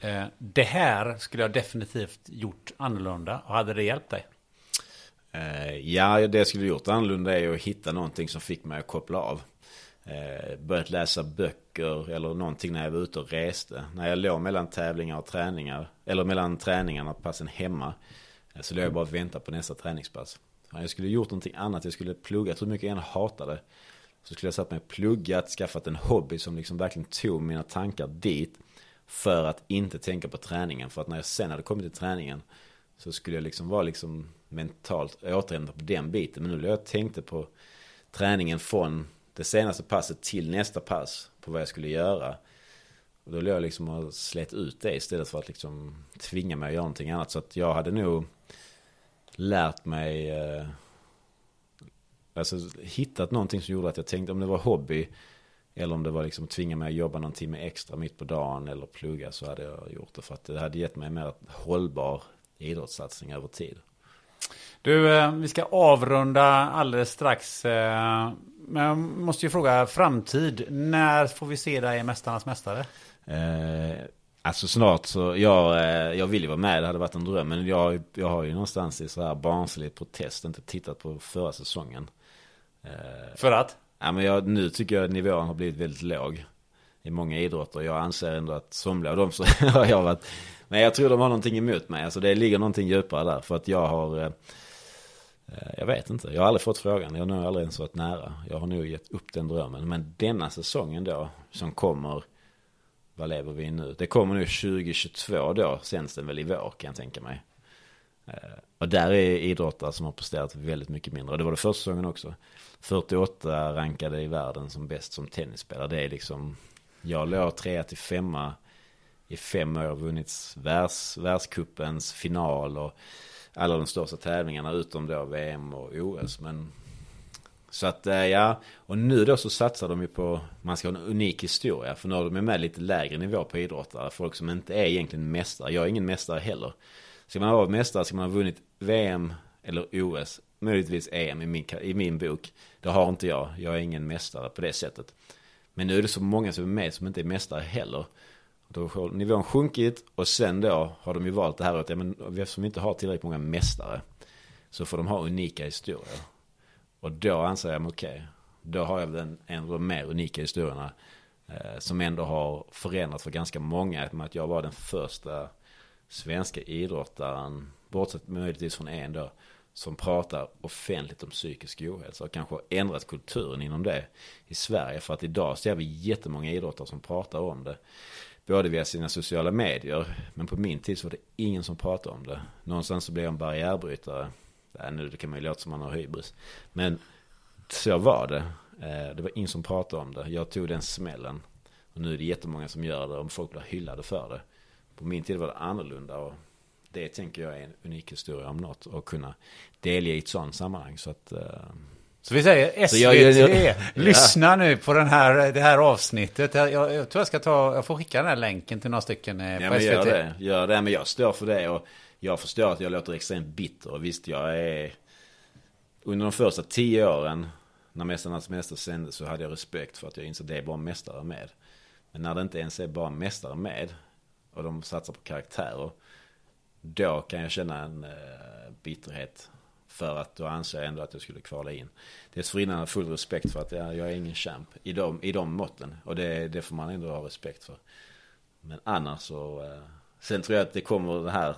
eh, det här skulle jag definitivt gjort annorlunda. Och hade det hjälpt dig? Eh, ja, det jag skulle gjort annorlunda är att hitta någonting som fick mig att koppla av. Eh, börjat läsa böcker eller någonting när jag var ute och reste. När jag låg mellan tävlingar och träningar, eller mellan träningarna och passen hemma. Eh, så låg jag bara och väntade på nästa träningspass. Jag skulle gjort någonting annat, jag skulle pluggat hur mycket jag än hatade. Så skulle jag satt mig och pluggat, skaffat en hobby som liksom verkligen tog mina tankar dit. För att inte tänka på träningen. För att när jag sen hade kommit till träningen så skulle jag liksom vara liksom mentalt återhämtad på den biten. Men nu jag tänkte på träningen från det senaste passet till nästa pass. På vad jag skulle göra. Och då låg jag liksom och slet ut det istället för att liksom tvinga mig att göra någonting annat. Så att jag hade nog lärt mig eh, Alltså hittat någonting som gjorde att jag tänkte om det var hobby. Eller om det var liksom att tvinga mig att jobba någon timme extra mitt på dagen eller plugga så hade jag gjort det. För att det hade gett mig mer hållbar idrottssatsning över tid. Du, eh, vi ska avrunda alldeles strax. Eh, men jag måste ju fråga framtid. När får vi se dig i Mästarnas Mästare? Eh, alltså snart så, jag, eh, jag vill ju vara med, det hade varit en dröm. Men jag, jag har ju någonstans i så här barnslig protest inte tittat på förra säsongen. Eh, För att? Ja, men jag, nu tycker jag att nivån har blivit väldigt låg. I många idrotter. Jag anser ändå att somliga av dem så har jag varit. Men jag tror de har någonting emot mig. Alltså det ligger någonting djupare där. För att jag har... Eh, eh, jag vet inte. Jag har aldrig fått frågan. Jag har nog aldrig ens varit nära. Jag har nog gett upp den drömmen. Men denna säsongen då. Som kommer. Vad lever vi i nu? Det kommer nu 2022 då. Sänds den väl i vår kan jag tänka mig. Eh, och där är idrottare som har presterat väldigt mycket mindre. Och det var det första säsongen också. 48 rankade i världen som bäst som tennisspelare. Det är liksom, jag låg trea till femma i fem år. Vunnit världs, världscupens final och alla de största tävlingarna utom då VM och OS. Men så att eh, ja, och nu då så satsar de ju på, man ska ha en unik historia. För nu har de med lite lägre nivå på idrottare. Folk som inte är egentligen mästare. Jag är ingen mästare heller. Ska man vara mästare ska man ha vunnit VM eller OS möjligtvis EM i min, i min bok. Det har inte jag. Jag är ingen mästare på det sättet. Men nu är det så många som är med som inte är mästare heller. Då har nivån sjunkit och sen då har de ju valt det här att ja, men eftersom vi inte har tillräckligt många mästare så får de ha unika historier. Och då anser jag, okej, okay, då har jag den en av de mer unika historierna eh, som ändå har förändrats för ganska många. Med att jag var den första svenska idrottaren, bortsett möjligtvis från en då, som pratar offentligt om psykisk ohälsa och kanske har ändrat kulturen inom det i Sverige. För att idag ser vi jättemånga idrottare som pratar om det. Både via sina sociala medier, men på min tid så var det ingen som pratade om det. Någonstans så blev jag en barriärbrytare. Äh, nu kan man ju låta som man har hybris. Men så var det. Eh, det var ingen som pratade om det. Jag tog den smällen. Och nu är det jättemånga som gör det och folk blir hyllade för det. På min tid var det annorlunda och det tänker jag är en unik historia om något. Och kunna delge i ett sådant sammanhang. Så att... Uh... Så vi säger SVT, jag, jag, jag, lyssna nu på den här, det här avsnittet. Jag, jag, tror jag ska ta, jag får skicka den här länken till några stycken eh, ja, på SVT. Gör det, gör det, men jag står för det. Och jag förstår att jag låter extremt bitter. Och visst, jag är... Under de första tio åren, när Mästarnas Mästare sändes, så hade jag respekt för att jag insåg att det är bara mästare med. Men när det inte ens är bara mästare med, och de satsar på karaktärer, då kan jag känna en eh, bitterhet. För att då anser jag ändå att jag skulle kvala in. Dessförinnan har full respekt för att jag, jag är ingen champ i de, i de måtten. Och det, det får man ändå ha respekt för. Men annars så... Eh, sen tror jag att det kommer det här...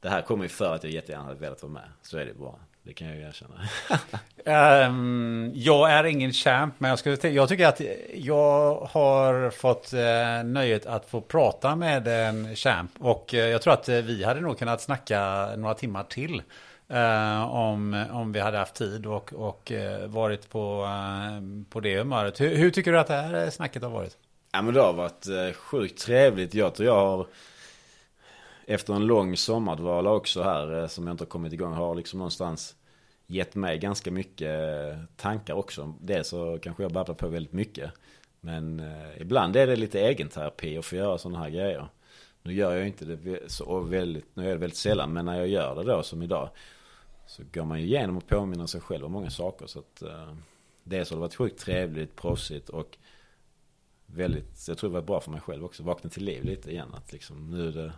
Det här kommer ju för att jag jättegärna hade velat vara med. Så är det bara. Det kan jag ju erkänna. um, jag är ingen champ, men jag, skulle, jag tycker att jag har fått uh, nöjet att få prata med en champ. Och uh, jag tror att uh, vi hade nog kunnat snacka några timmar till. om, om vi hade haft tid och, och varit på, på det humöret. Hur, hur, tycker du att det här snacket har varit? Ja men det har varit sjukt trevligt. Jag tror jag har efter en lång sommardvala också här eh, som jag inte har kommit igång har liksom någonstans gett mig ganska mycket eh, tankar också. Dels så kanske jag babblar på väldigt mycket. Men eh, ibland är det lite egenterapi att få göra sådana här grejer. Nu gör jag inte det så väldigt, nu är det väldigt sällan, men när jag gör det då som idag. Så går man ju igenom och påminner sig själv om många saker. Så att eh, dels har det varit sjukt trevligt, proffsigt och väldigt, jag tror det var bra för mig själv också. Vakna till liv lite igen. Att liksom nu är det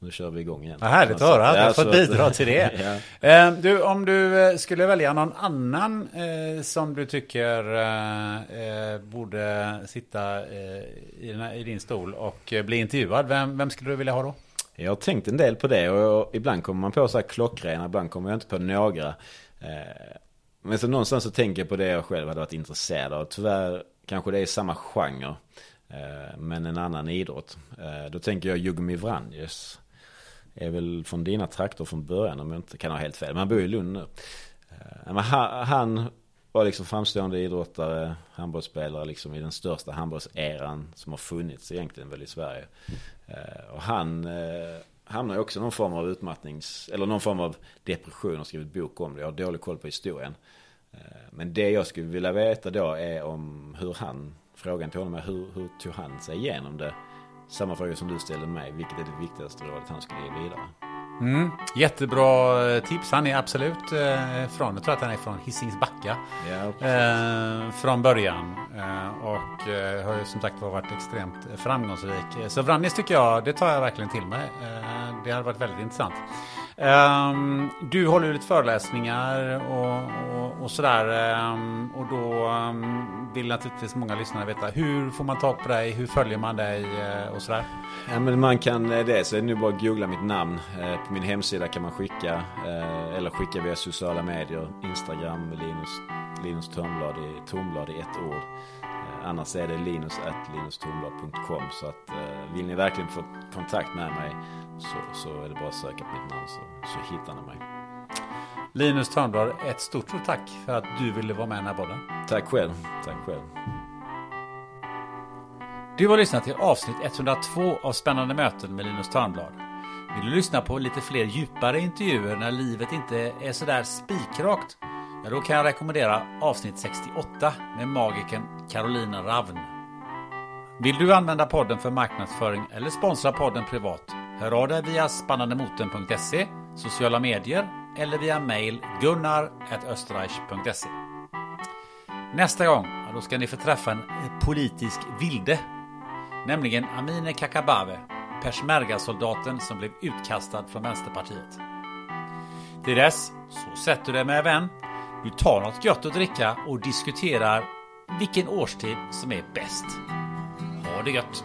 nu kör vi igång igen. Vad härligt att höra. Du har fått bidra till det. ja. Eh, du, om du eh, skulle välja någon annan eh, som du tycker eh, eh borde sitta eh, i, i, din stol och bli intervjuad. Vem, vem skulle du vilja ha då? Jag har tänkt en del på det och ibland kommer man på så här klockrena, ibland kommer jag inte på några. Men så någonstans så tänker jag på det jag själv hade varit intresserad av. Tyvärr kanske det är samma genre. Men en annan idrott. Då tänker jag Jugmi Vranjes är väl från dina trakter från början om jag inte kan ha helt fel. Men han bor i Lund nu. Eh, men han var liksom framstående idrottare, handbollsspelare liksom i den största handbollseran som har funnits egentligen väl i Sverige. Eh, och han eh, hamnar ju också i någon form av utmattnings, eller någon form av depression och skrivit bok om det. Jag har dålig koll på historien. Men det jag skulle vilja veta då är om hur han, frågan till honom är hur, hur tog han sig igenom det? Samma fråga som du ställde mig. Vilket är det viktigaste rådet han skulle ge vidare? Mm, jättebra eh, tips. Han är absolut eh, från, jag tror att han är från Hisings Backa. Ja, eh, från början. Eh, och eh, har ju som sagt varit extremt framgångsrik. Så Vranjes tycker jag, det tar jag verkligen till mig. Eh, det hade varit väldigt intressant. Um, du håller ju lite föreläsningar och, och, och sådär. Um, och då um, vill naturligtvis många lyssnare veta hur får man tag på dig? Hur följer man dig uh, och sådär? Ja men man kan eh, det så är det nu bara att googla mitt namn. Uh, på min hemsida kan man skicka uh, eller skicka via sociala medier. Instagram Linus, Linus Törnblad i, Tornblad i ett ord. Annars är det linus.linustornblad.com så att vill ni verkligen få kontakt med mig så, så är det bara att söka på mitt namn så, så hittar ni mig. Linus Törnblad, ett stort, stort tack för att du ville vara med i den här podden. Tack själv. Tack själv. Du har lyssnat till avsnitt 102 av Spännande möten med Linus Törnblad. Vill du lyssna på lite fler djupare intervjuer när livet inte är sådär spikrakt? Ja, då kan jag rekommendera avsnitt 68 med magikern Carolina Ravn. Vill du använda podden för marknadsföring eller sponsra podden privat? Hör av dig via spannandemoten.se, sociala medier eller via mail gunnar.österreich.se. Nästa gång ja, då ska ni få träffa en politisk vilde, nämligen Amineh Kakabaveh, peshmerga-soldaten som blev utkastad från Vänsterpartiet. Till dess så sätter du dig med en vän, du tar något gött att dricka och diskuterar vilken årstid som är bäst. Ha det gött!